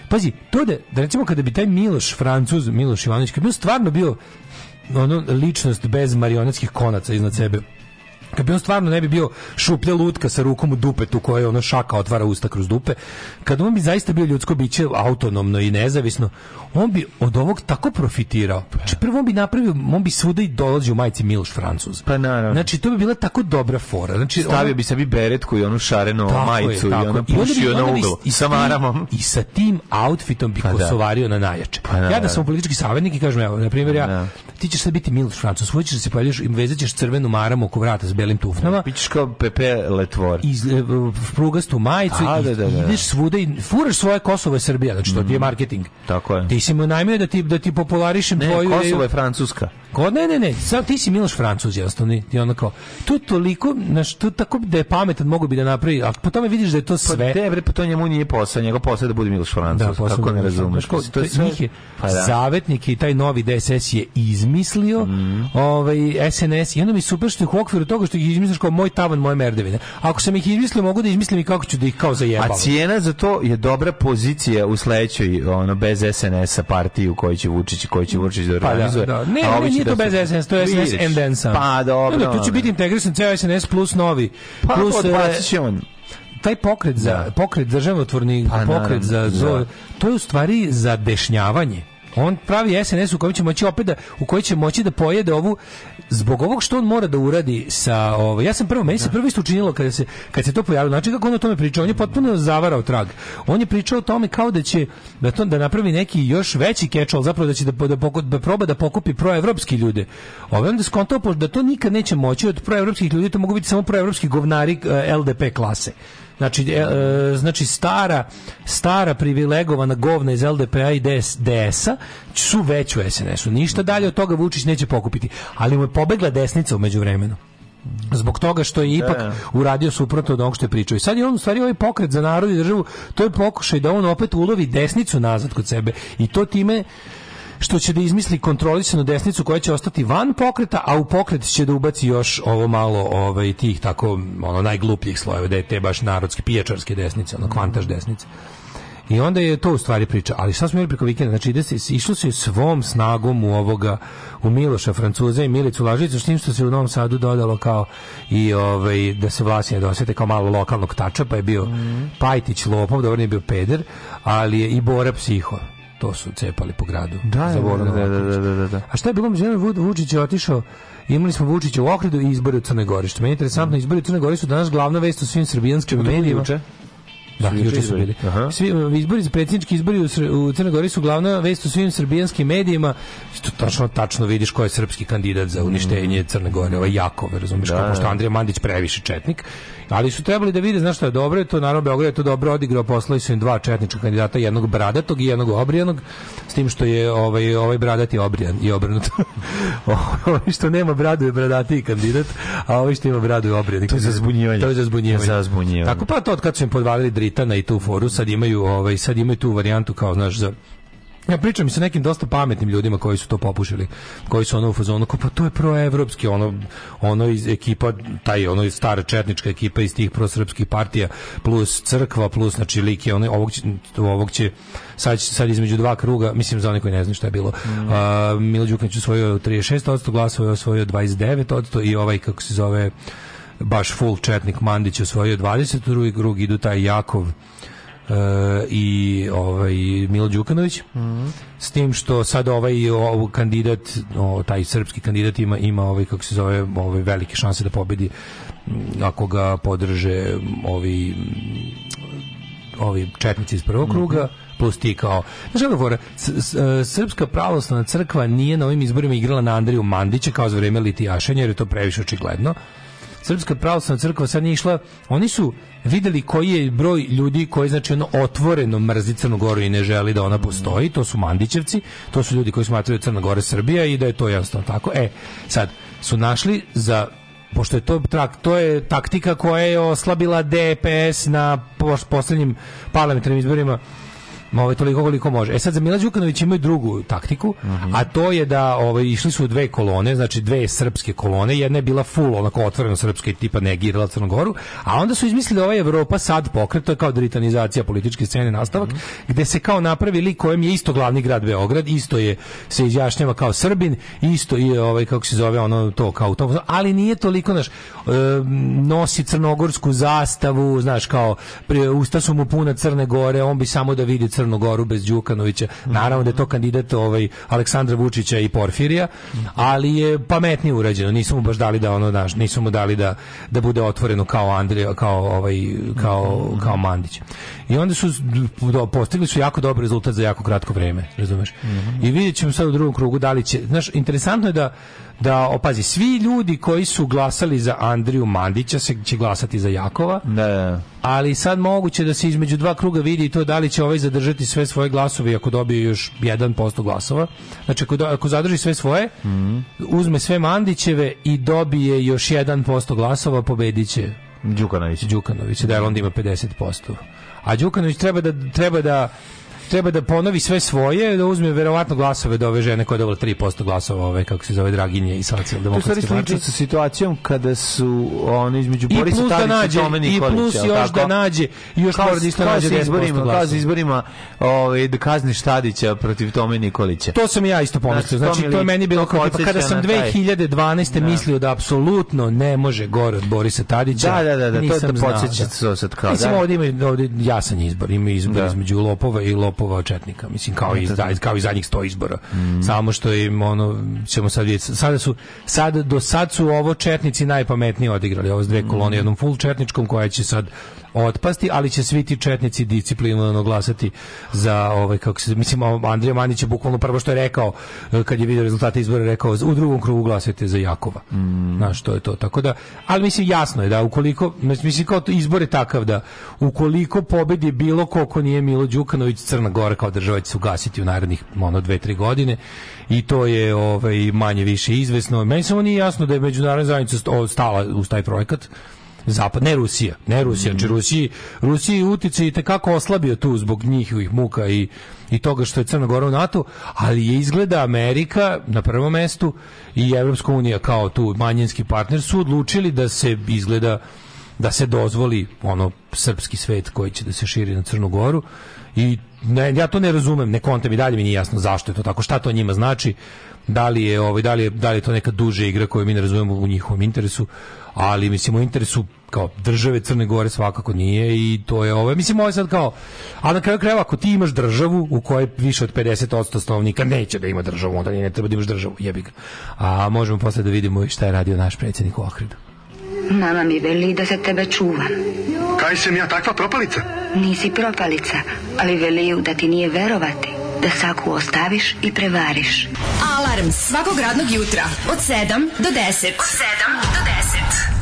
pazi, to da, da recimo kada bi taj Miloš, Francuz, Miloš Ivanović, kad bi on stvarno bio ono ličnost bez marionetskih konaca iznad sebe kad bi on stvarno ne bi bio šuplja lutka sa rukom u dupetu koja ono šaka otvara usta kroz dupe, kad on bi zaista bio ljudsko biće autonomno i nezavisno, on bi od ovog tako profitirao. Znači prvo on bi napravio, on bi svuda i dolazio u majici Miloš Francuz.
Pa naravno.
Znači to bi bila tako dobra fora. Znači
Stavio
ono-
bi sebi beretku i onu šarenu
Tako
majicu
je,
i ono
je. onda bi-
pušio na
onda bi
uglu
i
sa maramom.
I sa tim outfitom bi
Pa da.
kosovario na najjače.
Pa da,
ja da
da.
sam politički savjetnik i kažem, evo, na primjer, ja,
Da.
ti ćeš sad biti Miloš Francuz, svoj ćeš da se pojavljaš i vezat ćeš crvenu maramu oko vrata s belim tufnama,
Bićeš kao Pepe Letvor.
iz e, prugastu majicu
A,
i
da, da, da.
ideš svuda i furaš svoje Kosovo je Srbija, znači to ti je marketing.
Tako je.
Ti si mu najmio da ti da ti popularišem
Ne,
tvoju
Kosovo je Francuska.
Ko, ne, ne, ne, sad ti si Miloš Francuz, jednostavno, i ono kao, je toliko, znaš, to tako da je pametan, mogu bi da napravi, a po tome vidiš da je to
Pa
sve.
te bre, pa to njemu nije posao, njegov posao je da bude Miloš Francuz.
posebno
Kako ne razumeš?
Francuz.
To je sve...
njih je
Pa da.
zavetnik i taj novi DSS je izmislio
Mhm.
ovaj SNS i onda mi super što ih u okviru toga što ih izmisliš kao moj tavan, moje merdevine. Ako sam ih izmislio, mogu da izmislim i kako ću da ih kao zajebavam.
A cijena za to je dobra pozicija u sledećoj ono bez SNS-a partiji u kojoj će Vučić koji će Vučić da
Pa da,
organizuje.
da. Ne,
a
ne, nije
da
to bez SNS, to je SNS and then some.
Pa dobro.
Tu će biti integrisan ceo SNS plus novi.
Pa
plus,
odbacit
e,
će on.
taj pokret za
Da.
pokret državotvorni
Pa,
pokret za,
naravno,
za
da.
to je u stvari za dešnjavanje. On pravi SNS u kojem će moći opet da u kojoj će moći da pojede ovu zbog ovog što on mora da uradi sa ovo. Ja sam prvo meni se prvo isto učinilo kada se kad se to pojavilo. Znači kako on o tome pričao, on je potpuno zavarao trag. On je pričao o tome kao da će da to da napravi neki još veći catch zapravo da će da, da, poko- da proba da pokupi proevropski ljude. Ovaj onda skontao da to nikad neće moći od proevropskih ljudi, to mogu biti samo proevropski govnari e, LDP klase. Znači, e, e, znači stara, stara privilegovana govna iz LDP-a i DS, DS-a su već u SNS-u. Ništa dalje od toga Vučić neće pokupiti. Ali mu je pobegla desnica umeđu vremenu. zbog toga što je ipak
Da.
uradio suprotno od onog što je pričao. I sad je on u stvari ovaj pokret za narod i državu, to je pokušaj da on opet ulovi desnicu nazad kod sebe i to time što će da izmisli kontrolisanu desnicu koja će ostati van pokreta, a u pokret će da ubaci još ovo malo ovaj, tih tako ono, najglupljih slojeva, da je te baš narodske, pijačarske desnice, ono, kvantaž desnice. I onda je to u stvari priča. Ali šta smo imali preko vikenda? Znači, ide se, išlo se svom snagom u ovoga, u Miloša Francuza i Milicu Lažicu, s tim što se u Novom Sadu dodalo kao i ovaj, da se vlasi ne dosete kao malo lokalnog tača, pa je bio Pajtić Lopov, dobro nije bio peder, ali je i Bora Psiho. To su cepali po gradu.
Da, da, da, da, da, da, da.
A šta je bilo Vučić je otišao Imali smo Vučića u Ohridu i izbori u Crnoj Gori. Što meni je interesantno, izbori u Crnoj Gori su danas glavna vest u svim srbijanskim medijima.
juče?
Da,
juče
su bili.
Aha.
Svi uh, izbori za predsjednički izbori u, u Crnoj Gori su glavna vest u svim srbijanskim medijima. Što tačno tačno vidiš ko je srpski kandidat za uništenje Crne Gore, ovaj Jakov, razumeš,
Da,
kako što. Andrija Mandić previše četnik. Ali su trebali da vide, znaš šta je dobro, to naravno Beograd je to dobro odigrao, poslali su im dva četnička kandidata, jednog bradatog i jednog obrijanog, s tim što je ovaj ovaj bradati obrijan i obrnuto. ovaj što nema bradu je bradati kandidat, a ovaj što ima bradu je obrijani.
To je za zbunjivanje.
To je za zbunjivanje.
Za zbunjivanje.
Tako pa to od kad su im podvalili Dritana i tu foru, sad imaju ovaj sad imaju tu varijantu kao znaš za Ja pričam i sa nekim dosta pametnim ljudima koji su to popušili, koji su ono u fazonu, kao, pa to je proevropski, ono, ono iz ekipa, taj, ono iz stara četnička ekipa iz tih prosrpskih partija, plus crkva, plus, znači, lik je, ono, ovog će, ovog će sad, sad između dva kruga, mislim za one koji ne znaju šta je bilo, a, Milo Đukanić osvojio 36% glasova, osvojio 29% i ovaj, kako se zove, baš full četnik Mandić osvojio 20, u drugi krug idu taj Jakov, e, i ovaj Milo Đukanović. S tim što sad ovaj ovaj kandidat o, taj srpski kandidat ima ima ovaj kako se zove ovaj velike šanse da pobedi ako ga podrže ovi ovi četnici iz prvog kruga plus ti kao znaš e, Srpska pravoslavna crkva nije na ovim izborima igrala na Andriju Mandića kao za vreme litijašenja jer je to previše očigledno Srpska pravoslavna crkva sad nije išla, oni su videli koji je broj ljudi koji znači ono otvoreno mrzi Crnu Goru i ne želi da ona postoji, to su Mandićevci, to su ljudi koji smatraju Crna Gora Srbija i da je to jednostavno tako. E, sad su našli za pošto je to trak, to je taktika koja je oslabila DPS na pos- poslednjim parlamentarnim izborima ovaj toliko koliko može. E sad za Mila Đukanović imaju drugu taktiku, a to je da ovaj išli su u dve kolone, znači dve srpske kolone, jedna je bila full onako otvoreno srpska i tipa negirala Crnu Goru, a onda su izmislili ovaj Evropa sad pokret, to je kao dritanizacija političke scene nastavak, gde se kao napravi lik kojem je isto glavni grad Beograd, isto je se izjašnjava kao Srbin, isto je ovaj kako se zove ono to kao to, ali nije toliko naš nosi crnogorsku zastavu, znaš kao pri, usta su mu puna Crne Gore, on bi samo da vidi Crnu Goru bez Đukanovića. Naravno da je to kandidat ovaj Aleksandra Vučića i Porfirija, ali je pametnije urađeno. Nisu mu baš dali da ono, znaš, nisu mu dali da da bude otvoreno kao Andrija, kao ovaj kao kao Mandić. I onda su postigli su jako dobar rezultat za jako kratko vreme, razumeš? I vidjet ćemo sad u drugom krugu da li će, znaš, interesantno je da da opazi svi ljudi koji su glasali za Andriju Mandića se će glasati za Jakova.
Da, da.
Ali sad moguće da se između dva kruga vidi i to da li će ovaj zadržati sve svoje glasove ako dobije još 1% glasova. Znači ako, do- ako zadrži sve svoje, uzme sve Mandićeve i dobije još 1% glasova, pobediće
Đukanović.
Đukanović, da jer onda ima 50%. A Đukanović treba da treba da treba da ponovi sve svoje, da uzme verovatno glasove do ove žene koja je dobila 3% glasova, ove kako se zove Draginje i
To je
socijaldemokratske partije.
sa situacijom kada su oni između
I
Borisa
plus da
Tadića
nađe,
i Tome
i
Nikolića.
plus
jel
još
tako?
da nađe, i još
Kao-
mora da isto nađe
sa
10%
izborima,
glasova.
kao izborima ovaj, da kazniš Tadića protiv Tome Nikolića.
To sam ja isto pomislio.
Znači, to
Znači, to je meni bilo
to
kao tipa, kada
podsjeća
sam
na taj-
2012. mislio da apsolutno ne može gore od Borisa Tadića.
Da, da, da, da, to podsjeća
da.
to sad kao,
Mislim,
da.
ovdje ima ovdje jasan izbor. Ima izbor
Da.
između lopova i lopova četnika. Mislim, kao i,
Da,
kao i zadnjih sto izbora.
Mm.
Samo što im, ono, ćemo sad vidjeti. Sada su, sad, do sad su ovo četnici najpametnije odigrali. Ovo s dve kolone,
Mm.
jednom full četničkom koja će sad otpasti, ali će svi ti četnici disciplinovano glasati za ovaj kako se mislim Andrija Mandić je bukvalno prvo što je rekao eh, kad je video rezultate izbora rekao u drugom krugu glasajte za Jakova. Znaš, to je to. Tako da, ali mislim jasno je da ukoliko mislim kao to izbor je takav da ukoliko pobedi bilo ko ko nije Milo Đukanović Crna Gora kao država će se ugasiti u narednih ono dve, tri godine i to je ovaj, manje više izvesno. Meni samo nije jasno da je međunarodna zajednica st- stala uz taj projekat Zapad, ne Rusija, ne Rusija, znači Rusiji, Rusiji utice i tekako oslabio tu zbog njihovih muka i, i toga što je Crna Gora u NATO, ali je izgleda Amerika na prvom mestu i Evropska unija kao tu manjinski partner su odlučili da se izgleda da se dozvoli ono srpski svet koji će da se širi na Crnu Goru i ne, ja to ne razumem, ne kontam i dalje mi nije jasno zašto je to tako, šta to njima znači, da li je ovaj da li je, da li je to neka duža igra koju mi ne razumemo u njihovom interesu, ali mislim u interesu kao države Crne Gore svakako nije i to je ovo. Mislim ovo je sad kao a na kraju krajeva ako ti imaš državu u kojoj više od 50% stanovnika neće da ima državu, onda ne treba da imaš državu, jebi ga. A možemo posle da vidimo i šta je radio naš predsjednik u Ohridu.
Mama mi veli da se tebe čuvam.
Kaj sam ja takva propalica?
Nisi propalica, ali veliju da ti nije verovati. Da saku ostaviš i prevariš.
Alarm svakog radnog jutra od 7 do 10. Od 7 do 10.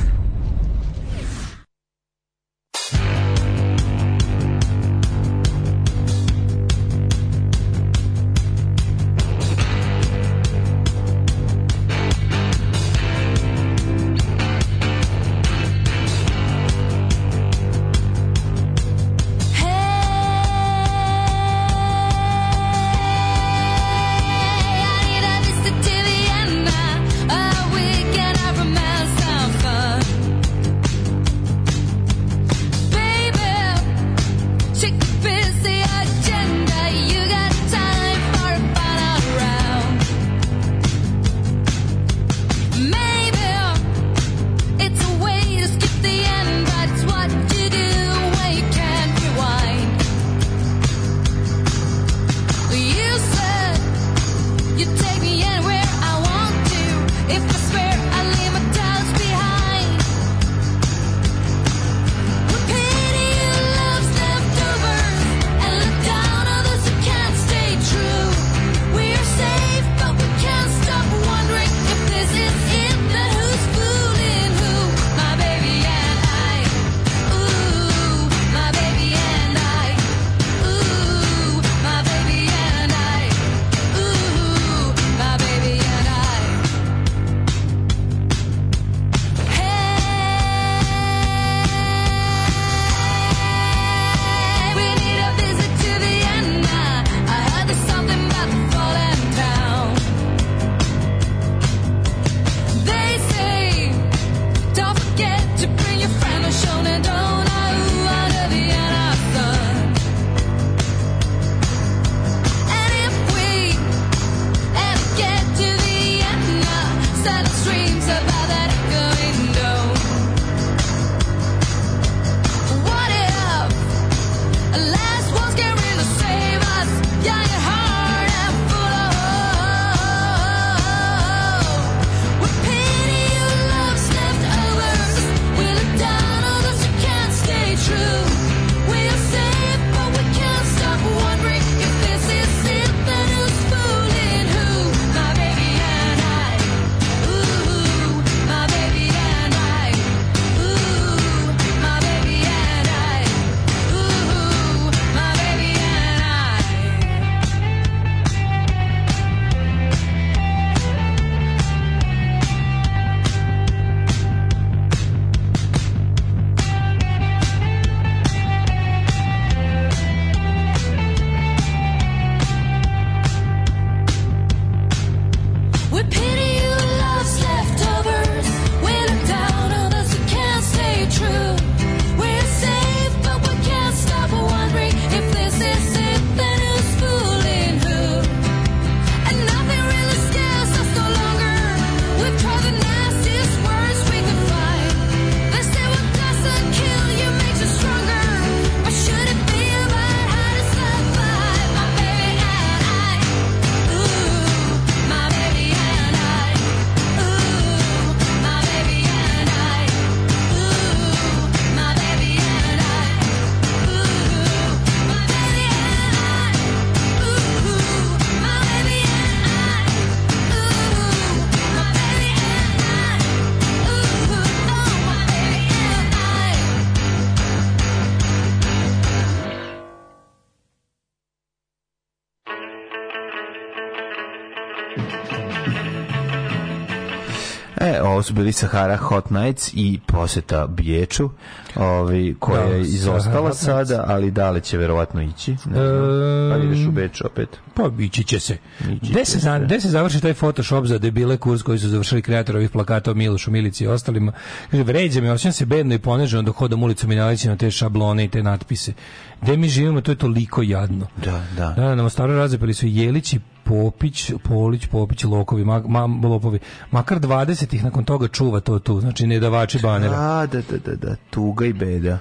bili Sahara Hot Nights i poseta Biječu, ovaj, koja
Da,
je
Sahara
izostala
Nights.
sada, ali da li će verovatno ići? Ne znam. Pa ideš u Beč opet.
Pa ići će se. Gde se,
se.
gde se završi taj Photoshop za debile kurs koji su završili kreator ovih plakata o Milošu Milici i ostalima? Kaže, vređa me, osjećam se bedno i poniženo dok hodam ulicom i nalećem na te šablone i te natpise. Gde mi živimo, to je toliko jadno.
Da, da.
Da, na Mostaru razapeli su Jelić i Popić, Polić, Popić, Lokovi, ma, ma, Lopovi. Makar 20 ih nakon toga čuva to tu, znači nedavači banera.
A, da, da, da, da, tuga i beda.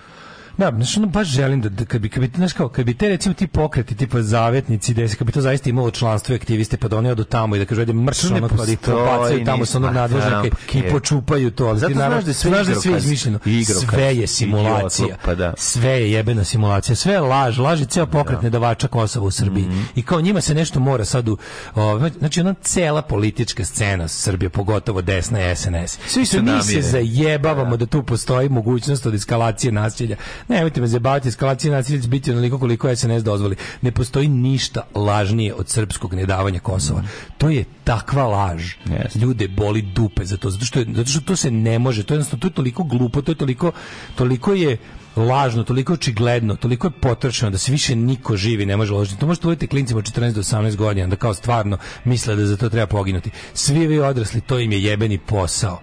Da, znači ono baš želim da, da kad bi kad bi znaš kao kad bi te recimo ti pokreti tipa zavetnici da se kad bi to zaista imalo članstvo i aktiviste pa da oni odu tamo i da kažu ajde mrš
To
ono pa da ih
postoji,
pobacaju tamo sa onog nadvožnjaka i počupaju to. ali
Zato
ti naravno-
znaš da sve
znaš da sve izmišljeno. Sve je simulacija.
Pa da.
Sve je jebena simulacija. Sve je laž. Laž je ceo pokret nedavača Kosova u Srbiji.
Mhm.
I kao njima se nešto mora sad u... o, znači ona cela politička scena Srbije, pogotovo desna i SNS.
Svi su
mi se zajebavamo da tu postoji mogućnost od eskalacije nasilja. Nemojte me zajebavati, eskalacija nasilja će biti onoliko koliko SNS dozvoli. Ne postoji ništa lažnije od srpskog nedavanja Kosova. To je takva laž. Ljude boli dupe za to, zato što, je, zato što to se ne može. To je jednostavno to je toliko glupo, to je toliko, toliko je lažno, toliko očigledno, toliko je potrošeno da se više niko živi ne može ložiti. To možete uvoditi klincima od 14 do 18 godina da kao stvarno misle da za to treba poginuti. Svi vi odrasli, to im je jebeni posao.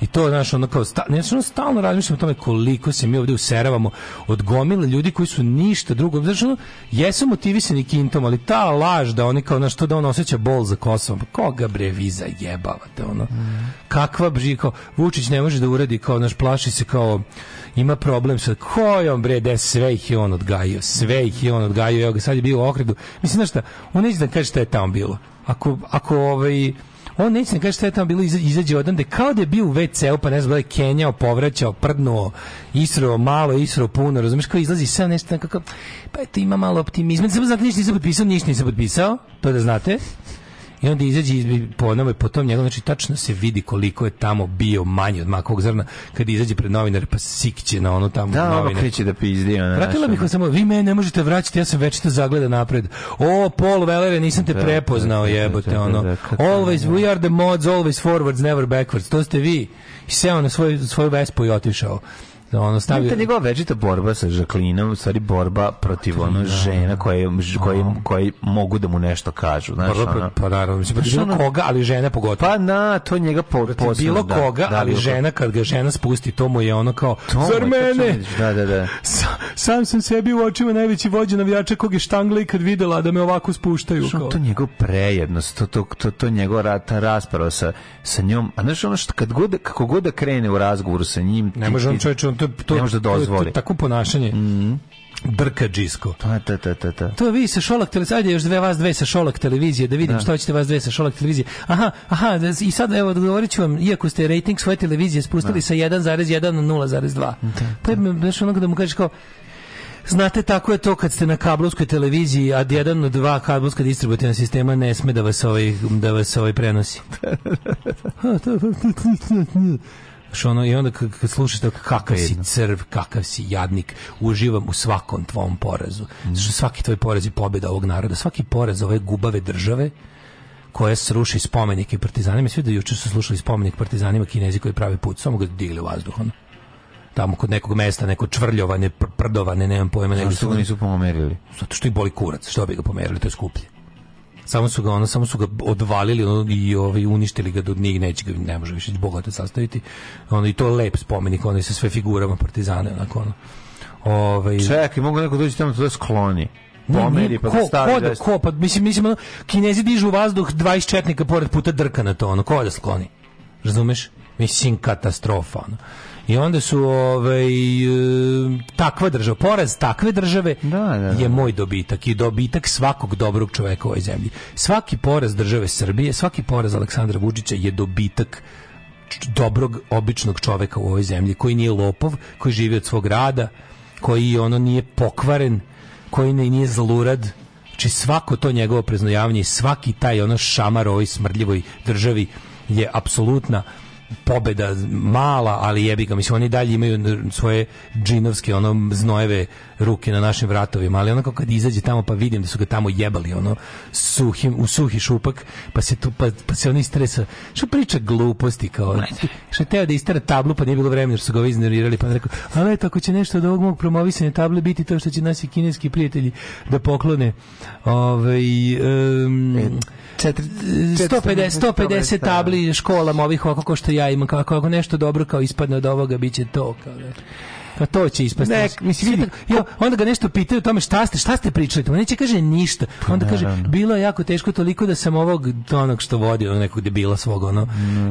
I to, znaš, ono kao, sta, ne, ono stalno razmišljam o tome koliko se mi ovdje useravamo od gomile ljudi koji su ništa drugo. Znaš, ono, jesu motivisani kintom, ali ta laž da oni kao, znaš, to da on osjeća bol za Kosovom, pa koga bre vi zajebavate, ono. Kakva bži, kao, Vučić ne može da uradi, kao, znaš, plaši se kao, ima problem sa kojom bre da sve ih je on odgajio sve ih je on odgajio evo ga sad je bio u okredu mislim znaš šta on neće da kaže šta je tamo bilo ako, ako ovaj on neće da kaže šta je tamo bilo iza- izađe odande kao da je bio u WC-u pa ne znam da je kenjao povraćao prdnuo isro malo isro puno razumeš kao izlazi sve nešto nekako pa eto ima malo optimizma. Samo znate ništa nisam potpisao ništa nisam potpisao to da znate i onda izađe i po onome, po tom njegovom, znači tačno se vidi koliko je tamo bio manji od makovog zrna kad izađe pred novinar pa sikće na ono tamo
Da, ono
novinar.
kreće da pizdi. Ona,
Vratila bih samo, vi me ne možete vraćati, ja sam večito zagleda napred. O, Paul Velere, nisam te
Da,
prepoznao,
da, da,
jebote,
da, da,
ono.
da,
Always, we are the mods, always forwards, never backwards. To ste vi. I seo na svoj, svoju vespu i otišao. Da ono
Stavio... Ta njegova večita borba sa Žaklinom, u stvari borba protiv ono žena koje, koje, koje mogu da mu nešto kažu. Znaš,
Borba
ono.
pa naravno, mislim, protiv bilo
ono-
koga, ali žene pogotovo.
Pa na, to njega po, posebno,
bilo
da,
koga,
da,
ali
bilo
žena kad ga žena spusti, to mu je ono kao,
To
zar mene?
Da, da, da.
Sa- sam sam sebi u očima najveći vođa navijača kog je štangla i kad videla da me ovako spuštaju. Kao.
to njegov prejednost, to, to, to, to njegova ra- ta rasprava sa, sa njom, a znaš ono što kad god, kako god da krene u razgovoru sa njim,
Ne može on čovječ, on to, to,
ne može da
to- to-
dozvoli.
takvo ponašanje. Drka džisko.
Pa, ta, ta, ta, ta.
To vi sa Šolak televizije, ajde još dve vas dve sa Šolak televizije, da vidim
Da.
što ćete vas dve sa Šolak televizije. Aha, aha, da- i sad evo odgovorit ću vam, iako ste rating svoje televizije spustili sa 1,1 na 0,2. Pa je baš onoga da mu kažeš kao, Znate, tako je to kad ste na kablovskoj televiziji, a jedan od dva kablovska distributivna sistema ne sme da vas ovaj, da vas ovaj prenosi. Znaš, ono, I onda kad, slušaš to, kakav si crv, kakav si jadnik, uživam u svakom tvom porazu. Zato što svaki tvoj poraz je pobjeda ovog naroda, svaki poraz ove gubave države koja sruši spomenike partizanima. Svi da juče su slušali spomenik partizanima kinezi koji pravi put, samo ga digli u vazduh. Ono. Tamo kod nekog mesta, neko čvrljovane, pr- prdovane, nemam pojma.
Zašto ga nisu pomerili?
zato što ih boli kurac, što bi ga pomerili, to je skuplje. Samo su ga ono, samo su ga odvalili ono, i ovaj uništili ga do njih neće ga ne može više bogato sastaviti. Ono i to je lep spomenik, onaj sa sve figurama partizana onako ono. Ovaj
Čekaj, mogu neko doći tamo to da skloni. Pomeri, pa
ko,
da stavi.
ko, da,
da-
ko, pa mislim, mislim, ono, kinezi dižu u vazduh 20 četnika pored puta drka na to, ono, ko da skloni? Razumeš? Mislim, katastrofa, ono. I onda su ovaj, e, takva država, poraz takve države je moj dobitak i dobitak svakog dobrog čoveka u ovoj zemlji. Svaki poraz države Srbije, svaki poraz Aleksandra Vučića je dobitak dobrog, običnog čoveka u ovoj zemlji, koji nije lopov, koji živi od svog rada, koji ono nije pokvaren, koji ne, nije zlurad, znači svako to njegovo preznojavanje i svaki taj ono šamar ovoj smrdljivoj državi je apsolutna
pobeda mala, ali jebi ga, mislim, oni dalje imaju svoje džinovske, ono, znojeve ruke na našim vratovima, ali onako kad izađe tamo pa vidim da su ga tamo jebali, ono, suhim, u suhi šupak, pa se tu, pa, pa se on istresa, što priča gluposti, kao, što teo da istara tablu, pa nije bilo vremena, što su ga ovi ignorirali, pa rekao, ali eto, ako će nešto od ovog mog promovisanja table biti to što će naši kineski prijatelji da poklone, ovaj, um, 150, 150 tabli školama ovih ovako ko što ja imam kako ako nešto dobro kao ispadne od ovoga biće to kao ne. Pa to će ispasti.
Ne, mislim, vidi,
jo, onda ga nešto pitaju o tome šta ste, šta ste pričali, on neće kaže ništa. Onda kaže bilo je jako teško toliko da sam ovog onog što vodi ono nekog debila svog ono.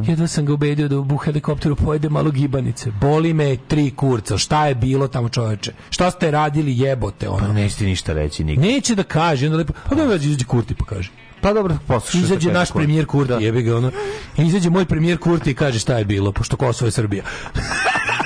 Jedva sam ga ubedio da u helikopteru pojede malo gibanice. Boli me tri kurca. Šta je bilo tamo čoveče? Šta ste radili jebote ono?
Pa neće ništa reći nikad.
Neće da kaže, onda lepo. Pa da izađe Kurti pa kaže.
Pa dobro, poslušaj.
Izađe naš premijer Kurti, jebi ga ono. Izađe moj premijer Kurti i kaže šta je bilo, pošto Kosovo je Srbija.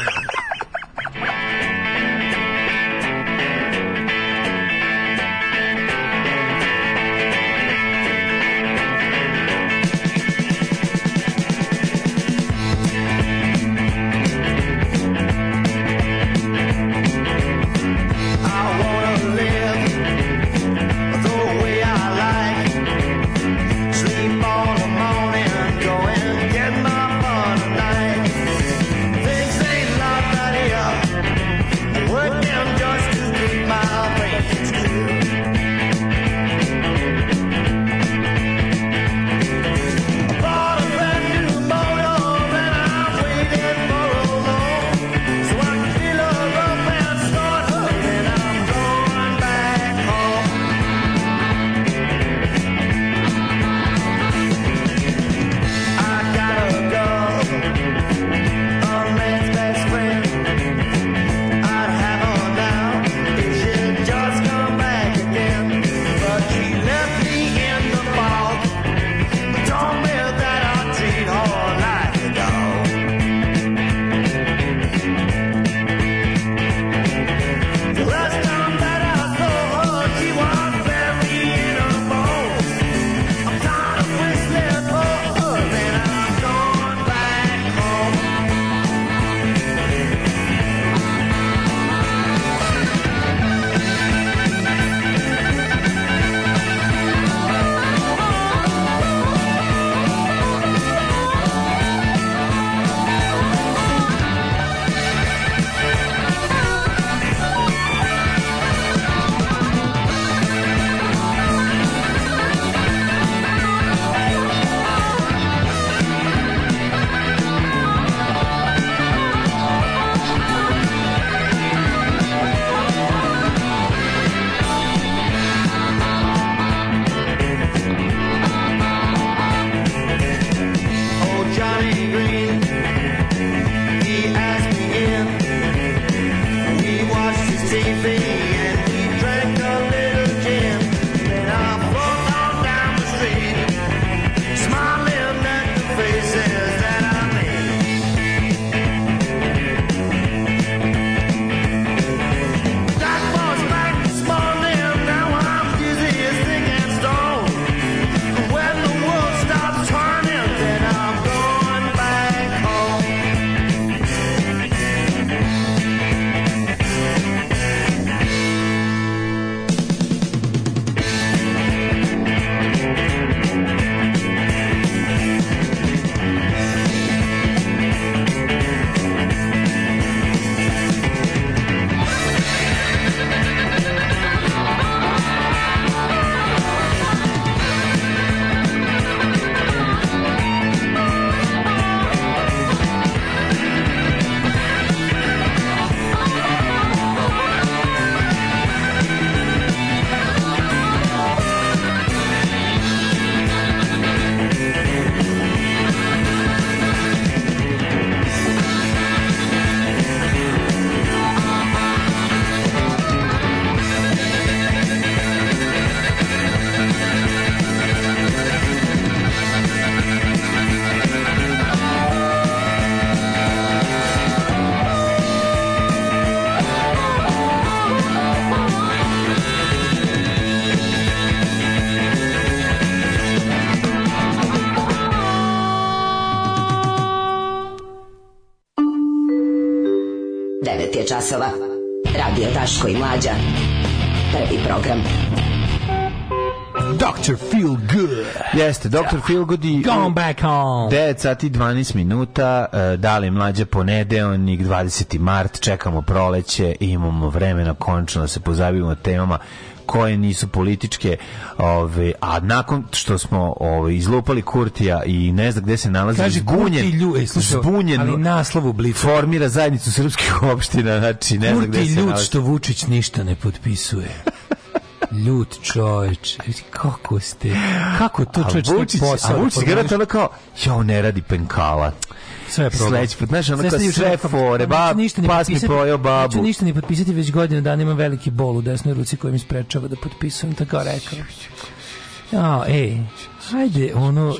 časova. Radio Daško i Mlađa. Prvi program.
Dr. Feel Good.
Jeste, Dr. Feelgood i...
Gone back home.
9 sati 12 minuta, e, da li mlađe ponedeonik, 20. mart, čekamo proleće, imamo vremena končno da se pozabavimo temama koje nisu političke, ove, a nakon što smo ove, izlupali Kurtija i ne zna gde se nalazi,
Kaže
zbunjen,
Kurti lju, ej, slušaj,
zbunjen,
ali naslov u Blicu.
formira zajednicu srpskih opština, znači ne zna
Kurti
gde se
ljud
nalazi.
što Vučić ništa ne potpisuje. Ljut čovječ. Kako ste? Kako to čovječ
Vučić,
posao?
a Vučić
da
garant ono kao, jo, ne radi penkala.
Sve je problem.
Sledeći put, znaš, ono kao sve fore, ba,
ništa ni
pas mi pojeo babu.
Neću ništa ni potpisati, već godinu dana imam veliki bol u desnoj ruci koji mi sprečava da potpisujem, tako rekao. Ja, ej, hajde, ono,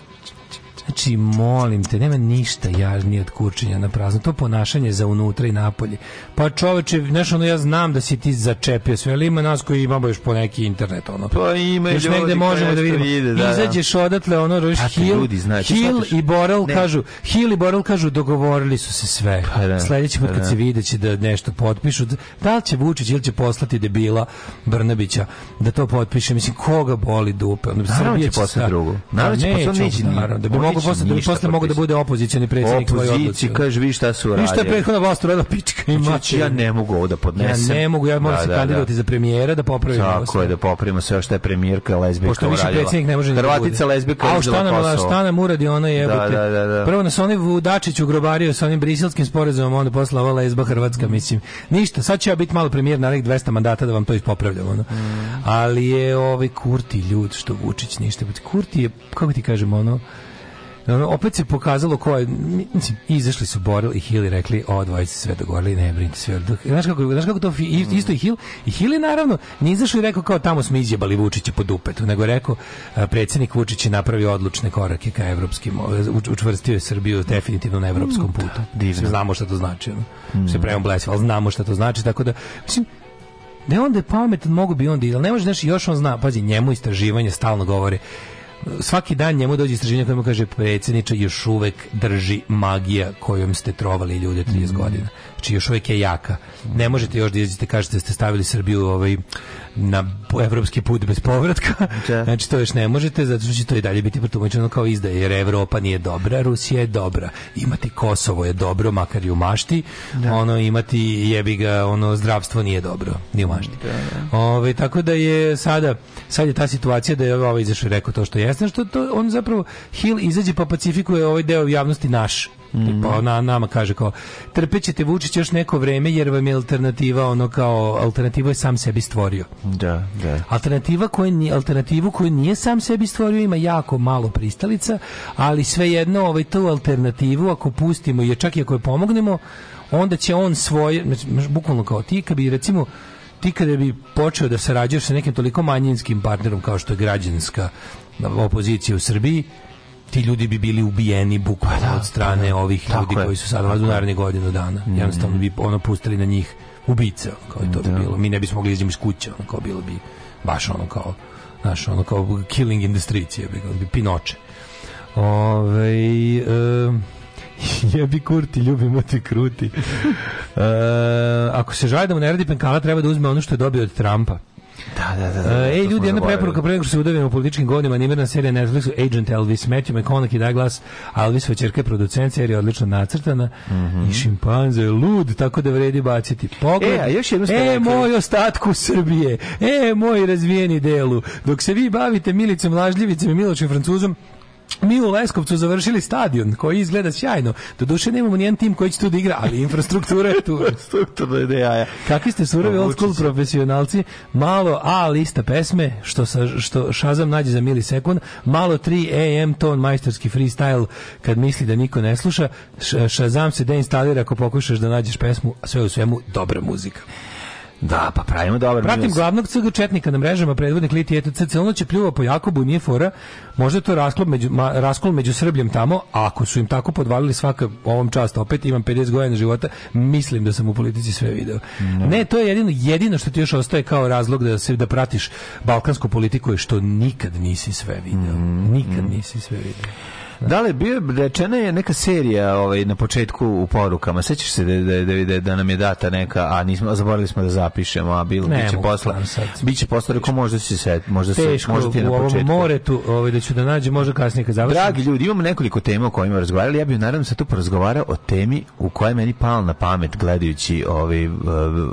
Znači, molim te, nema ništa jažnije od kurčenja na prazno. To ponašanje za unutra i napolje. Pa čoveče, znaš, ono, ja znam da si ti začepio sve, ali ima nas koji imamo još po neki internet, ono.
Pa ima
još
ljudi
možemo da vidimo.
vide, da, da.
Izađeš odatle, ono, roviš,
A ti
Hill,
ljudi, znači,
Hill i Borel
Ne.
kažu, Hill i Borel kažu, dogovorili su se sve.
Pa da,
Sledeći put
pa
kad
da.
se vide će da nešto potpišu, da li će Vučić ili će poslati debila Brnabića da to potpiše, mislim, koga boli dupe?
Naravno
Srbija
će poslati drugo. Naravno
Pa
će poslati,
neće, naravno, da bi
neće
posle da
ništa
posle mogo da bude opozicioni predsjednik
Opoziciji, kaže, vi šta su
Vi šta je prethodna vlast uradila pička i mater.
ja ne mogu ovo da podnesem.
Ja ne mogu, ja moram
Da,
se
da,
kandidovati
da.
za premijera da popravim ovo
Tako je, da popravimo sve što je premijerka lezbijka
Pošto više
uradila.
predsjednik ne može
Hrvatica
bude.
lezbijka
A šta nam, šta nam uradi ona jebote?
Da, da, da, da.
Prvo nas onaj Vudačić ugrobario sa onim briselskim sporazumom, onda posle ova lezba Hrvatska, mislim. Ništa, sad ću ja biti malo premijer narednih 200 mandata da vam to ispopravljam, ono. Ali je ovaj Kurti ljud što Vučić ništa. Kurti je, kako ti kažemo, ono, opet se pokazalo ko je, mislim, izašli su Borel i Hill i rekli, o, dvojice sve dogovorili, ne brinite sve. Znaš kako, znaš kako to, isto i Hill, i Hill je naravno, nije izašao i rekao kao tamo smo izjebali Vučića po dupetu, nego je rekao, predsjednik Vučić je napravio odlučne korake ka evropskim, učvrstio je Srbiju definitivno na evropskom putu.
divno.
Svi znamo šta to znači, ono. Se pravimo blesi, ali znamo šta to znači, tako da, mislim, ne onda je pametan, mogu bi onda, ali ne može, znaš, još on zna, pazi, njemu istraživanje stalno govore, svaki dan njemu dođe istraživanje koje mu kaže predsjedniče još uvek drži magija kojom ste trovali ljude 30 godina. Znači još uvek je jaka. Ne možete još da izađete kažete da ste stavili Srbiju ovaj na evropski put bez povratka. Znači to još ne možete zato što će to i dalje biti protumačeno kao izdaje jer Evropa nije dobra, Rusija je dobra. Imati Kosovo je dobro makar i u mašti. Ono imati jebi ga ono zdravstvo nije dobro, ni u mašti. Ovaj, tako da je sada sad je ta situacija da je ovaj izašao i rekao to što jeste, što to on zapravo Hill izađe pa pacifikuje ovaj deo javnosti naš. Pa na nama kaže kao trpećete Vučić još neko vreme jer vam je alternativa ono kao alternativu je sam sebi stvorio.
Da, da.
Alternativa koja nije, alternativu koju nije sam sebi stvorio ima jako malo pristalica, ali svejedno ovaj tu alternativu ako pustimo i čak i ako je pomognemo, onda će on svoje, znači, bukvalno kao ti kad bi recimo ti kada bi počeo da sarađuješ sa nekim toliko manjinskim partnerom kao što je građanska opozicija u Srbiji, ti ljudi bi bili ubijeni bukvalno od strane ovih
Tako
ljudi
je.
koji su sad vladu naredne godinu dana. Jednostavno bi ono pustili na njih ubice, kao i to bi bilo. Mi ne bismo mogli izaći iz kuće, ono, kao bilo bi baš ono kao znaš, ono kao killing in the streets, je bi, bi pinoče. Ove, um, jebi kurti, ljubimo ti kruti. E, ako se žali da mu ne radi penkala, treba da uzme ono što je dobio od Trumpa.
Da, da, da. da,
E, ej,
to
ljudi, jedna preporuka pre nego što se udavimo u političkim godinama, animirana serija Netflixu Agent Elvis, Matthew McConaughey, Douglas, Elvisova ćerka je producent, serija je odlično nacrtana i šimpanze je lud, tako da vredi baciti pogled.
E, a još jednu
E, moj ostatku Srbije, e, moj razvijeni delu, dok se vi bavite Milicom Lažljivicom i Milošem Francuzom, mi u Leskovcu završili stadion koji izgleda sjajno. Doduše nemamo nijedan tim koji će tu da igra, ali infrastruktura je tu.
Strukturno je jaja.
Kakvi ste surovi
Pa,
old school profesionalci, malo A lista pesme, što, sa, što Shazam nađe za milisekund, malo 3 AM ton majstorski freestyle kad misli da niko ne sluša, Š- Shazam se deinstalira ako pokušaš da nađeš pesmu, a sve u svemu dobra muzika.
Da, pa pravimo dobar
Pratim
minus.
glavnog CG četnika na mrežama, predvodnik Liti ETC, celno će pljuva po Jakobu, nije fora, možda je to raskol među, ma, raskol među Srbljem tamo, a ako su im tako podvalili svaka ovom čast, opet imam 50 godina života, mislim da sam u politici sve video. Ne, to je jedino, jedino što ti još ostaje kao razlog da se da pratiš balkansku politiku je što nikad nisi sve video. Nikad nisi sve video.
Da li bio rečena je neka serija ovaj na početku u porukama. Sećaš se da da da, da, da nam je data neka, a nismo a zaboravili smo da zapišemo, a bilo biće posle. Biće posle reko možda se set, možda se možda ti na početku.
moretu, ovaj, da ću da nađem, možda kasnije kad završim.
Dragi ljudi, imamo nekoliko tema o kojima razgovarali. Ja bih naravno sad tu porazgovarao o temi u kojoj meni pala na pamet gledajući ovaj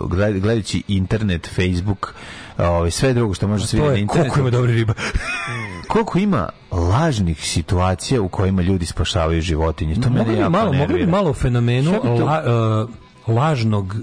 gled- gledajući internet, Facebook, ovaj sve drugo što može vidjeti na internetu.
koliko ima dobre riba.
koliko ima lažnih situacija u kojima ljudi spašavaju životinje. To mene jako
malo, mogli bi malo o fenomenu la, uh, lažnog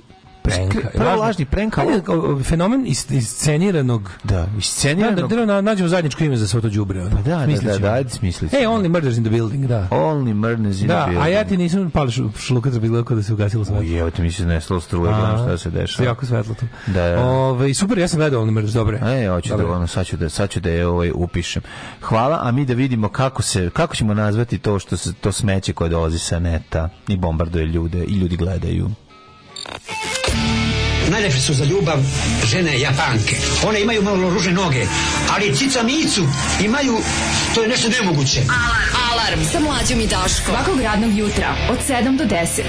prenka.
Prvo lažni prenk, ali-
fenomen is, isceniranog
Da,
Da,
isceniranog.
da, da, na- nađemo zajedničko ime za sve to đubre.
Pa da, da, da, da, ajde smislit
Ej,
ćemo.
only murders in the building, da.
Only murders in
Da,
the building.
a ja ti nisam pali šlukac bi gledao da se ugasilo sve.
Oj, evo ti mi se nestalo struje, gledam šta se dešava.
Jako svetlo tu.
Da, da.
Ove, super, ja sam gledao Only murders, dobre.
E, hoću da ono sad ću da sad ću da je ovaj upišem. Hvala, a mi da vidimo kako se kako ćemo nazvati to što se to smeće koje dolazi sa neta i bombarduje ljude i ljudi gledaju.
Najlepše su za ljubav žene japanke. One imaju malo ružne noge, ali cica micu imaju, to je nešto nemoguće.
Alarm sa mlađom i Daškom. Svakog radnog jutra od 7 do 10.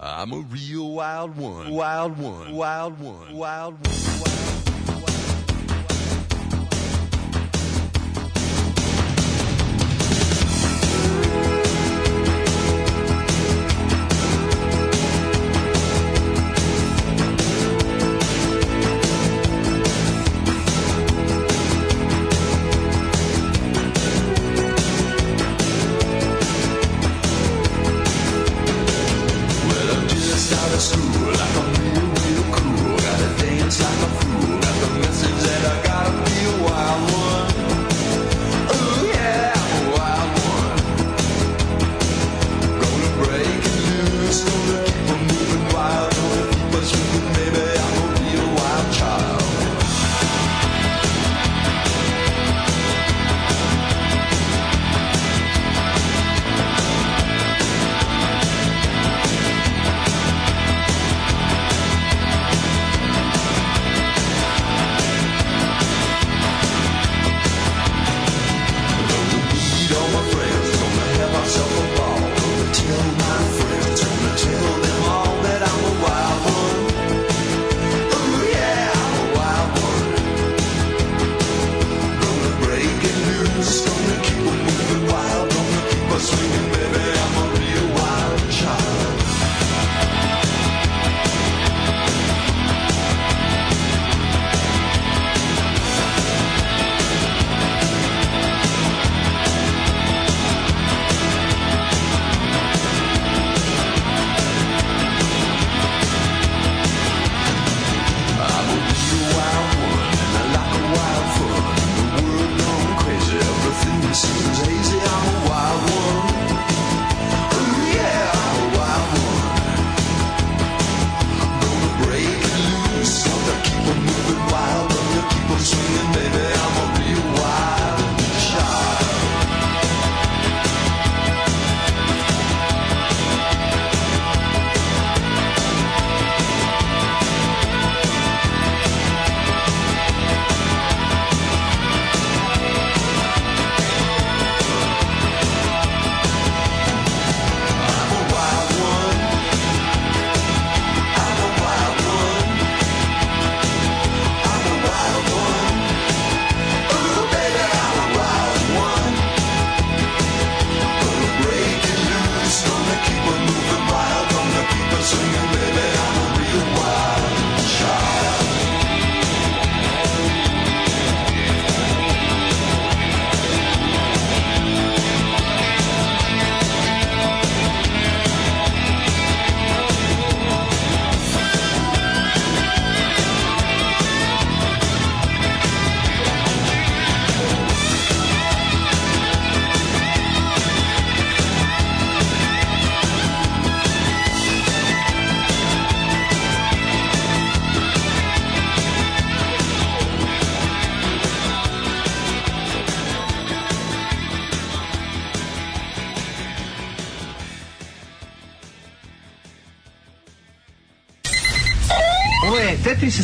I'm a real wild one. Wild one. Wild one. Wild one.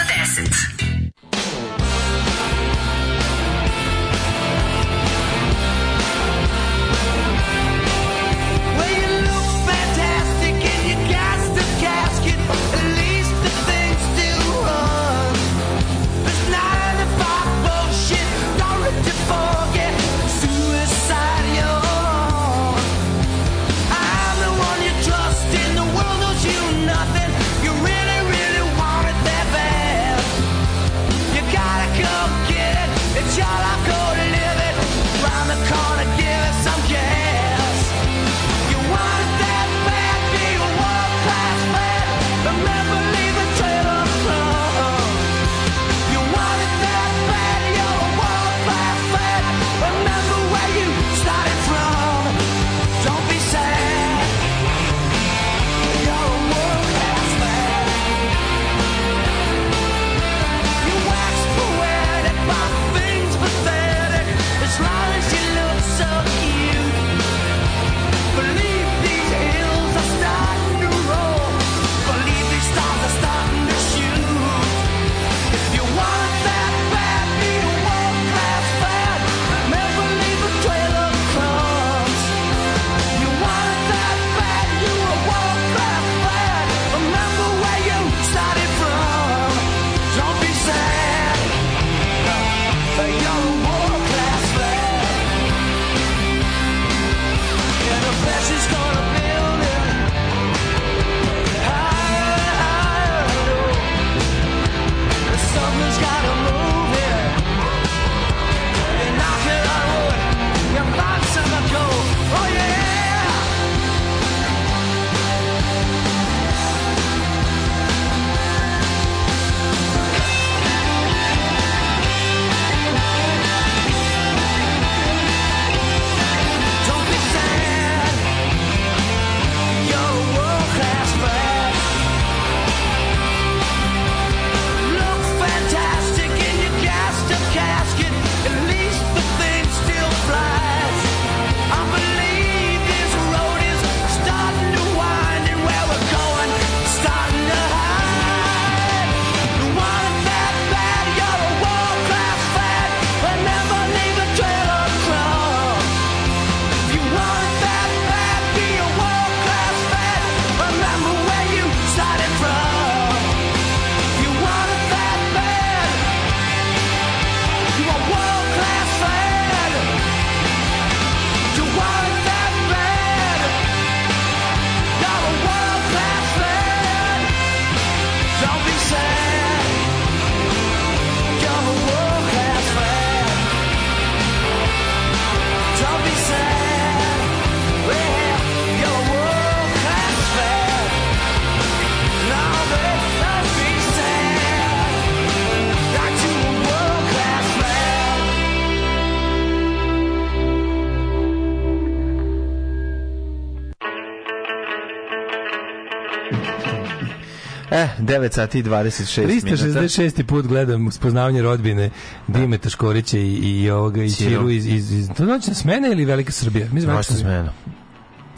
10.
9 sati i 26 minuta.
366. put gledam spoznavanje rodbine Dimeta Škorića i, i ovoga i.
Ćiru
iz, iz, iz to noćna smena ili Velika Srbija? Da
Noćna
Srbija.
smena.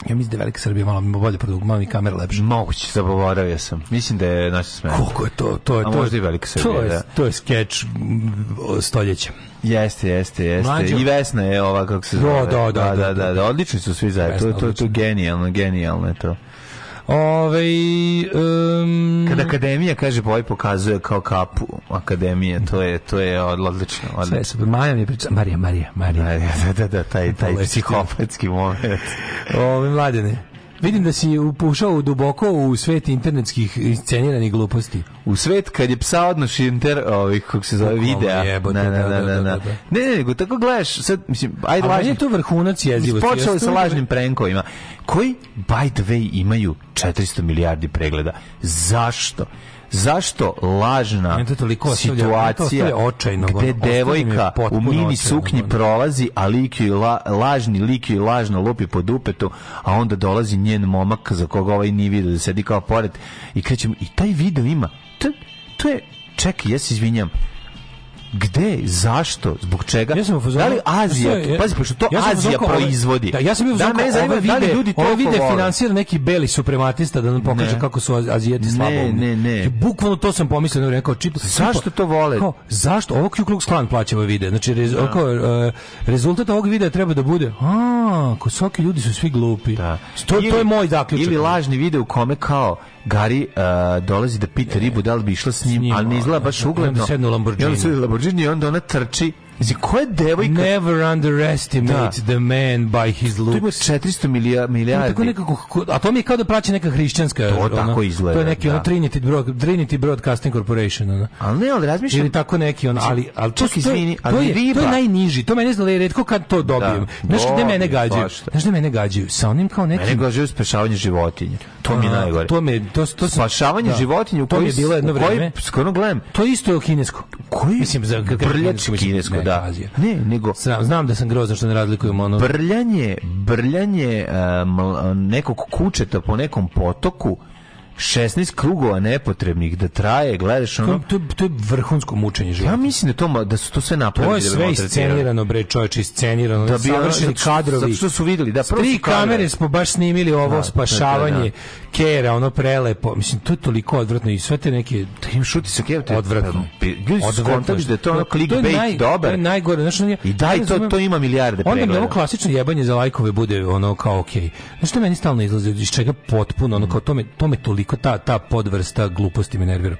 Ja mislim da je Velika Srbija malo bolje produkt, malo mi kamera lepša.
Moguće, zaboravio sam. Mislim da je noćna smena.
Koliko je to? To je
A
to.
možda i Velika Srbija,
to je,
da.
To je skeč stoljeća.
Jeste, jeste, jeste.
Mlađo.
I Vesna je ova, kako se
Da,
zove.
da, da,
da,
da,
da, da, odlični su svi zajedno. To, to, to,
odlična.
genijalno, genijalno je to.
Ove, um,
Kada akademija kaže boj pokazuje kao kapu akademije, to je to je odlično,
sve
odlično.
super. Maja mi priča, Marija, Marija, Marija.
Da, da, da, taj, taj
Poletski.
psihopatski moment.
Ove, mladene, vidim da si upušao duboko u svet internetskih isceniranih gluposti.
U svet kad je psa odnoš inter, ovih, kako se zove, videa.
jebote,
Na, na,
da,
na,
da,
na,
da, da.
Ne, ne, nego tako gledaš, sad, mislim, ajde lažni.
je to vrhunac jezivosti.
Počelo je
Ja
sa lažnim prenkovima, koji, by the way, imaju 400 milijardi pregleda. Zašto? Zašto lažna
to toliko to
situacija
ostavlja očajnog,
gde devojka u mini suknji
ono.
prolazi, a lik ju la, lažni lik ju lažno lupi po dupetu, a onda dolazi njen momak za koga ovaj nije vidio da sedi kao pored i krećemo, i taj video ima, to, to je, čekaj, ja se izvinjam, gde, zašto, zbog čega?
Ja sam
da li Azija,
ja-
pazi, pošto to
ja
Azija
ove-
proizvodi.
Da, ja sam bio
da, me zanima da li ljudi to
vide finansira neki beli suprematista da nam pokaže
Ne.
kako su Az- Azijeti slabo.
ne, ne.
Bukvalno to sam pomislio, ne rekao, čito.
Zašto to vole?
Kao, zašto? Ovo Ku Klux Klan plaća ove vide. Znači, rez, kao, e, rezultat ovog videa treba da bude, a, kosoki ljudi su svi glupi.
Da.
To, to je moj zaključak.
Ili lažni video u kome kao Gari uh, dolazi da pita ribu da li bi išla s njim,
njim,
ali ne izgleda baš
i onda
ugledno.
sedne u Lamborghini.
I onda sedne u Lamborghini i onda ona trči. Znači, koja devojka?
Never underestimate
Da.
the man by his
To ima
looks.
400 milija,
To je
milijardi.
tako nekako, a to mi je kao da plaća neka hrišćanska.
To
ono,
tako izgleda,
To je neki
da.
ono Trinity, Broad, Trinity Broadcasting Corporation. Ono.
Ali ne, ali razmišljam...
Ili tako neki on, ali ali to,
Čak,
to, je-
izvini,
to,
ali
je,
riba-
to je najniži. To mene zna retko kad to dobijem.
Da,
Znaš gde mene gađaju?
da.
Znaš gde mene gađaju? Sa onim kao nekim
Mene gađaju spašavanje životinja. To mi je najgore.
To me to to
Spašavanje
da.
životinja u
mi
koji
je bilo jedno
u koji
vreme.
skoro gledam
To isto je kinesko.
koji
Mislim za
brljač kinesko, da.
Azija.
Ne, nego
Znam, znam da sam grozan što ne razlikujemo ono.
brljanje, brljanje um, nekog kučeta po nekom potoku 16 krugova nepotrebnih da traje, gledaš
to,
ono
to, to je vrhunsko mučenje života.
Ja mislim da to da su to sve
To
napravili
je
da bi
sve iscenirano, bre, čoveče, iscenirano.
Da
Da
bi
savršeni kadrovi.
zato što su videli, da, prvo
Tri kamere smo baš snimili ovo
Da,
spašavanje
da, da,
kera, ono prelepo. Mislim, to je toliko odvratno i sve te neke
Im šuti se kevte.
odvratno.
Pa, Ljudi su skontali da je to ono clickbait
naj-
dobar.
To je najgore. Znaš, ono je-
I daj
ja
to, to ima milijarde
Onda mi
pregleda.
ovo klasično jebanje za lajkove bude ono kao okej. Znaš što meni stalno izlazi iz čega potpuno ono kao to me, to me toliko ta ta podvrsta gluposti me nervira.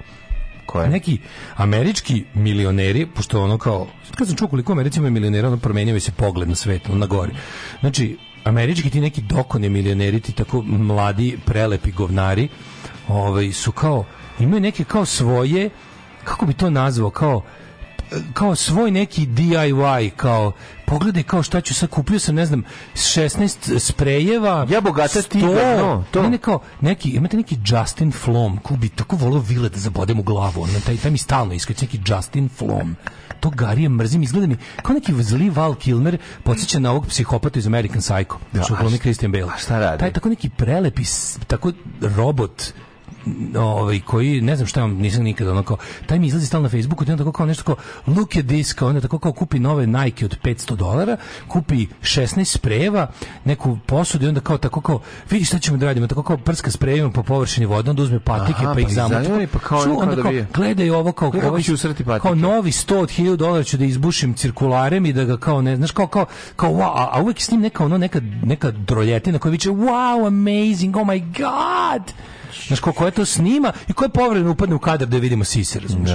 Koje?
Neki američki milioneri, pošto ono kao, kad sam čuo koliko u Americi ima milionera, ono promenio mi se pogled na svet, na gori. Znači, američki ti neki dokone milioneri, ti tako mladi, prelepi govnari, ovaj, su kao, imaju neke kao svoje, kako bi to nazvao, kao, kao svoj neki DIY kao pogledaj kao šta ću sad kupio sam ne znam 16 sprejeva
Ja bogata
100,
tigar, no, to.
ne, ne, kao neki imate neki Justin Flom ko bi tako volio vile da zabodem u glavu on taj taj mi stalno iskače neki Justin Flom to Garije mrzim izgleda mi kao neki zli Val Kilmer podsjeća na ovog psihopata iz American Psycho da, što Christian Bale
a šta radi?
taj tako neki prelepi tako robot ovaj koji ne znam šta on nisam nikada ono kao taj mi izlazi stalno na Facebooku i onda tako kao nešto kao look at this kao onda tako kao kupi nove Nike od 500 dolara kupi 16 sprejeva neku posudu i onda kao tako kao vidi šta ćemo da radimo tako kao prska sprejevima po površini vode onda uzme patike
Aha,
pa
pa
ih
ih
zamuti
pa kao
Ču, onda
da
kao gledaj ovo kao
kako
ovaj- kao novi 100 od 1000 dolara ću da izbušim cirkularem i da ga kao ne znaš kao kao kao wow, a, a uvek s njim neka ono neka neka droljetina koja viče wow amazing oh my god Znaš, ko, ko je to snima i ko je povremeno upadne u kadar da vidimo sise, razumiješ?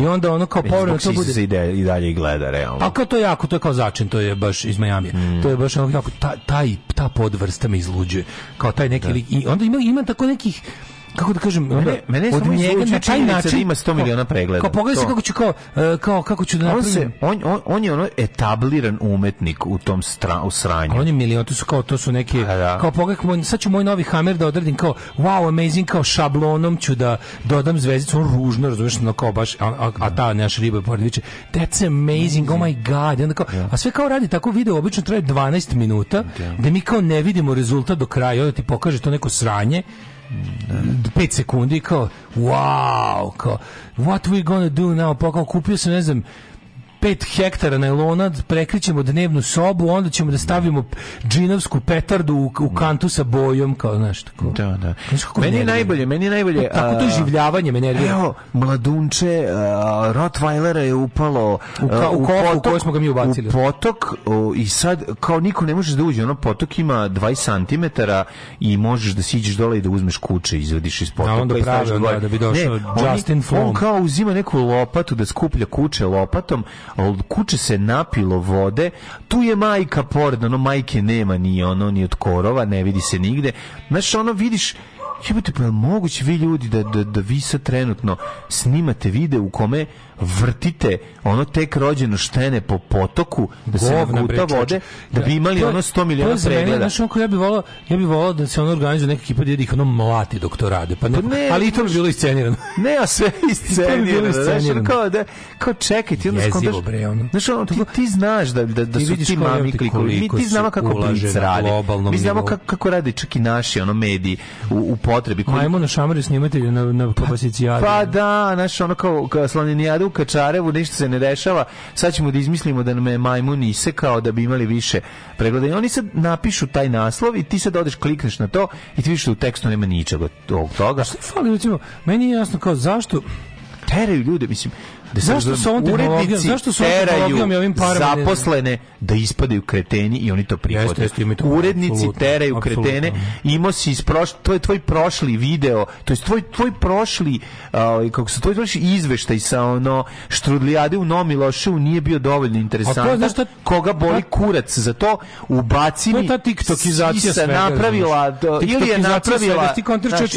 I onda ono kao povremeno to bude...
ide i dalje i gleda, realno.
A kao to jako, to je kao začin, to je baš iz Majamija.
Mm.
To je baš ono jako, ta, taj, ta podvrsta me izluđuje. Kao taj neki lik. I onda ima, ima tako nekih kako da kažem, onda,
Mene- mene samo izluđuje činjenica da ima 100 miliona pregleda.
Kao pogledaj se kako ću kao, e, kao, kako ću da
on,
napravim.
se, on, on, on je ono etabliran umetnik u tom stra, u sranju.
A on je milion, to su kao, to su neki, kao pogledaj, sad ću moj novi Hammer da odradim kao, wow, amazing, kao šablonom ću da dodam zvezdicu, on ružno, razumiješ, no kao baš, a, a, a ta naš riba pored viče, that's amazing, oh my god, I onda kao, a sve kao radi tako video, obično traje 12 minuta, da. mi kao ne vidimo rezultat do kraja, onda ti pokaže to neko sranje, 5 sekundi kao wow kao what we gonna do now? Pa kao kupio sam ne znam 5 hektara najlona, prekrićemo dnevnu sobu, onda ćemo da stavimo džinovsku petardu u, u kantu sa bojom, kao, znaš, tako.
Da, da.
Znaš kako
Meni je najbolje, meni je najbolje...
Tako to življavanje me nervira.
Evo, mladunče, a, Rottweilera je upalo
U ka-
a,
u kofu u koju smo ga mi ubacili.
U potok o, i sad kao niko ne može da uđe, ono potok ima 20 cm i možeš da siđeš dole i da uzmeš kuće izvadiš iz potoka.
onda
i
pravi onda
gore.
da bi došao
oni-
Justin Flom.
On kao uzima neku lopatu da skuplja kuće lopatom, a od kuće se napilo vode, tu je majka pored, ono majke nema ni ono, ni od korova, ne vidi se nigde. Znaš, ono vidiš, Jebote, pa moguće vi ljudi da, da, da vi sad trenutno snimate video u kome vrtite ono tek rođeno štene po potoku, da se naguta vode,
čoveče.
da bi imali
To je-
ono 100
to
miliona pregleda.
Znaš, onako, ja bih volao, ja bih volao da se ono organizuje neka ekipa da ih ono mlati dok to rade. Pa ne,
Pa ne,
ali i to bi bilo iscenirano.
Ne, a sve iscenirano. Znaš, kao da, kao čekaj, ti onda
Jezivo,
skontaš-
bre, ono.
Znaš, ono, ti, ti znaš da, da, da su ti mami klikovi. Mi ti znamo kako
na
radi. Mi znamo kako, kako rade čak i naši ono mediji u, u potrebi. Koji-
Majmo na šamaru snimatelju na, na kapasicijadu.
Pa da, znaš, ono kao, kao slaninijada u Kačarevu, ništa se ne dešava, sad ćemo da izmislimo da nam je majmun isekao da bi imali više pregleda. Oni sad napišu taj naslov i ti sad odeš, klikneš na to i ti vidiš da u tekstu nema ničega od tog toga.
Fali, recimo, meni je jasno kao zašto
teraju ljude, mislim, da se
Zašto sa ovom tehnologijom- zašto
teraju
tehnologijom i ovim parama ne-
zaposlene da ispadaju kreteni i oni to prihode.
Jeste, jeste, to,
Urednici
apsolutno,
teraju
apsolutno.
kretene, imao si iz to je tvoj prošli video, to je tvoj, tvoj prošli, uh, kako se tvoj prošli izveštaj sa ono štrudlijade u Nomiloševu nije bio dovoljno interesantan.
znaš šta-
koga boli kurac za to, ubaci
To je
mi
ta tiktokizacija svega,
napravila, do- ili je napravila,
svega, ti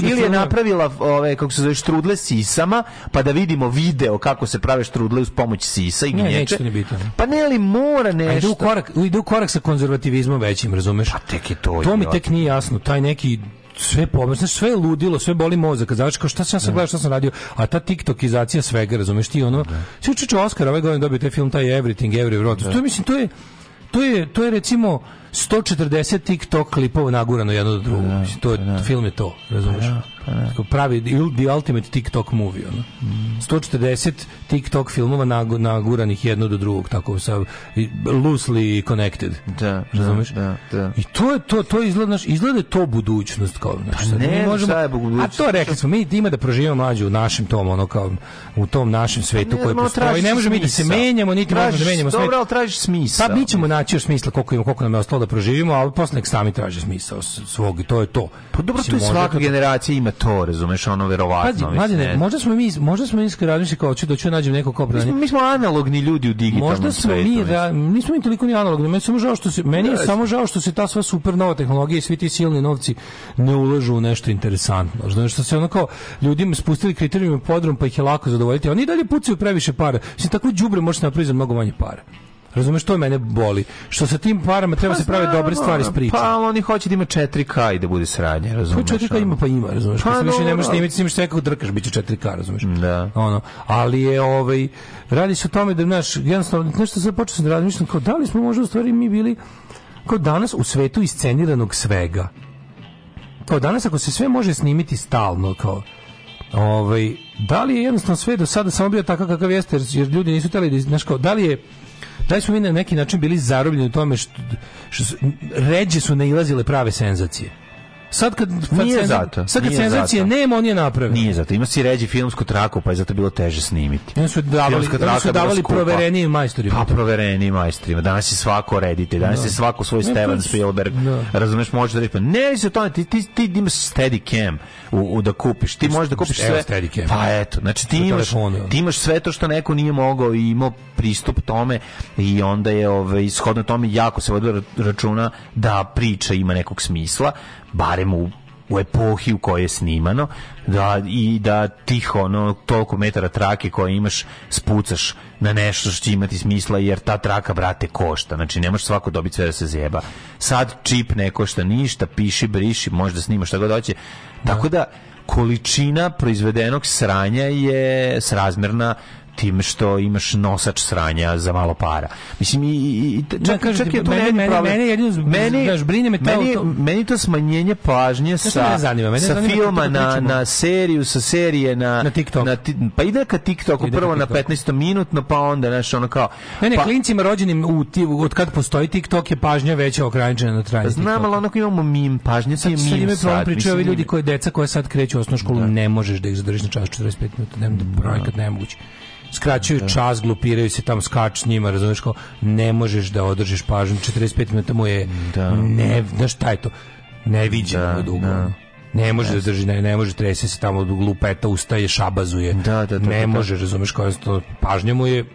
ili je napravila ove kako se zove štrudle sisama, pa da vidimo video kako se prave štrudle uz pomoć sisa i
Ne,
gnječe.
neće to ni biti.
Pa ne li mora
A ide
nešto.
u korak, ide u korak sa konzervativizmom većim, razumeš? A
tek je to.
To mi tek nije jasno, taj neki sve pomešano, sve je ludilo, sve boli mozak, završi kao šta sam ja sad gledao, šta sam radio, a ta tiktokizacija svega, razumeš ti ono, sve učeče Oscar ove godine dobio taj film, taj Everything, Every Wrote, to je, mislim, to je, to je, to je recimo 140 TikTok klipova nagurano jedno do drugog. Mislim, to je, film je to, razumeš? Tako Pravi the ultimate TikTok movie, ono. 140 TikTok filmova nagu- naguranih jedno do drugog, tako sa loosely connected.
Da,
razumeš?
Da, da.
I to je to, to izgleda, izgleda to budućnost kao, znači, sad
ne,
mi možemo,
šta je budućnost?
a to rekli smo, mi ima da proživimo mlađu u našem tom, ono kao, u tom našem svetu
Pa ne,
koji postoji. Ne možemo mi da se menjamo, niti možemo da menjamo svet.
Dobro, ali tražiš smisao.
Pa mi ćemo naći još smisla koliko, ima, koliko nam je ostalo da proživimo, ali posle nek sami traže smisao s- svog i to je to.
Pa dobro, to je svaka generacija ima to, razumeš, ono verovatno.
Pazi, mladine,
ne.
možda smo mi, možda smo mi razmišljali kao ću da ću nađem neko kao
Mi smo, mi smo analogni ljudi u digitalnom
Možda smo
svetu.
mi, ra, nismo mi toliko ni analogni, meni samo žao što se, meni je samo žao što se ta sva super nova tehnologija i svi ti silni novci ne ulažu u nešto interesantno. Znači što se ono kao ljudima spustili kriterijume podrum pa ih je lako zadovoljiti. Oni dalje pucaju previše para. Mislim tako đubre može se napraviti za mnogo manje para. Razumeš, to mene boli. Što sa tim parama treba se prave dobre stvari s pričom.
Pa oni hoće da ima 4K i da bude sradnje,
Pa
razumeš?
4K ima pa ima, razumeš?
Pa
Pa više ne možeš snimiti, snimaš sve kako drkaš, biće 4K, razumeš?
Da.
Ono, ali je ovaj radi se o tome da naš jednostavno nešto se počeo sam da razmišljam kao da li smo možda u stvari mi bili kao danas u svetu isceniranog svega. Kao danas ako se sve može snimiti stalno kao ovaj da li je jednostavno sve do sada samo bio takav kakav jeste jer, jer ljudi nisu hteli da znaš kao da li je da li smo mi na neki način bili zarobljeni u tome što, što ređe su nailazile prave senzacije. Sad kad,
Nije zato.
Sad kad senzacije nema, on je napravio.
Nije zato. Ima si ređi filmsku traku, pa je zato bilo teže snimiti.
I onda su davali,
traka
su davali proverenijim majstorima.
Pa provereni majstrima. Danas je svako redite, danas
Da.
je svako svoj
Ne,
Steven
to
Spielberg.
da.
Razumeš, možeš da reći, pa ne se o tome, ti, ti, ti imaš Steadicam u, u da kupiš. Ti možeš da kupiš
Evo
sve.
Steadicam.
Pa eto, znači ti imaš, ti imaš sve to što neko nije mogao i imao pristup tome i onda je ovaj, ishodno tome jako se vodi računa da priča ima nekog smisla, barem u u epohi u kojoj je snimano da, i da tih ono toliko metara trake koje imaš spucaš na nešto što će imati smisla jer ta traka brate košta. Znači ne može svako dobiti sve da se zjeba. Sad čip ne košta ništa piši briši možda snimaš šta god hoće. Tako da količina proizvedenog sranja je srazmerna time što imaš nosač sranja za malo para. Mislim, i, i, čak,
kažem
čak je tu
mene-
meni problem.
mene jedino
meni,
znaš, brine me to-
meni,
to-
meni to smanjenje pažnje sa,
zanima? Mene
sa
zanima
filma na, na seriju, sa serije na,
Na TikTok.
Na, pa ide ka TikToku,
Ide ka
prvo na
TikToku.
15 minutno, pa onda, znaš, ono kao...
Ne, ne,
pa,
klincima rođenim u, ti, od kad postoji TikTok je pažnja veća ograničena na trajanje
Znam, ali onako imamo mim, pažnja ti je
Sad, sad
mim
imaju problem
sad.
pričaju ovi ljudi koji deca koja sad kreću u osnovnu školu ne možeš da ih zadržiš na čas 45 minuta, nema da projekat nemoguće. Skraćuju čas, glupiraju se tamo, skač s njima, razumeš kao, ne možeš da održiš pažnju, 45 minuta mu je, ne, znaš šta je to, neviđeno
Da,
dugo.
da.
Ne može da drži, ne, ne može trese se tamo od lupeta, ustaje, šabazuje.
Da, da, da,
ne
da, da.
može, razumeš, kao to, pažnja mu je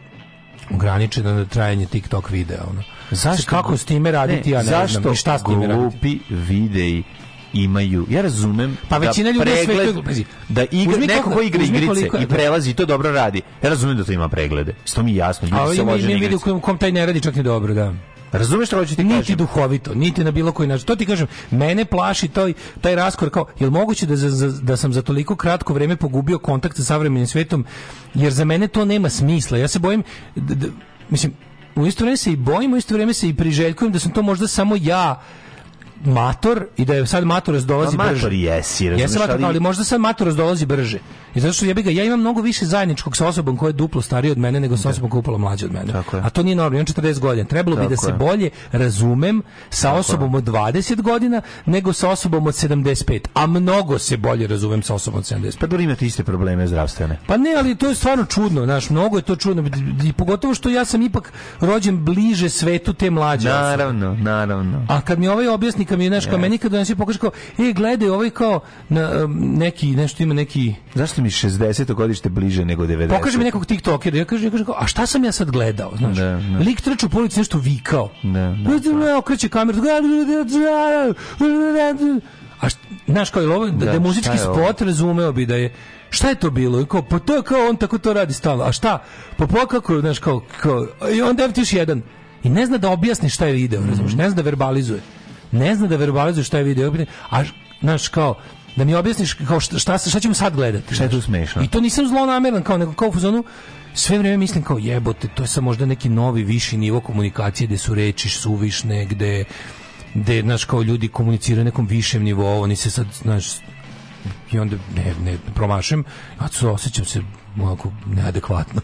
ograničena na trajanje TikTok videa. Ono.
Zašto
Kako s time raditi, ja ne
zašto
znam. I šta s time raditi?
glupi videi imaju, ja razumem
Pa većina
da
ljudi na
pregled,
pazi,
da igra, neko
koliko-
ko igra igrice
koliko-
i prelazi i to dobro radi, ja razumem da to ima preglede. Što mi jasno,
A
ljudi se lože
ima vidi u kojem kom taj ne radi čak ni dobro, da.
Razumeš što hoću ti
niti
kažem?
duhovito, niti na bilo koji način. To ti kažem, mene plaši taj, taj raskor kao, je li moguće da, za, za- da sam za toliko kratko vreme pogubio kontakt sa savremenim svetom, jer za mene to nema smisla. Ja se bojim, d- d- mislim, u isto vreme se i bojim, u isto vreme se i priželjkujem da sam to možda samo ja mator i da je sad matorac dolazi
Ma,
brže.
mator jesi, razumeš,
Jesam mator,
ali-
ali možda sad matorac dolazi brže. I zato što ja ga, ja imam mnogo više zajedničkog sa osobom koja je duplo starija od mene nego sa osobom koja je upala mlađa od mene.
Tako je.
A to nije normalno, imam 40 godina. Trebalo bi da
Tako
se
je.
bolje razumem sa
Tako
osobom od 20 godina nego sa osobom od 75. A mnogo se bolje razumem sa osobom od 75.
Pa dobro imate iste probleme zdravstvene.
Pa ne, ali to je stvarno čudno, znaš, mnogo je to čudno. I pogotovo što ja sam ipak rođen bliže svetu te mlađe osobe.
Naravno, naravno.
A kad mi ovaj objasni, kad mi znaš, kao meni kad on se pokaže kao, e, gledaj, ovaj kao na, neki, nešto ima neki...
Zašto mi 60. godište bliže nego 90?
Pokaže mi nekog TikTokera, ja kažem, ja kažem a šta sam ja sad gledao, znaš?
Da, da.
Lik trče u polici nešto vikao.
Da,
Da, okreće kameru. A št- znaš kao je ovo, da, da,
Da,
je muzički
je ovo?
spot, razumeo bi da je Šta je to bilo? I kao, pa to je kao on tako to radi stalno. A šta? Pa pa kako, znaš, kao, kao i onda je još jedan. I ne zna da objasni šta je video,
Mhm.
razumiješ? Ne zna da verbalizuje. Ne zna da verbalizuje šta je video. A, znaš, kao, da mi objasniš kao šta, šta, šta ćemo sad gledati.
Šta je tu smešno?
I to nisam zlonameran, kao, nego kao u fazonu, sve vrijeme mislim kao jebote, to je sad možda neki novi viši nivo komunikacije gde su reči suvišne, gde gde znaš kao ljudi komuniciraju na nekom višem nivou, oni se sad znaš i onda ne, ne promašem, a to osjećam se onako neadekvatno.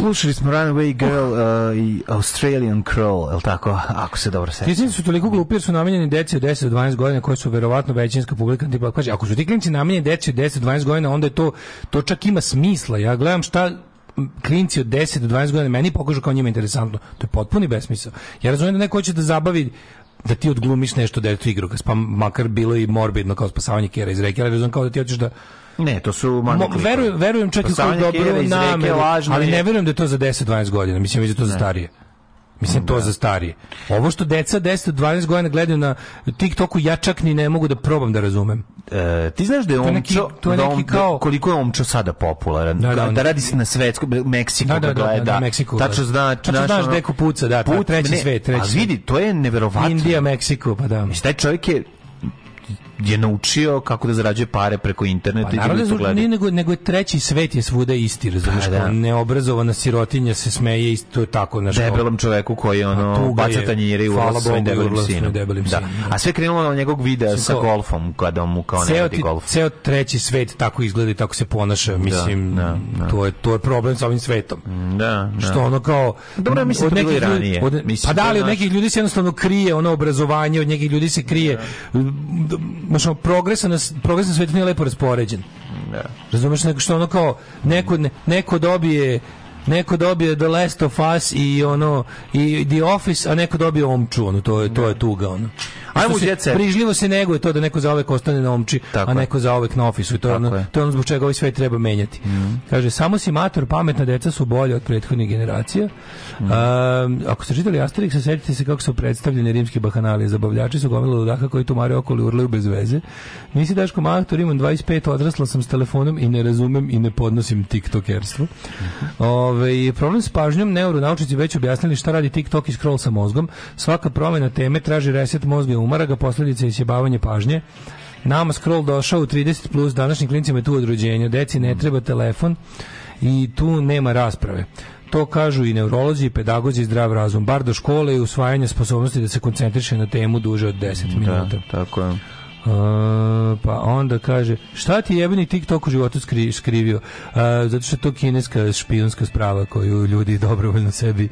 Slušali smo Runaway Girl uh, i Australian Crawl, je li tako? Ako se dobro
Ti
sećam.
klinci su toliko glupi jer su namenjeni deci od 10 do 12 godina koji su verovatno većinska publika tipa kaže ako su ti klinci namenjeni deci od 10 do 12 godina onda je to to čak ima smisla. Ja gledam šta klinci od 10 do 12 godina meni pokažu kao njima interesantno. To je potpuni besmisao. Ja razumem da neko hoće da zabavi da ti odglumiš nešto detetu igrokaz, pa makar bilo i morbidno kao spasavanje kjera iz reke, ali razumem kao da ti hoćeš da
Ne, to su
Mo, verujem, verujem čak i
Spasavanje
kao dobro nameru, ali ne verujem da je to za 10-12 godina. Mislim da je to za starije. Mislim to za starije. Ovo što deca 10-12 godina gledaju na TikToku ja čak ni ne mogu da probam da razumem.
E, ti znaš da je
To je neki-
omčo,
to je
da
neki kao-
koliko je omčo sada popularan,
Da,
da,
da,
da, radi se na svetskom, Meksiko
Da, da, da,
gleda,
da, da, Meksiko,
tačno
da.
zna,
Tačno znaš gde ko puca, da, ta- treći svet, treći
a vidi, to je neverovatno.
Indija, Meksiko, pa da.
Mislim, taj čovjek je je naučio kako da zarađuje pare preko interneta
Pa
i to
da
gledaju.
nije nego, nego je treći svet je svuda isti, razumiješ,
Pa, da.
neobrazovana sirotinja se smeje isto to je tako, kao-
debelom čovjeku koji
A
ono baca
je,
tanjire i urla svojim debelim sinom.
debelim
da.
da.
A sve krenulo od njegovog videa sa
kao-
golfom, kada mu kao ne
ti,
golf.
ceo treći svet tako izgleda i tako se ponaša, mislim,
da, da.
To, je, to je problem sa ovim svetom.
Da, da.
Što ono kao
Dobro, mislim
od
da je
nekih ljudi-
ranije.
od-
Mislim,
pa da
to
li
je
od
naš-
nekih ljudi se jednostavno krije ono obrazovanje, od nekih ljudi se krije. Znaš, ono, progres na, progres na svetu nije lepo raspoređen.
Da.
Razumeš neko što ono kao neko, ne- neko dobije neko dobije The Last of Us i ono i The Office, a neko dobije Omču, ono to je to je tuga ono.
Ajmo
se
Set.
Prižljivo se neguje to da neko zaovek ostane na Omči,
Tako
a neko zaovek na Officeu i to je ono,
je.
to je ono zbog čega ovaj svet treba menjati. Kaže samo si mator, pametna deca su bolje od prethodnih generacija. Um, ako ste čitali Asterix, setite se kako su predstavljeni rimski bahanali. Zabavljači su gomila ludaka koji tumare okolo i urlaju bez veze. Nisi Daško Mahtor, imam 25, odrasla sam s telefonom i ne razumem i ne podnosim tiktokerstvo. Ove, problem s pažnjom, neuronaučici već objasnili šta radi TikTok i scroll sa mozgom. Svaka promjena teme traži reset mozga umara ga, posljedica je isjebavanje pažnje. Nama scroll došao u 30 plus, današnjim klincima je tu od rođenja. Deci ne treba telefon i tu nema rasprave. To kažu i neurolozi, i pedagozi i zdrav razum. Bar do škole i usvajanja sposobnosti da se koncentriše na temu duže od 10 minuta.
Da, tako je.
Uh, pa onda kaže šta ti je jebeni TikTok u životu skri, skrivio Uh, zato što je to kineska špijunska sprava koju ljudi dobrovoljno sebi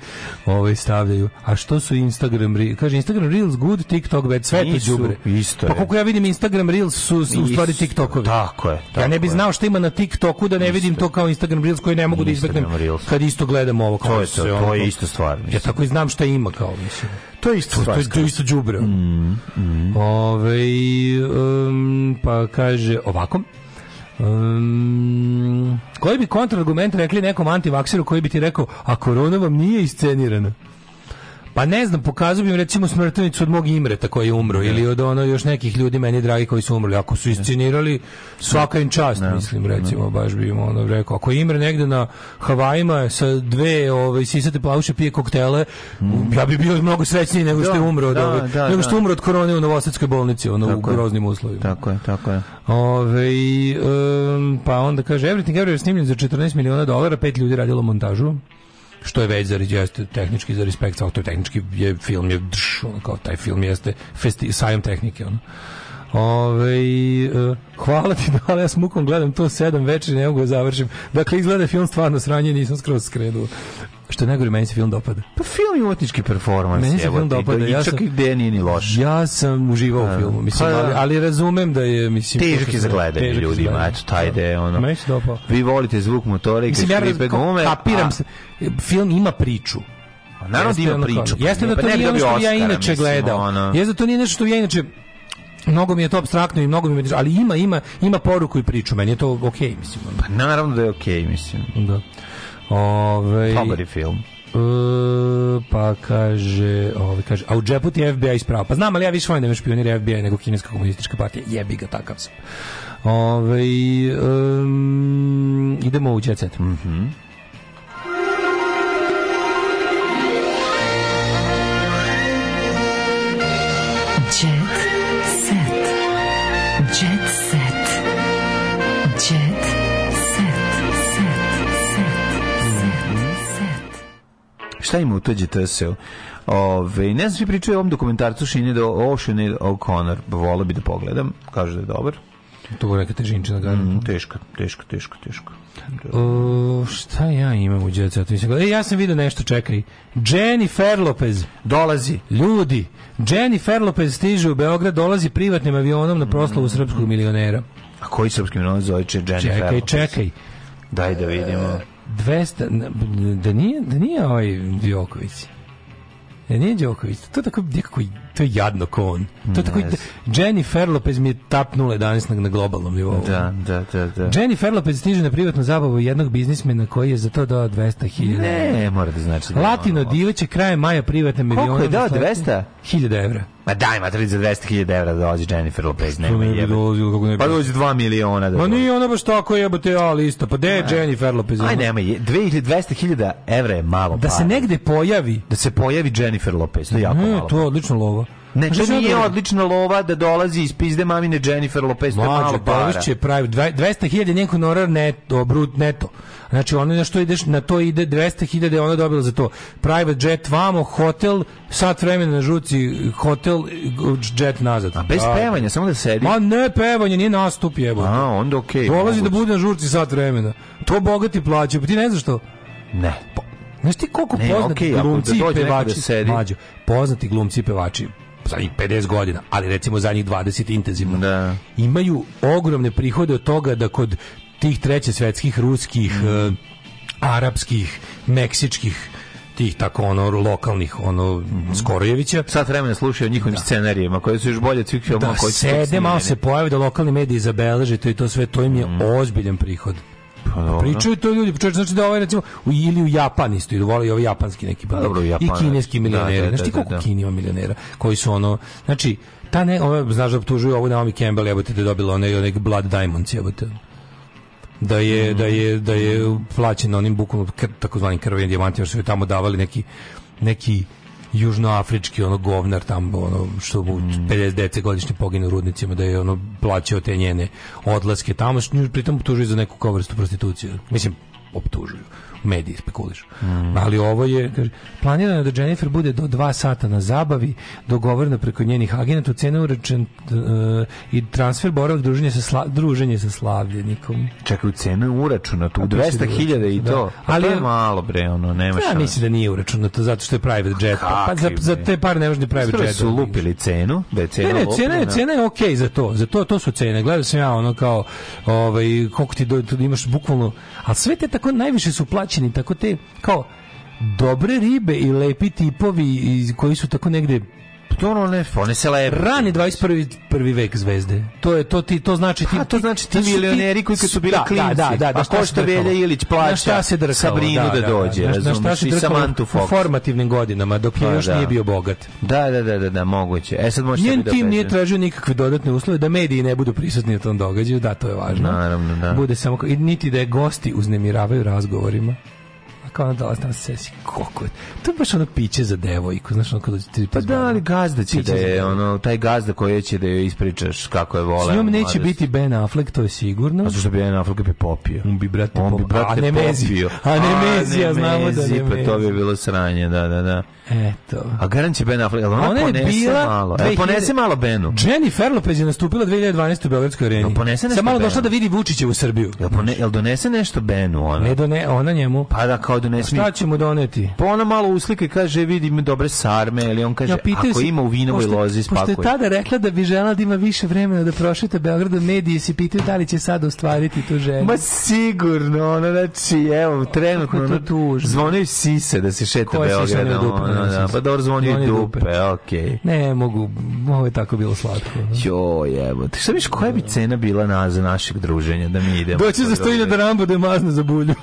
ovaj, stavljaju a što su Instagram Reels kaže Instagram Reels good TikTok bad sve to đubre
isto
pa
je.
koliko ja vidim Instagram Reels su, su u stvari. TikTokovi
Tako je,
ja
tako
ne bih
je.
znao šta ima na TikToku da ne vidim to kao Instagram Reels koji ne mogu da izbegnem kad isto gledam ovo kao
To je
se
to,
ono-
to je isto stvar.
ja
mislim.
tako i znam šta ima kao mislim
To je isto
to,
stvar.
to, je- to isto đubre.
Mm,
Ove, um, pa kaže ovako. Um, koji bi kontrargument rekli nekom antivakseru koji bi ti rekao, a korona vam nije iscenirana? Pa ne znam, pokazao bi im recimo smrtenicu od mog Imreta koji je umro ili od ono još nekih ljudi meni dragi koji su umrli. Ako su iscenirali, svaka im čast, mislim, recimo, baš bi im ono rekao. Ako je Imre negde na Havajima sa dve ovaj, sisate plavuše pije koktele, ja bi bio mnogo srećniji nego što je
Da,
umro od,
da,
ove-
da,
nego što
da.
je umro od korone u Novosadskoj bolnici, ono, u
Tako je.
groznim uslovima.
Tako je, tako je.
Ove, um, pa onda kaže Everything Everywhere je snimljen za 14 miliona dolara, pet ljudi radilo montažu što je već za jeste tehnički za respekt, to je tehnički je film je ono, kao taj film jeste festi, sajam tehnike ono. Ove, e, hvala ti da ja s mukom gledam to sedam večeri ne mogu da završim dakle izgleda film stvarno sranje nisam skroz skrenuo što je najgore meni se film dopada
Pa film je umetnički performans.
Meni se
evo
film dopada,
i
ja
čak
sam-
i gde nije ni loš.
ja sam uživao u filmu mislim,
Pa da.
ali, ali razumem da je mislim
je za gledanje ljudima, eto, taj ide, ono.
Meni se dopao.
Vi volite zvuk motora i
Mislim, ja
gume.
kapiram
a-
se. Film ima priču.
naravno da ima priču, pa
Jeste da
pa
to
ne
nije ono što ja inače gledao. Jeste da to nije nešto što ja inače mnogo mi je to abstraktno i mnogo mi je, ali ima ima ima poruku i priču, meni je to okej, mislim. ono.
Pa naravno da je okej, mislim.
Da. Ove,
Dobar film.
E, pa kaže, ovaj kaže, a u džepu ti FBI ispravo. Pa znam, ali ja više volim da FBI nego kineska komunistička partija. Jebi ga, takav sam. Ove, um, idemo u jet set.
Mhm.
Jet
Šta ima u to GTS-u? Ove, ne znam, svi pričaju o ovom dokumentarcu Šine do Ocean O'Connor. Volio bi da pogledam. Kaže da je dobar.
To je neka težinčina garantno.
Mm, teško, teško, teško, teško.
O, šta ja imam u? Mislim, E, ja sam vidio nešto, čekaj. Jennifer Lopez.
Dolazi.
Ljudi, Jennifer Lopez stiže u Beograd, dolazi privatnim avionom na proslavu srpskog milionera.
A koji srpski milion zove Jennifer?
Čekaj,
Lopez?
čekaj.
Daj da vidimo.
200, da nije, da nije ovaj Đoković. Da nije Đoković. To je tako nekako, to je jadno ko on. To je tako,
Ne
Jennifer Lopez mi je tapnula 11 na, na globalnom nivou.
Da, da, da, da.
Jennifer Lopez stiže na privatnu zabavu jednog biznismena koji je za to dao 200.000.
Ne, mora da znači da
Latino
ono-
diva će krajem maja privatne milione.
Koliko je dao, 200?
1000 evra.
Ma daj, za 200.000 evra da dolazi Jennifer Lopez, nema
ne bi
jebe.
dolazilo, kako ne bi
Pa dođe 2 miliona da
Ma nije ona baš tako jebote, ali isto. Pa de je Jennifer Lopez?
Aj, nema, je- 200.000 evra je malo
Da se
para.
negde pojavi.
Da se pojavi Jennifer Lopez, to je jako
Ne,
malo.
to je odlično lova.
Ne,
Znaš
to nije odlična lova da dolazi iz pizde mamine Jennifer Lopez, to je malo para.
dovešće pravi 200.000 njen honorar neto, brut neto. Znači ono na što ideš, na to ide 200.000 je ona dobila za to. Private jet vamo, hotel, sat vremena na žuci, hotel, jet nazad.
A bez
Da.
pevanja, samo da sedi.
Ma ne pevanje, nije nastup jebote.
A, onda okej.
Dolazi da bude na žurci sat vremena. To bogati plaćaju, pa ti ne znaš što?
Ne.
Znaš ti koliko
Ne,
poznati
ako
glumci
da
i
da
pevači,
sedi.
mlađo, poznati glumci i pevači zadnjih 50 godina, ali recimo zadnjih 20 intenzivno,
Da.
imaju ogromne prihode od toga da kod tih treće svetskih, ruskih,
Mm.
eh, arapskih, meksičkih, tih tako ono lokalnih ono
Mhm.
Skorojevića
Sat vremena slušaju o njihovim scenarijima, koji su još bolje od svih filmova
da
koji su
sede, malo se pojave da lokalni mediji zabeleže to i to sve, to im je ozbiljan prihod.
Pa dobro.
Pričaju to ljudi, čovječ, znači da ovaj recimo u, ili u Japan isto idu, voli ovaj japanski neki
Pa dobro, u
i kineski milioneri.
Da, da, da,
koliko
da.
Kini ima milionera koji su ono, znači ta ne, ove, znaš da optužuju ovu Naomi Campbell, jebote da je dobila onaj, onaj Blood Diamonds, jebote. Da je,
Mhm.
da je, da je plaćen onim kr, takozvanim krvavim dijamantima, što su tamo davali neki, neki južnoafrički ono govnar tamo ono što mu
Mhm.
50 dece godišnje pogine u rudnicima da je ono plaćao te njene odlaske tamo što pritom optužuju za neku kao vrstu prostitucije mislim optužuju mediji spekulišu.
Mhm.
Ali ovo je, kaže, planirano je da Jennifer bude do dva sata na zabavi, dogovoreno preko njenih agenata, cena uračen uh, i transfer boravak druženje sa, sla, druženje sa slavljenikom.
Čekaj, u cenu je uračunato, u
A to si
200.000 i
da.
to. Pa
Ali
to je malo, bre, ono, nema
Ja
šanse.
mislim da nije uračunato zato što je private jet. Pa, pa za, za te pare ne može ni private
Prvo
jet.
su lupili cenu, da je cena
Ne, ne, cena je, cena je okej za to. Za to, to su cene. Gledao sam ja ono kao, ovaj, koliko ti do, imaš bukvalno, ali sve te tako najviše su plaćeni, tako te, kao, dobre ribe i lepi tipovi koji su tako negde
To ono ne, one se lepe.
Rani 21. prvi vek zvezde. To je to ti to znači ti
A to znači ti
su
milioneri koji su bili
da,
klinci.
Da, da, da,
Pa
na šta
ko
se
što Velja? Ilić plaća
Na šta se?
Sabrinu da dođe,
na- na šta
razumeš,
se
Samantu
u
Fox.
formativnim godinama dok je
Pa
još
da.
nije bio bogat.
Da, da, da, da, da, moguće. E sad možete
Njen
da
tim nije tražio nikakve dodatne uslove da mediji ne budu prisutni na tom događaju, da to je važno.
Naravno, da.
Bude samo i niti da je gosti uznemiravaju razgovorima. Kao ona dolazi na sesiji, koliko je. To je baš ono piće za devojku, znaš ono kada ti
Pa da, ali gazda će da je, ono, taj gazda koji će da joj ispričaš kako je vole.
S njom neće biti Ben Affleck, to je sigurno.
A zašto bi Ben Affleck bi popio?
On bi, brate, popio. A ne mezi. A ne mezi, ja znamo da
mezi,
ne
Pa to bi
mezi.
bilo sranje, da, da, da.
Eto.
A garant će Ben Affleck, ona,
Ona
ponese
bila
malo? E,
2000
ponese malo Benu.
Jennifer Lopez je nastupila 2012. u Beogradskoj areni.
Ponese nešto
Sad malo
Benu?
došla da vidi Vučića u Srbiju.
Jel, pone, jel donese nešto Benu ona?
Ne done, ona njemu.
Pa da, kao donese mi...
Šta će mu doneti?
Pa ona malo uslika i kaže, vidi ima dobre sarme, ili on kaže,
pitaju
ako
se-
ima u vinovoj lozi,
Pošto je
spakuje.
tada rekla da bi žela da ima više vremena da prošeta Beogradom, mediji se pitaju da li će sada ostvariti tu želju.
Ma sigurno, ono, znači, evo, trenutno, ono,
tužno.
zvonio sise da se šeta Beogradom, da,
znam.
pa dobro zvonio i dupe,
dupe.
okej.
Ne mogu, ovo je tako bilo slatko.
Joj, evo, ti šta viš koja bi cena bila na, za našeg druženja, da mi idemo?
Doći za stojine da Rambo da je mazne za bulju.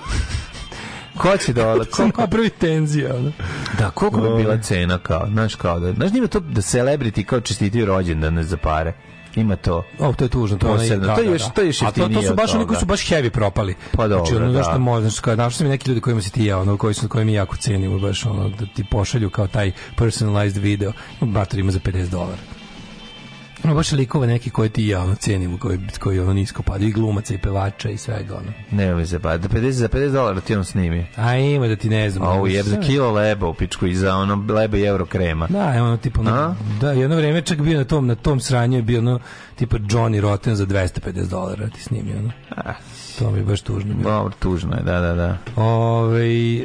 Ko će dole?
Sam napravi tenzija. Ono.
Da, koliko bi bila cena kao, znaš kao da, znaš ima to da celebrity kao čestitaju rođendan za pare. Ima to.
O, to je tužno, to,
Posebno.
da,
to je
da,
još,
da.
to je
A to, to su baš oni koji su baš heavy propali.
Pa dobro,
znači, ono,
da.
Znaš, možda, znači, kao, našao sam i neki ljudi kojima si ti ja, ono, koji su, koje mi jako cenimo, baš, ono, da ti pošalju kao taj personalized video. Bater ima za 50 dolara. Ima baš likova neki koje ti ja ono cenimo, koji, koji ono nisko padaju, i glumaca, i pevača, i svega, ono.
Ne, mi se pa, da 50, za 50 dolara ti on snimi.
A ima da ti ne znam.
Ovo
ono,
jeb za kilo leba u pičku i za ono leba i euro krema.
Da, ono tipa, ono, da, jedno vreme čak bio na tom, na tom sranju je bio ono, tipa Johnny Rotten za 250 dolara ti snimi, ono. To mi je baš tužno bilo.
Dobro, tužno je, da, da, da.
Ove, e,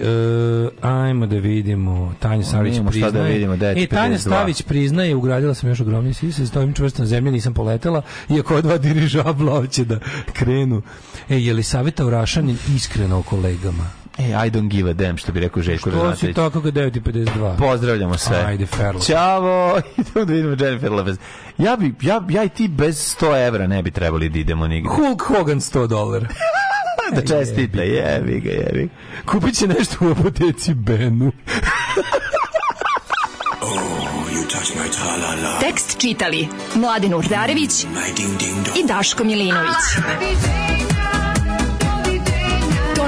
ajmo da vidimo. Tanja Savić
šta
priznaje.
da vidimo,
E, Tanja
52.
Stavić priznaje, ugradila sam još ogromni sise, stojim čvrsto na zemlji, nisam poletela, iako dva dirižabla hoće da krenu. E, je li Savita Urašanin iskreno o kolegama?
E, I don't give a damn, što bi rekao Željko
To si tako ga 9.52.
Pozdravljamo sve.
Ajde, Ferlo.
Ćao, idemo da vidimo Jennifer Lopez. Ja, bi, ja, ja i ti bez 100 evra ne bi trebali da idemo nigde.
Hulk Hogan 100 dolara.
da čestita, jebi ga, jebi ga.
Kupit će nešto u apoteci Benu.
Tekst čitali Mladin Urdarević i Daško Milinović.